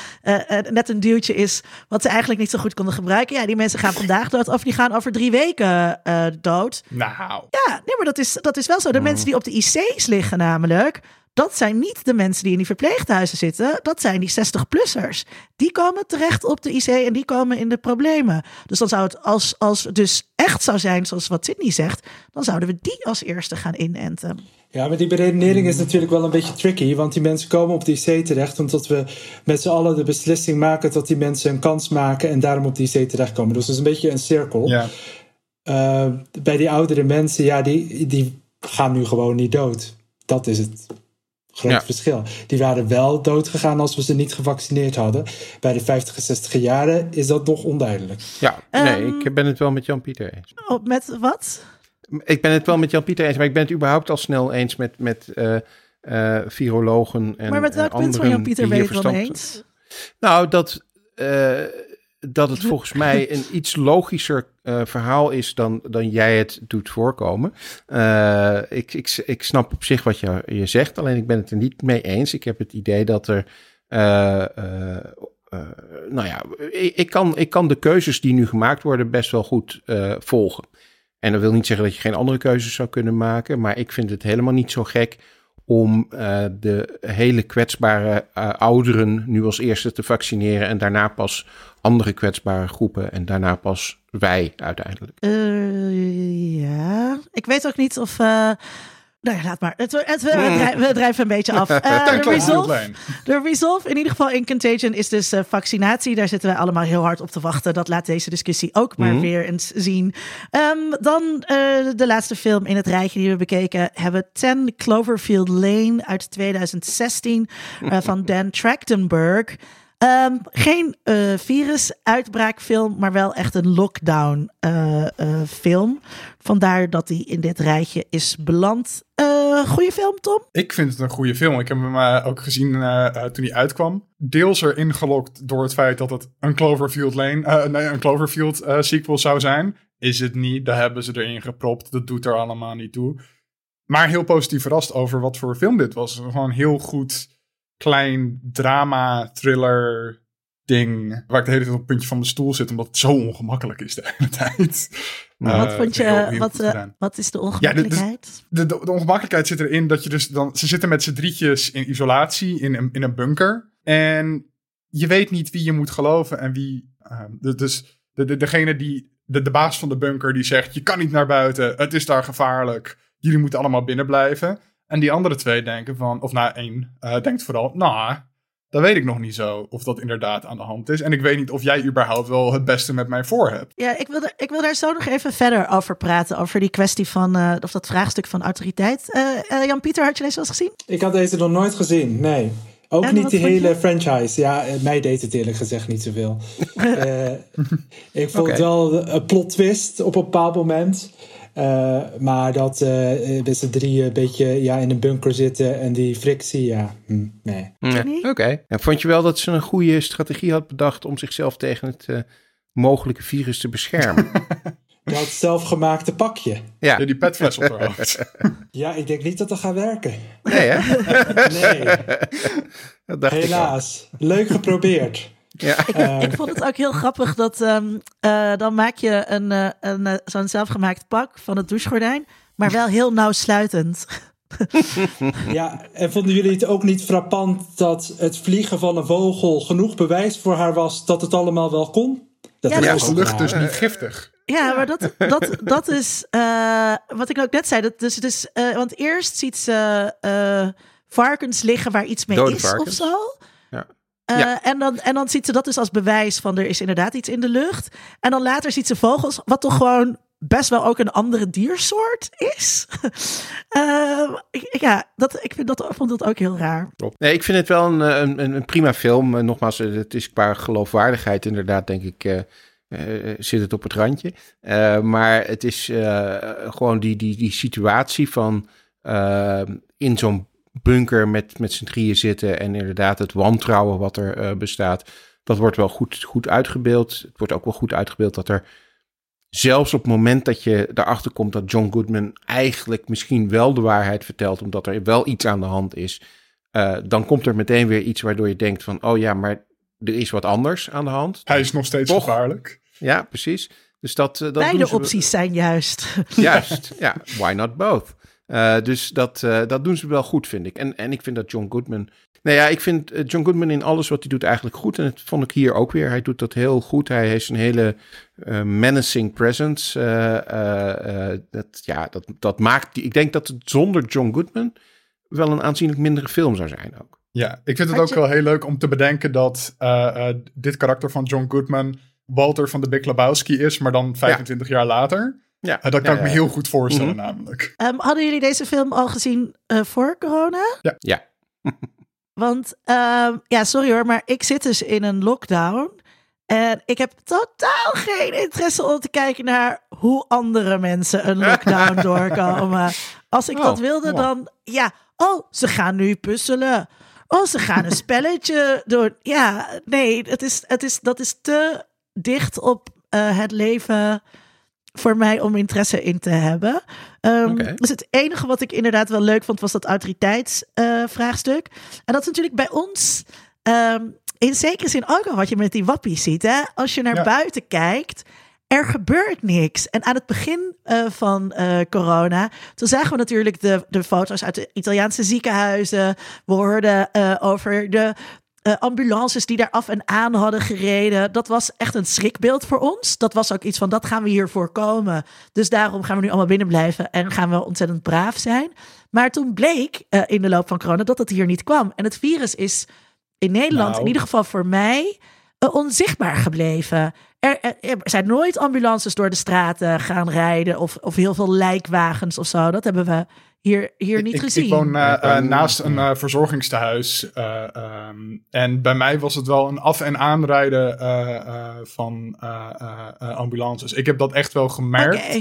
net een duwtje is wat ze eigenlijk niet zo goed konden gebruiken. Ja, die mensen gaan vandaag dood of die gaan over drie weken dood. Nou. Ja, nee, maar dat is, dat is wel zo. De mm. mensen die op de IC's liggen namelijk dat zijn niet de mensen die in die verpleeghuizen zitten. Dat zijn die 60-plussers. Die komen terecht op de IC en die komen in de problemen. Dus dan zou het, als, als het dus echt zou zijn, zoals wat Sydney zegt, dan zouden we die als eerste gaan inenten. Ja, maar die beredenering is natuurlijk wel een beetje tricky. Want die mensen komen op de IC terecht. Omdat we met z'n allen de beslissing maken dat die mensen een kans maken. En daarom op de IC terechtkomen. Dus het is een beetje een cirkel. Ja. Uh, bij die oudere mensen, ja, die, die gaan nu gewoon niet dood. Dat is het groot verschil. Die waren wel doodgegaan als we ze niet gevaccineerd hadden. Bij de 50 en 60 jaren is dat nog onduidelijk. Ja, nee, um, ik ben het wel met Jan-Pieter eens. Oh, met wat? Ik ben het wel met Jan-Pieter eens, maar ik ben het überhaupt al snel eens met, met uh, uh, virologen en Maar met welk punt van Jan-Pieter ben je het wel eens? Nou, dat... Uh, dat het <laughs> volgens mij een iets logischer uh, verhaal is dan, dan jij het doet voorkomen. Uh, ik, ik, ik snap op zich wat je, je zegt, alleen ik ben het er niet mee eens. Ik heb het idee dat er. Uh, nou ja, ik, ik, kan, ik kan de keuzes die nu gemaakt worden best wel goed volgen. En dat wil niet zeggen dat je geen andere keuzes zou kunnen maken, maar ik vind het helemaal niet zo gek om uh, de hele kwetsbare uh, ouderen nu als eerste te vaccineren en daarna pas andere kwetsbare groepen en daarna pas wij uiteindelijk. Uh, ja, ik weet ook niet of nou ja, laat maar. Het, het, we, we, drijven een beetje af. <laughs> Uh, de, resolve, de resolve, in ieder geval in Contagion, is dus uh, vaccinatie. Daar zitten wij allemaal heel hard op te wachten. Dat laat deze discussie ook maar hmm. weer eens zien. Um, dan uh, de laatste film in het rijtje die we bekeken hebben. 10 Cloverfield Lane uit 2016 van <laughs> Dan Trachtenberg. Um, geen uh, virusuitbraakfilm, maar wel echt een lockdown uh, uh, film. Vandaar dat hij in dit rijtje is beland. goede film, Tom? Ik vind het een goede film. Ik heb hem ook gezien toen hij uitkwam. Deels erin gelokt door het feit dat het een Cloverfield Lane, nee, een Cloverfield sequel zou zijn. Is het niet, daar hebben ze erin gepropt. Dat doet er allemaal niet toe. Maar heel positief verrast over wat voor film dit was. Gewoon heel goed klein drama, thriller ding. Waar ik de hele tijd op het puntje van mijn stoel zit, omdat het zo ongemakkelijk is de hele tijd. wat vond je, wat, uh, wat is de ongemakkelijkheid? Ja, de, de, de, ongemakkelijkheid zit erin dat je dus dan, ze zitten met z'n drietjes in isolatie in een, in een bunker. En je weet niet wie je moet geloven en wie. Uh, dus de, de, degene die, de, de baas van de bunker, die zegt: Je kan niet naar buiten, het is daar gevaarlijk, jullie moeten allemaal binnen blijven. En die andere twee denken van, of nou één, uh, denkt vooral, nou, dat weet ik nog niet zo of dat inderdaad aan de hand is. En ik weet niet of jij überhaupt wel het beste met mij voor hebt. Ja, ik wil, ik wil daar zo nog even verder over praten. Over die kwestie van, uh, of dat vraagstuk van autoriteit. Uh, Jan-Pieter, had je deze al eens gezien? Ik had deze nog nooit gezien, nee. Ook niet die hele franchise. Ja, mij deed het eerlijk gezegd niet zoveel. uh, <laughs> ik vond okay. wel een plot twist op een bepaald moment. Uh, maar dat uh, met z'n drieën een beetje ja, in een bunker zitten en die frictie, ja, hm, nee. nee. Oké. En vond je wel dat ze een goede strategie had bedacht om zichzelf tegen het uh, mogelijke virus te beschermen? <laughs> <laughs> Dat zelfgemaakte pakje. Ja, die petfles op haar hoofd. <laughs> Ja, ik denk niet dat dat gaat werken. Nee, hè? nee. Dat dacht Helaas. Leuk geprobeerd. Ja. Ik, ik, vond het ook heel grappig dat um, uh, dan maak je een, uh, een, uh, zo'n zelfgemaakt pak van het douchegordijn, maar wel heel nauwsluitend. <laughs> ja, en vonden jullie het ook niet frappant dat het vliegen van een vogel genoeg bewijs voor haar was dat het allemaal wel kon? Dat ja, is de lucht dus niet giftig. Ja, maar dat, dat, dat is wat ik ook net zei. Dat, dus, dus, want eerst ziet ze varkens liggen waar iets mee Dode is varkens. of zo. Ja. Uh, Ja. en, dan, en dan ziet ze dat dus als bewijs van er is inderdaad iets in de lucht. En dan later ziet ze vogels, wat toch gewoon best wel ook een andere diersoort is. <laughs> uh, ik, ja, dat, ik vind dat, vond dat ook heel raar. Nee, ik vind het wel een, een, een prima film. Uh, nogmaals, het is qua geloofwaardigheid inderdaad, denk ik, uh, zit het op het randje. Maar het is gewoon die, die, die situatie van in zo'n bunker met, met z'n drieën zitten en inderdaad het wantrouwen wat er uh, bestaat, dat wordt wel goed, goed uitgebeeld. Het wordt ook wel goed uitgebeeld dat er zelfs op het moment dat je erachter komt dat John Goodman eigenlijk misschien wel de waarheid vertelt, omdat er wel iets aan de hand is, uh, dan komt er meteen weer iets waardoor je denkt van, oh ja, maar er is wat anders aan de hand. Hij is nog steeds Toch? gevaarlijk. Ja, precies. Dus dat, uh, dat Beide opties zijn juist. Juist, ja. Why not both? Uh, dus dat, uh, dat doen ze wel goed, vind ik. En, en ik vind dat John Goodman... Nou ja, ik vind uh, John Goodman in alles wat hij doet eigenlijk goed. En dat vond ik hier ook weer. Hij doet dat heel goed. Hij heeft een hele uh, menacing presence. Uh, dat, ja, dat, dat maakt... Ik denk dat het zonder John Goodman wel een aanzienlijk mindere film zou zijn ook. Ja, ik vind het ook wel heel leuk om te bedenken dat uh, uh, dit karakter van John Goodman Walter van de Big Lebowski is, maar dan 25 jaar later. Ja, dat kan ja, ik me ja. heel goed voorstellen, Mhm. namelijk. Um, hadden jullie deze film al gezien uh, voor corona? Ja. Ja. <laughs> Want, um, ja, sorry hoor, maar ik zit dus in een lockdown. En ik heb totaal geen interesse om te kijken naar hoe andere mensen een lockdown <laughs> doorkomen. Als ik Oh, dat wilde, wow. dan ja. Oh, ze gaan nu puzzelen. Oh, ze gaan een <laughs> spelletje doen. Ja, nee, het is, het is, dat is te dicht op uh, het leven voor mij om interesse in te hebben. Um. Dus het enige wat ik inderdaad wel leuk vond, was dat autoriteitsvraagstuk. en dat is natuurlijk bij ons um, in zekere zin ook al wat je met die wappies ziet. Hè? Als je naar Ja. buiten kijkt, er gebeurt niks. En aan het begin uh, van uh, corona, toen zagen we natuurlijk de, de foto's uit de Italiaanse ziekenhuizen. We hoorden uh, over de uh, ambulances die daar af en aan hadden gereden. Dat was echt een schrikbeeld voor ons. Dat was ook iets van, dat gaan we hier voorkomen. Dus daarom gaan we nu allemaal binnen blijven en gaan we ontzettend braaf zijn. Maar toen bleek uh, in de loop van corona dat het hier niet kwam. En het virus is in Nederland, Nou. in ieder geval voor mij, uh, onzichtbaar gebleven. Er, er, er, zijn nooit ambulances door de straten gaan rijden of, of heel veel lijkwagens of zo. Dat hebben we hier, hier niet ik, gezien. Ik woon uh, uh, kan- naast een uh, verzorgingstehuis. uh, um, en bij mij was het wel een af- en aanrijden uh, uh, van uh, uh, uh, ambulances. Ik heb dat echt wel gemerkt.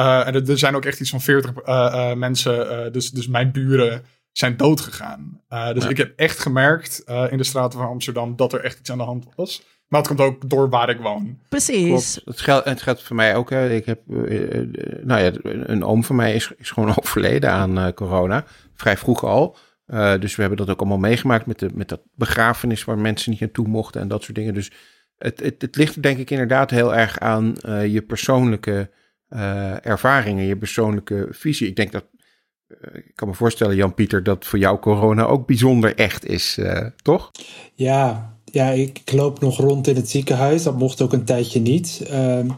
Uh, en er, er zijn ook echt iets van 40 uh, uh, mensen. Uh, dus, dus mijn buren zijn dood gegaan. Uh, dus Ja. ik heb echt gemerkt uh, in de straten van Amsterdam dat er echt iets aan de hand was. Maar het komt ook door waar ik woon. Precies. Klopt. Het geldt, het geldt voor mij ook. Hè. Ik heb, uh, uh, nou ja, een oom van mij is, is gewoon <laughs> overleden aan uh, corona. Vrij vroeg al. Uh, dus we hebben dat ook allemaal meegemaakt met, de, met dat begrafenis waar mensen niet naartoe mochten en dat soort dingen. Dus het, het, het ligt denk ik inderdaad heel erg aan uh, je persoonlijke uh, ervaringen, je persoonlijke visie. Ik denk dat, uh, ik kan me voorstellen Jan-Pieter, dat voor jou corona ook bijzonder echt is, uh, toch? Ja, ja, ik, ik loop nog rond in het ziekenhuis. Dat mocht ook een tijdje niet. Um,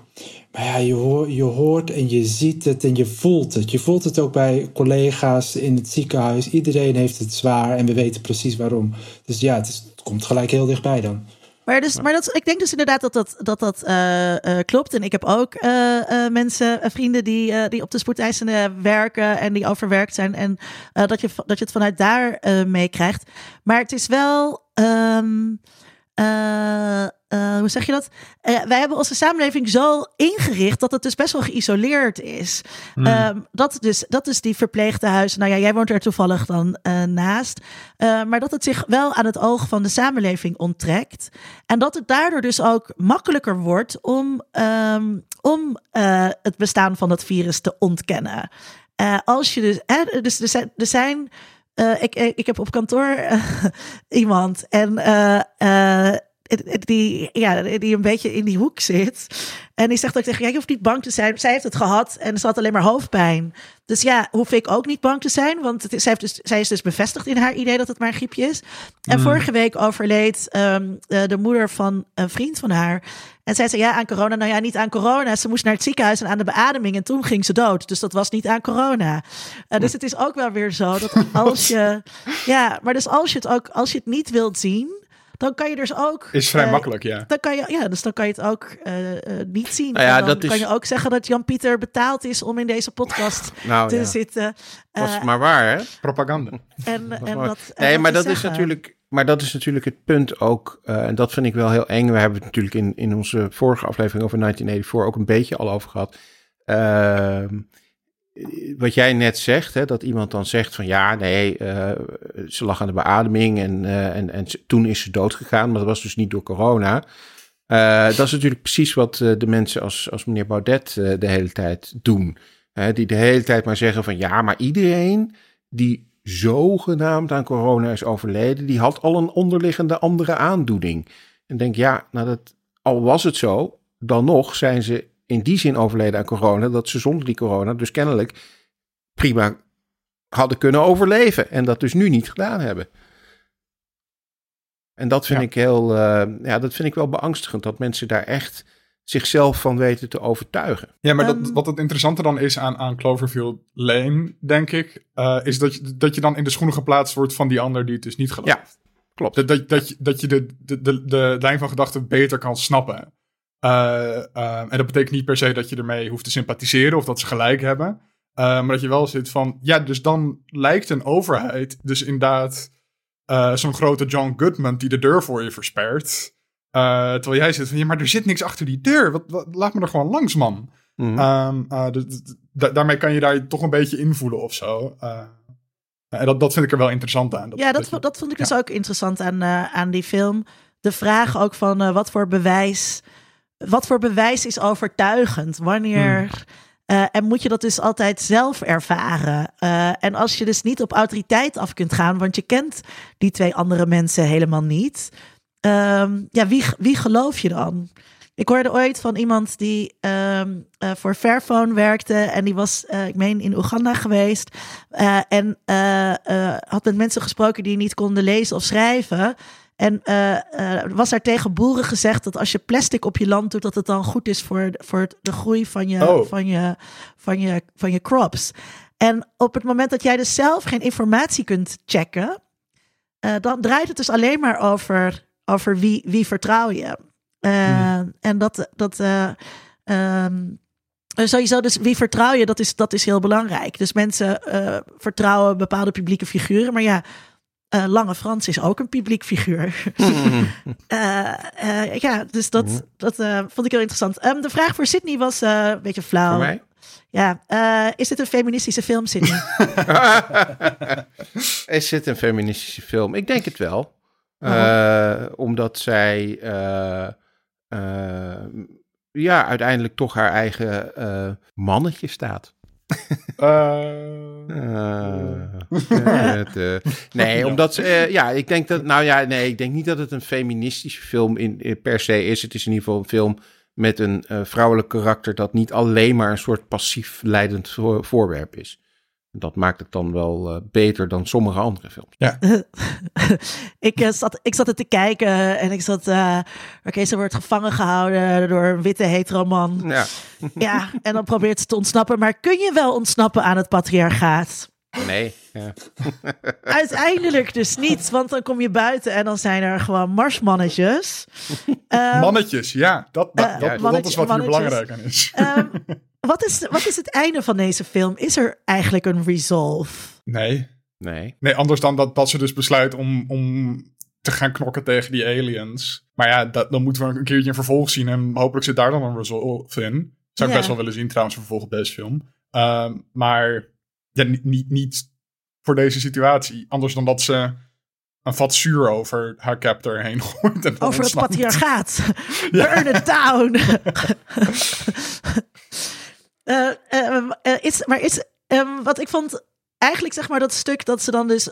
maar ja, je, hoor, je hoort en je ziet het en je voelt het. Je voelt het ook bij collega's in het ziekenhuis. Iedereen heeft het zwaar en we weten precies waarom. Dus ja, het, is, het komt gelijk heel dichtbij dan. Maar, dus, maar dat, ik denk dus inderdaad dat dat, dat, dat uh, uh, klopt. En ik heb ook uh, mensen, vrienden die, die op de spoedeisende werken en die overwerkt zijn. En dat, je, dat je het vanuit daar meekrijgt. Maar het is wel. Um, eh, eh, hoe zeg je dat? Eh, wij hebben onze samenleving zo ingericht dat het dus best wel geïsoleerd is. Hmm. Ehm, dat, dus, dat is die verpleegtehuis. Nou ja, jij woont er toevallig dan eh, naast. Eh, maar dat het zich wel aan het oog van de samenleving onttrekt. En dat het daardoor dus ook makkelijker wordt om, ehm, om eh, het bestaan van dat virus te ontkennen. Eh, als je dus, hè, dus er zijn, er zijn eh, ik, ik ik heb op kantoor eh, <laughs> iemand en eh, eh, die, ja, die een beetje in die hoek zit. En die zegt ook tegen, ja, je hoeft niet bang te zijn. Zij heeft het gehad en ze had alleen maar hoofdpijn. Dus ja, hoef ik ook niet bang te zijn. Want het is, zij, heeft dus, zij is dus bevestigd in haar idee dat het maar een griepje is. En vorige week overleed ehm, eh, de moeder van een vriend van haar. En zij zei, ja, aan corona. Nou ja, niet aan corona. Ze moest naar het ziekenhuis en aan de beademing. En toen ging ze dood. Dus dat was niet aan corona. Eh, dus het is ook wel weer zo dat als je... <laughs> Ja, maar dus als je het ook... Als je het niet wilt zien... Dan kan je dus ook... Is vrij eh, makkelijk, ja. dan kan je, ja, dus dan kan je het ook eh, niet zien. Nou ja, En dan dat is- kan je ook zeggen dat Jan-Pieter betaald is om in deze podcast <laughs> Nou te ja, zitten. was maar waar, hè? Propaganda. en, en maar- dat, en Nee, dat maar dat is natuurlijk. Maar dat is natuurlijk het punt ook. eh, en dat vind ik wel heel eng. We hebben het natuurlijk in, in onze vorige aflevering over 1984 ook een beetje al over gehad. Ehm, wat jij net zegt, hè, dat iemand dan zegt van ja, nee, eh, ze lag aan de beademing en, eh, en, en toen is ze doodgegaan, maar dat was dus niet door corona. Dat is natuurlijk precies wat de mensen als, als meneer Baudet de hele tijd doen. Die de hele tijd maar zeggen van ja, maar iedereen die zogenaamd aan corona is overleden, die had al een onderliggende andere aandoening. En denk ja, nou dat, al was het zo, dan nog zijn ze in die zin overleden aan corona, dat ze zonder die corona dus kennelijk prima hadden kunnen overleven. En dat dus nu niet gedaan hebben. En dat vind Ja. ik heel, eh, ja, dat vind ik wel beangstigend, dat mensen daar echt zichzelf van weten te overtuigen. Ja, maar dat, Ehm. wat het interessante dan is aan, aan Cloverfield Lane, denk ik, eh, is dat je, dat je dan in de schoenen geplaatst wordt van die ander die het dus niet gelooft. Ja, klopt. Dat, dat, dat, je, dat je de, de, de, de lijn van gedachten beter kan snappen. Eh, eh, en dat betekent niet per se dat je ermee hoeft te sympathiseren of dat ze gelijk hebben. Eh, maar dat je wel zit van, ja, dus dan lijkt een overheid dus inderdaad eh, zo'n grote John Goodman die de deur voor je verspert. Eh, terwijl jij zit van, ja, maar er zit niks achter die deur. Wat, wat- laat me er gewoon langs, man. Mhm. Ehm, eh, da- daarmee kan je daar toch een beetje invoelen of zo. Eh, en dat, dat vind ik er wel interessant aan. Ja, dat, je- vond- dat vond ik ja. dus ook interessant aan, eh, aan die film. De vraag ook van eh, wat voor bewijs. Wat voor bewijs is overtuigend? Wanneer. Hmm. eh, en moet je dat dus altijd zelf ervaren? Eh, en als je dus niet op autoriteit af kunt gaan, want je kent die twee andere mensen helemaal niet. Ehm, ja, wie, wie geloof je dan? Ik hoorde ooit van iemand die ehm, eh, voor Fairphone werkte. En die was, eh, ik meen, in Oeganda geweest. Eh, en had met mensen gesproken die niet konden lezen of schrijven. En was daar tegen boeren gezegd dat als je plastic op je land doet, dat het dan goed is voor, voor de groei van je, Oh. van, je, van, je, van je crops. En op het moment dat jij dus zelf geen informatie kunt checken, dan draait het dus alleen maar over, over wie, wie vertrouw je. Eh, En dat, dat eh, ehm, sowieso, dus wie vertrouw je, dat is, dat is heel belangrijk. Dus mensen eh, vertrouwen bepaalde publieke figuren, maar ja. eh, Lange Frans is ook een publiek figuur. <laughs> Eh, eh, ja, dus dat, dat eh, vond ik heel interessant. Ehm, de vraag voor Sydney was eh, een beetje flauw. Voor mij? Ja, eh, is dit een feministische film, Sydney? <laughs> Is dit een feministische film? Ik denk het wel. Eh, omdat zij eh, eh, ja, uiteindelijk toch haar eigen mannetje staat. <laughs> <laughs> Het, nee, omdat ze, ja, ik denk dat, nou ja, nee, ik denk niet dat het een feministische film in, in per se is. Het is in ieder geval een film met een vrouwelijk karakter dat niet alleen maar een soort passief leidend voor- voorwerp is. Dat maakt het dan wel eh, beter dan sommige andere films. <laughs> ik, eh, zat, ik zat er te kijken en ik zat... eh Oké, ze wordt gevangen gehouden door een witte hetero man. Ja, <laughs> Ja, en dan probeert ze te ontsnappen. Maar kun je wel ontsnappen aan het patriarchaat? nee. Ja. <laughs> Uiteindelijk dus niet, want dan kom je buiten en dan zijn er gewoon marsmannetjes. Ehm, mannetjes, ja. Dat, dat, dat, is wat hier belangrijk aan is. ehm, wat, is, wat is het einde van deze film? Is er eigenlijk een resolve? Nee. Nee. Nee, anders dan dat, dat ze dus besluit om, om te gaan knokken tegen die aliens. Maar ja, dat, dan moeten we een keertje een vervolg zien. En hopelijk zit daar dan een resolve in. Zou ik Ja. best wel willen zien trouwens, een vervolg op deze film. Ehm, maar ja, niet, niet, niet voor deze situatie. Anders dan dat ze een vat zuur over haar captor heen <laughs> gooit. En dan Over het patriarchaat. <laughs> Burn it down. <laughs> Eh, eh, eh, is, maar is, ehm, wat ik vond, eigenlijk zeg maar dat stuk dat ze dan dus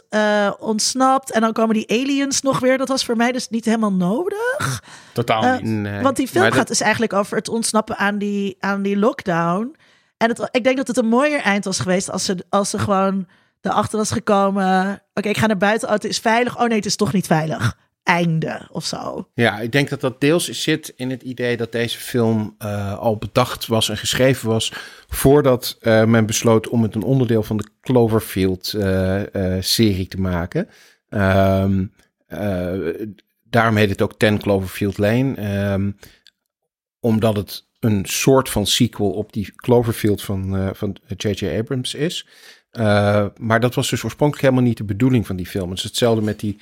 ontsnapt en dan komen die aliens nog weer, dat was voor mij dus niet helemaal nodig. Totaal niet. Nee. Want die film Maar dat- gaat dus eigenlijk over het ontsnappen aan die, aan die lockdown. En het, ik denk dat het een mooier eind was geweest als ze, als ze gewoon erachter was gekomen. Oké, ik ga naar buiten. Oh, het is veilig. Oh nee, het is toch niet veilig. Einde of zo. Ja, ik denk dat dat deels zit in het idee dat deze film eh, al bedacht was en geschreven was voordat eh, men besloot om het een onderdeel van de Cloverfield-serie te maken. Eh, daarom heet het ook 10 Cloverfield Lane, ehm, omdat het een soort van sequel op die Cloverfield van eh, van J.J. Abrams is. Eh, maar dat was dus oorspronkelijk helemaal niet de bedoeling van die film. Het is hetzelfde met die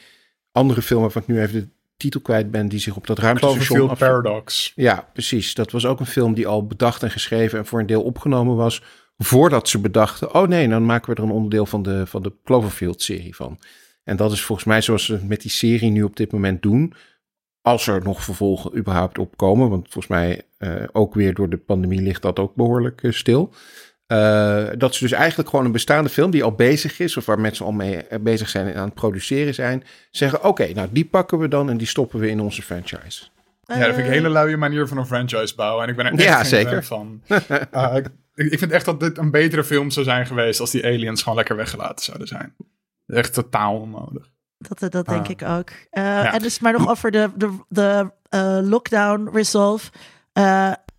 andere film waarvan ik nu even de titel kwijt ben, die zich op dat ruimtestation Cloverfield. Paradox. Ja, precies. Dat was ook een film die al bedacht en geschreven en voor een deel opgenomen was. Voordat ze bedachten, oh nee, dan maken we er een onderdeel van de, van de Cloverfield-serie van. En dat is volgens mij zoals ze het met die serie nu op dit moment doen. Als er nog vervolgen überhaupt opkomen. Want volgens mij eh, ook weer door de pandemie ligt dat ook behoorlijk eh, stil. Eh, dat ze dus eigenlijk gewoon een bestaande film die al bezig is, of waar mensen al mee eh, bezig zijn en aan het produceren zijn, zeggen: Oké, nou die pakken we dan en die stoppen we in onze franchise. Ja, dat vind ik een Eh, hele luie manier van een franchise bouwen. En ik ben er echt Ja, geen zeker. van. Uh, <laughs> ik, ik vind echt dat dit een betere film zou zijn geweest als die aliens gewoon lekker weggelaten zouden zijn. Echt totaal onnodig. Dat, dat denk Ah. ik ook. Eh, En dus maar nog over de, de, de eh, lockdown resolve.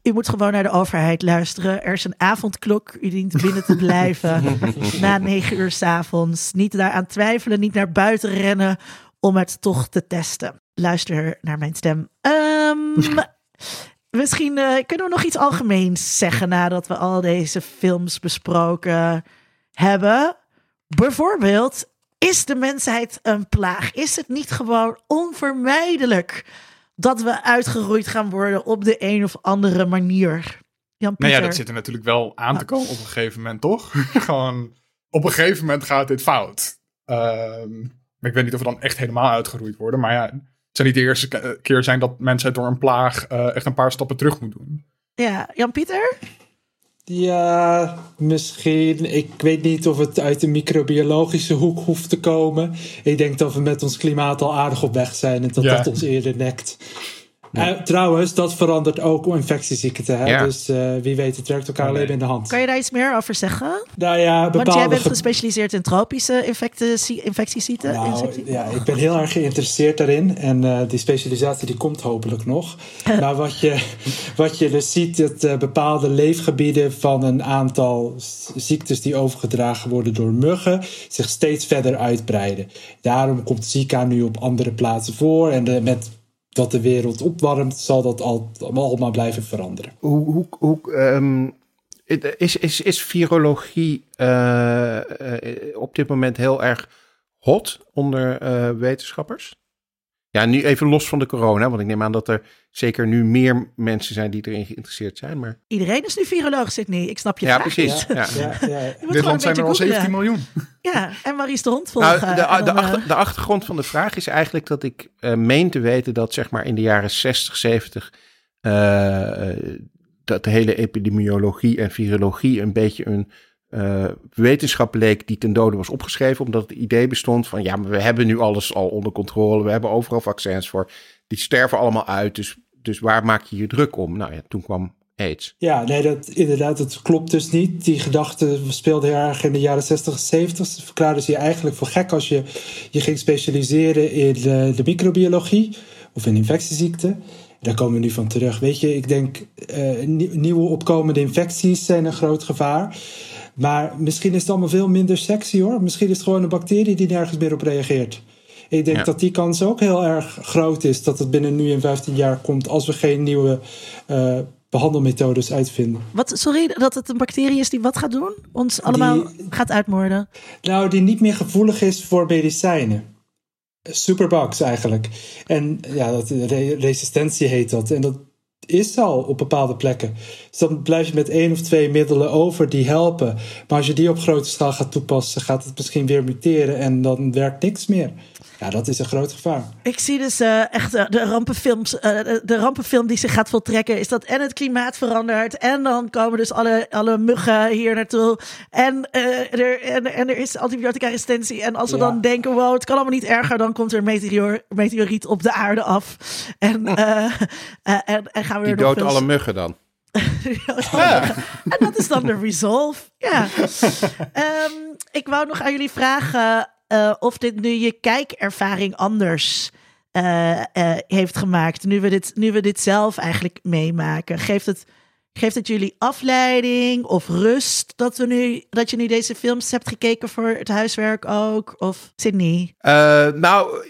U moet gewoon naar de overheid luisteren. Er is een avondklok. U dient binnen te blijven <laughs> na negen uur 's avonds. Niet daaraan twijfelen, niet naar buiten rennen om het toch te testen. Luister naar mijn stem. Ehm, <laughs> misschien eh, kunnen we nog iets algemeens zeggen nadat we al deze films besproken hebben. Bijvoorbeeld, is de mensheid een plaag? Is het niet gewoon onvermijdelijk dat we uitgeroeid gaan worden op de een of andere manier? Jan Nou ja, dat zit er natuurlijk wel aan te komen op een gegeven moment, toch? <laughs> Gewoon, op een gegeven moment gaat dit fout. Ehm, maar ik weet niet of we dan echt helemaal uitgeroeid worden. Maar ja, het zou niet de eerste ke- keer zijn dat mensheid door een plaag eh, echt een paar stappen terug moet doen. Ja, Jan Pieter? Ja, misschien. Ik weet niet of het uit de microbiologische hoek hoeft te komen. Ik denk dat we met ons klimaat al aardig op weg zijn en dat Ja. dat ons eerder nekt. Eh, trouwens, dat verandert ook infectieziekten. Hè? Ja. Dus eh, wie weet, het werkt elkaar Oh, alleen in de hand. Kan je daar iets meer over zeggen? Nou ja, Want jij bepaalde bent ge- gespecialiseerd in tropische infectie- infectieziekten. Nou, ja, ik ben heel erg geïnteresseerd daarin. En eh, die specialisatie die komt hopelijk nog. <laughs> maar wat je, wat je dus ziet, dat eh, bepaalde leefgebieden van een aantal ziektes die overgedragen worden door muggen, zich steeds verder uitbreiden. Daarom komt Zika nu op andere plaatsen voor. En de, met dat de wereld opwarmt, zal dat al, allemaal blijven veranderen. Hoe, hoe, hoe, ehm, is, is, is virologie eh, eh, op dit moment heel erg hot onder eh, wetenschappers? Ja, nu even los van de corona, want ik neem aan dat er zeker nu meer mensen zijn die erin geïnteresseerd zijn. Maar Iedereen is nu viroloog, Sydney. Ik snap je ja, vraag precies. niet. Ja. Ja, Dit land zijn een er al beetje 17 googlen. miljoen. Ja, en Maurice de Hond volgen. Nou, de, de, eh, achter, de achtergrond van de vraag is eigenlijk dat ik eh, meen te weten dat zeg maar in de jaren 60, 70 eh, dat de hele epidemiologie en virologie een beetje een eh, wetenschap leek die ten dode was opgeschreven, omdat het idee bestond van ja, maar we hebben nu alles al onder controle, we hebben overal vaccins voor, die sterven allemaal uit, dus, dus waar maak je je druk om? Nou ja, toen kwam AIDS. Ja, nee, dat, inderdaad, dat klopt dus niet. Die gedachte speelde erg in de jaren 60 en 70. Ze verklaarden ze je eigenlijk voor gek als je je ging specialiseren in de, de microbiologie of in infectieziekten. Daar komen we nu van terug. Weet je, ik denk eh, nie- nieuwe opkomende infecties zijn een groot gevaar. Maar misschien is het allemaal veel minder sexy hoor. Misschien is het gewoon een bacterie die nergens meer op reageert. Ik denk Ja. dat die kans ook heel erg groot is dat het binnen nu en 15 jaar komt als we geen nieuwe eh, behandelmethodes uitvinden. Wat, sorry, dat het een bacterie is die wat gaat doen? Ons allemaal Die- gaat uitmoorden. Nou, die niet meer gevoelig is voor medicijnen. Superbugs eigenlijk. En ja, dat, resistentie heet dat. En dat is al op bepaalde plekken. Dus dan blijf je met één of twee middelen over die helpen. Maar als je die op grote schaal gaat toepassen, gaat het misschien weer muteren en dan werkt niks meer. Ja, dat is een groot gevaar. Ik zie dus uh, echt uh, de rampenfilms, uh, de, de, rampenfilm die zich gaat voltrekken, is dat en het klimaat verandert en dan komen dus alle, alle muggen hier naartoe en, er, en, en er is antibiotica resistentie en als we ja. dan denken, wow, het kan allemaal niet erger, dan komt er een meteor, meteoriet op de aarde af en, <laughs> en, en gaan we die er doodt nog alle muggen dan. <laughs> ja. En dat is dan de resolve. Ja. um, <laughs> ik wou nog aan jullie vragen uh, of dit nu je kijkervaring anders uh, uh, heeft gemaakt. Nu we, dit, nu we dit zelf eigenlijk meemaken. Geeft het, geeft het jullie afleiding of rust dat, we nu, dat je nu deze films hebt gekeken voor het huiswerk ook? Of Sydney? nou,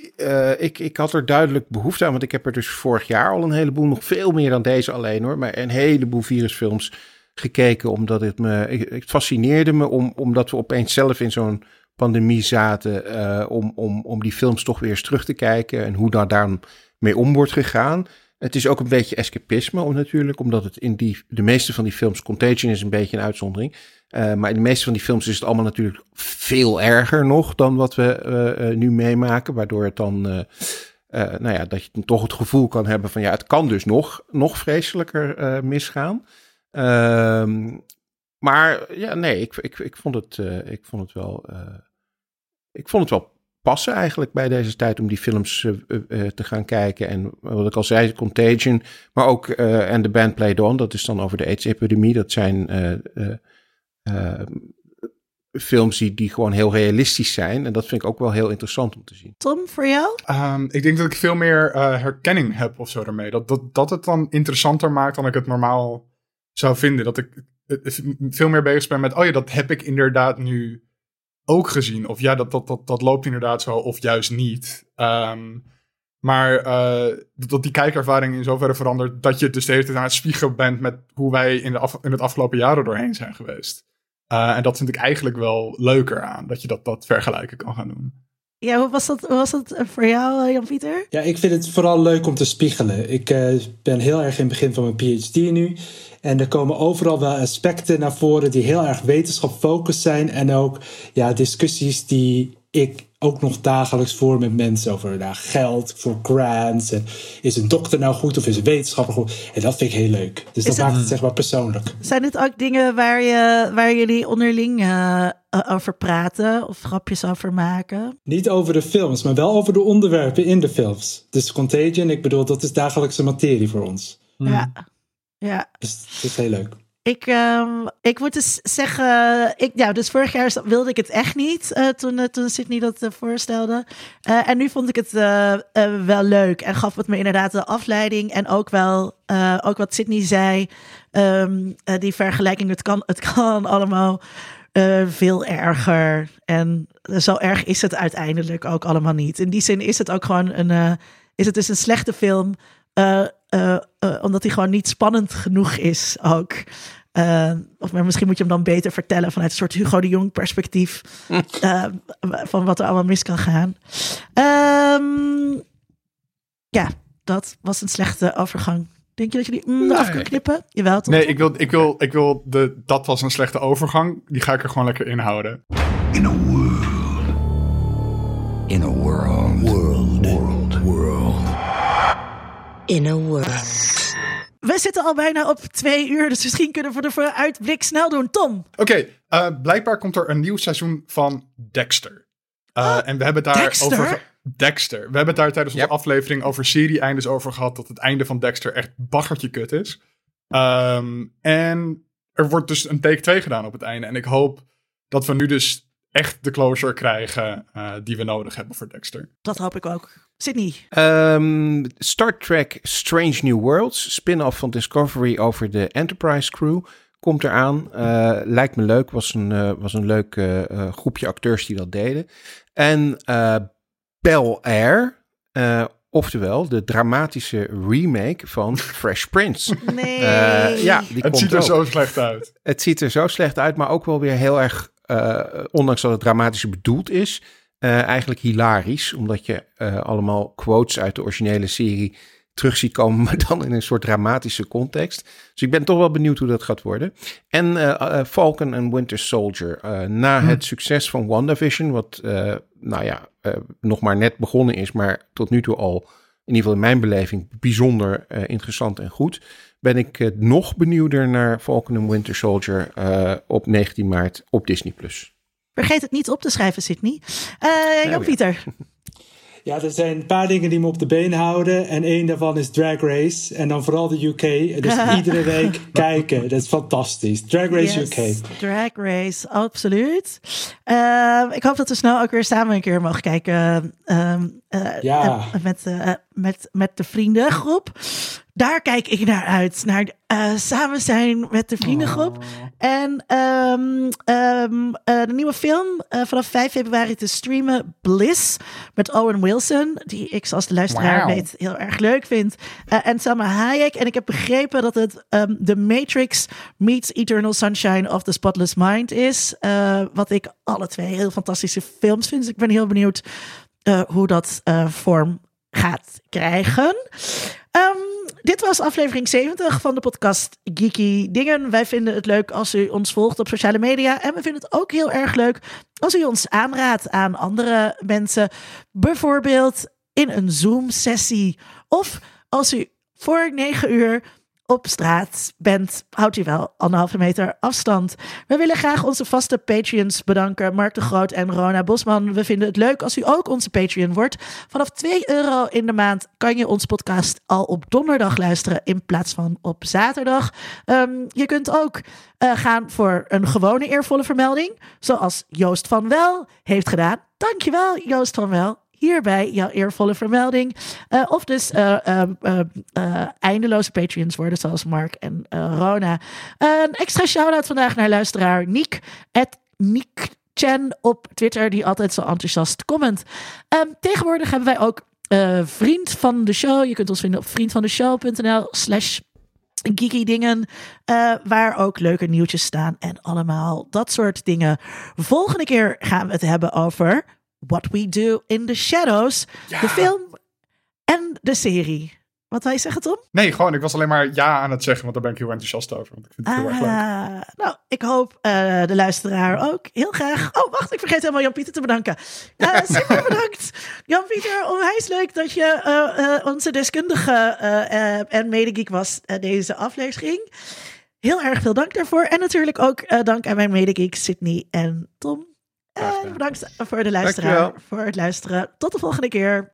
ik, ik had er duidelijk behoefte aan. Want ik heb er dus vorig jaar al een heleboel, nog veel meer dan deze alleen hoor. Maar een heleboel virusfilms gekeken. Omdat het me, het fascineerde me om, omdat we opeens zelf in zo'n pandemie zaten, uh, om, om, om die films toch weer eens terug te kijken en hoe daar mee om wordt gegaan. Het is ook een beetje escapisme natuurlijk, omdat het in die, de meeste van die films, Contagion is een beetje een uitzondering, uh, maar in de meeste van die films is het allemaal natuurlijk veel erger nog dan wat we uh, nu meemaken, waardoor het dan, nou ja, dat je toch het gevoel kan hebben van ja, het kan dus nog, nog vreselijker misgaan. Ehm, maar ja, nee, ik, ik, ik, vond, het, ik vond het wel ik vond het wel passen eigenlijk bij deze tijd om die films uh, uh, te gaan kijken. En wat ik al zei, Contagion, maar ook en de band Played On, dat is dan over de AIDS-epidemie. Dat zijn films die, die gewoon heel realistisch zijn. En dat vind ik ook wel heel interessant om te zien. Tom, voor jou? Um, ik denk dat ik veel meer herkenning heb of zo daarmee. Dat, dat, dat het dan interessanter maakt dan ik het normaal zou vinden. Dat ik veel meer bezig ben met, oh ja, dat heb ik inderdaad nu ook gezien. Of ja, dat, dat, dat, dat loopt inderdaad zo, of juist niet. Um, maar uh, dat die kijkervaring in zoverre verandert dat je dus de hele tijd aan het spiegelen bent met hoe wij in, de af, in het afgelopen jaar er doorheen zijn geweest. Uh, en dat vind ik eigenlijk wel leuker aan, dat je dat, dat vergelijken kan gaan doen. Ja, hoe was dat, hoe was dat voor jou, Jan-Pieter? Ja, ik vind het vooral leuk om te spiegelen. Ik uh, ben heel erg in het begin van mijn PhD nu. En er komen overal wel aspecten naar voren die heel erg wetenschap zijn. En ook ja, discussies die ik ook nog dagelijks voer met mensen over nou, geld voor grants. En is een dokter nou goed of is een wetenschapper goed? En dat vind ik heel leuk. Dus dat maakt het zeg maar persoonlijk. Zijn het ook dingen waar, je, waar jullie onderling uh, over praten of grapjes over maken? Niet over de films, maar wel over de onderwerpen in de films. Dus Contagion, ik bedoel, dat is dagelijkse materie voor ons. Ja. Ja. Dus dat is heel leuk. Ik, um, ik moet dus zeggen, ik, ja, dus vorig jaar wilde ik het echt niet uh, toen, uh, toen Sydney dat uh, voorstelde. en nu vond ik het wel leuk en gaf het me inderdaad de afleiding. En ook wel, ook wat Sydney zei, um, die vergelijking, het kan, het kan <laughs> allemaal veel erger. En zo erg is het uiteindelijk ook allemaal niet. In die zin is het ook gewoon een, is het dus een slechte film uh, uh, omdat hij gewoon niet spannend genoeg is ook. Uh, of misschien moet je hem dan beter vertellen vanuit een soort Hugo de Jong perspectief. <laughs> van wat er allemaal mis kan gaan. Um, ja, dat was een slechte overgang. Denk je dat je die mm, nee. af kan knippen? Jawel, toch? Nee, ik wil, ik wil, ik wil de, dat was een slechte overgang. Die ga ik er gewoon lekker inhouden. In a world. In a. World. In a world. We zitten al bijna op twee uur, dus misschien kunnen we de vooruitblik snel doen. Tom. Oké, okay, uh, blijkbaar komt er een nieuw seizoen van Dexter. Uh, oh, en we hebben het daar Dexter? over. Dexter. We hebben het daar tijdens onze yep. aflevering over serie-eindes over gehad. Dat het einde van Dexter echt baggertje kut is. Um, en er wordt dus een take 2 gedaan op het einde. En ik hoop dat we nu dus echt de closure krijgen uh, die we nodig hebben voor Dexter. Dat hoop ik ook. Sydney. Um, Star Trek Strange New Worlds, spin-off van Discovery over de Enterprise crew, komt eraan. Uh, lijkt me leuk, was een, uh, was een leuk uh, groepje acteurs die dat deden. En Bel Air, oftewel de dramatische remake van <laughs> Fresh Prince. Nee. ja, die het komt ziet er ook. zo slecht uit. Het ziet er zo slecht uit, maar ook wel weer heel erg, ondanks dat het dramatisch bedoeld is, eh, eigenlijk hilarisch, omdat je eh, allemaal quotes uit de originele serie terug ziet komen, <laughs> maar dan in een soort dramatische context. Dus ik ben toch wel benieuwd hoe dat gaat worden. En eh, Falcon and Winter Soldier. na Hm. het succes van WandaVision, wat nou ja, nog maar net begonnen is, maar tot nu toe al, in ieder geval in mijn beleving, bijzonder interessant en goed. Ben ik nog benieuwder naar Falcon and Winter Soldier op 19 maart op Disney+. Vergeet het niet op te schrijven, Sydney. Eh Jan-Pieter. Ja, er zijn een paar dingen die me op de been houden. En één daarvan is Drag Race. En dan vooral de UK. Dus <laughs> iedere week kijken. Dat is fantastisch. Drag Race Yes, UK. Drag Race, absoluut. Ehm, ik hoop dat we snel ook weer samen een keer mogen kijken. ehm, eh, Ja. eh, met, eh, met, met de vriendengroep. Daar kijk ik naar uit. Naar eh, samen zijn met de vriendengroep. En ehm, ehm, eh, de nieuwe film eh, vanaf 5 februari te streamen. Bliss. Met Owen Wilson. Die ik zoals de luisteraar weet heel erg leuk vind. En Selma Hayek. En ik heb begrepen dat het ehm The Matrix meets Eternal Sunshine of the Spotless Mind is. Wat ik alle twee heel fantastische films vind. Dus ik ben heel benieuwd hoe dat vorm gaat krijgen. Ehm, dit was aflevering 70 van de podcast Geeky Dingen. Wij vinden het leuk als u ons volgt op sociale media. En we vinden het ook heel erg leuk als u ons aanraadt aan andere mensen. Bijvoorbeeld in een Zoom-sessie. Of als u voor 9 uur op straat bent, houdt u wel anderhalve meter afstand. We willen graag onze vaste Patreons bedanken. Mark de Groot en Rona Bosman. We vinden het leuk als u ook onze Patreon wordt. Vanaf 2 euro in de maand kan je onze podcast al op donderdag luisteren in plaats van op zaterdag. Ehm, je kunt ook eh, gaan voor een gewone eervolle vermelding. Zoals Joost van Wel heeft gedaan. Dankjewel Joost van Wel. Hierbij jouw eervolle vermelding. Eh, of dus eh, eh, eindeloze Patreons worden, zoals Mark en Rona. een extra shout-out vandaag naar luisteraar Niek. Het Niek Chen op Twitter, die altijd zo enthousiast comment. Ehm, tegenwoordig hebben wij ook vriend van de show. Je kunt ons vinden op vriendvandeshow.nl slash geeky dingen, waar ook leuke nieuwtjes staan en allemaal dat soort dingen. Volgende keer gaan we het hebben over What We Do in the Shadows, de film en de serie. Wat wil je zeggen, Tom? Nee, gewoon, ik was alleen maar ja aan het zeggen, want daar ben ik heel enthousiast over. Want ik vind het heel erg leuk. Ah, nou, ik hoop eh, de luisteraar ook heel graag. Oh, wacht, ik vergeet helemaal Jan-Pieter te bedanken. <laughs> Eh, super bedankt, Jan-Pieter. Onwijs leuk dat je eh, onze deskundige en medegeek was deze aflevering. Heel erg veel dank daarvoor. En natuurlijk ook dank aan mijn medegeeks Sydney en Tom. En bedankt voor de luisteraar Dankjewel. voor het luisteren. Tot de volgende keer.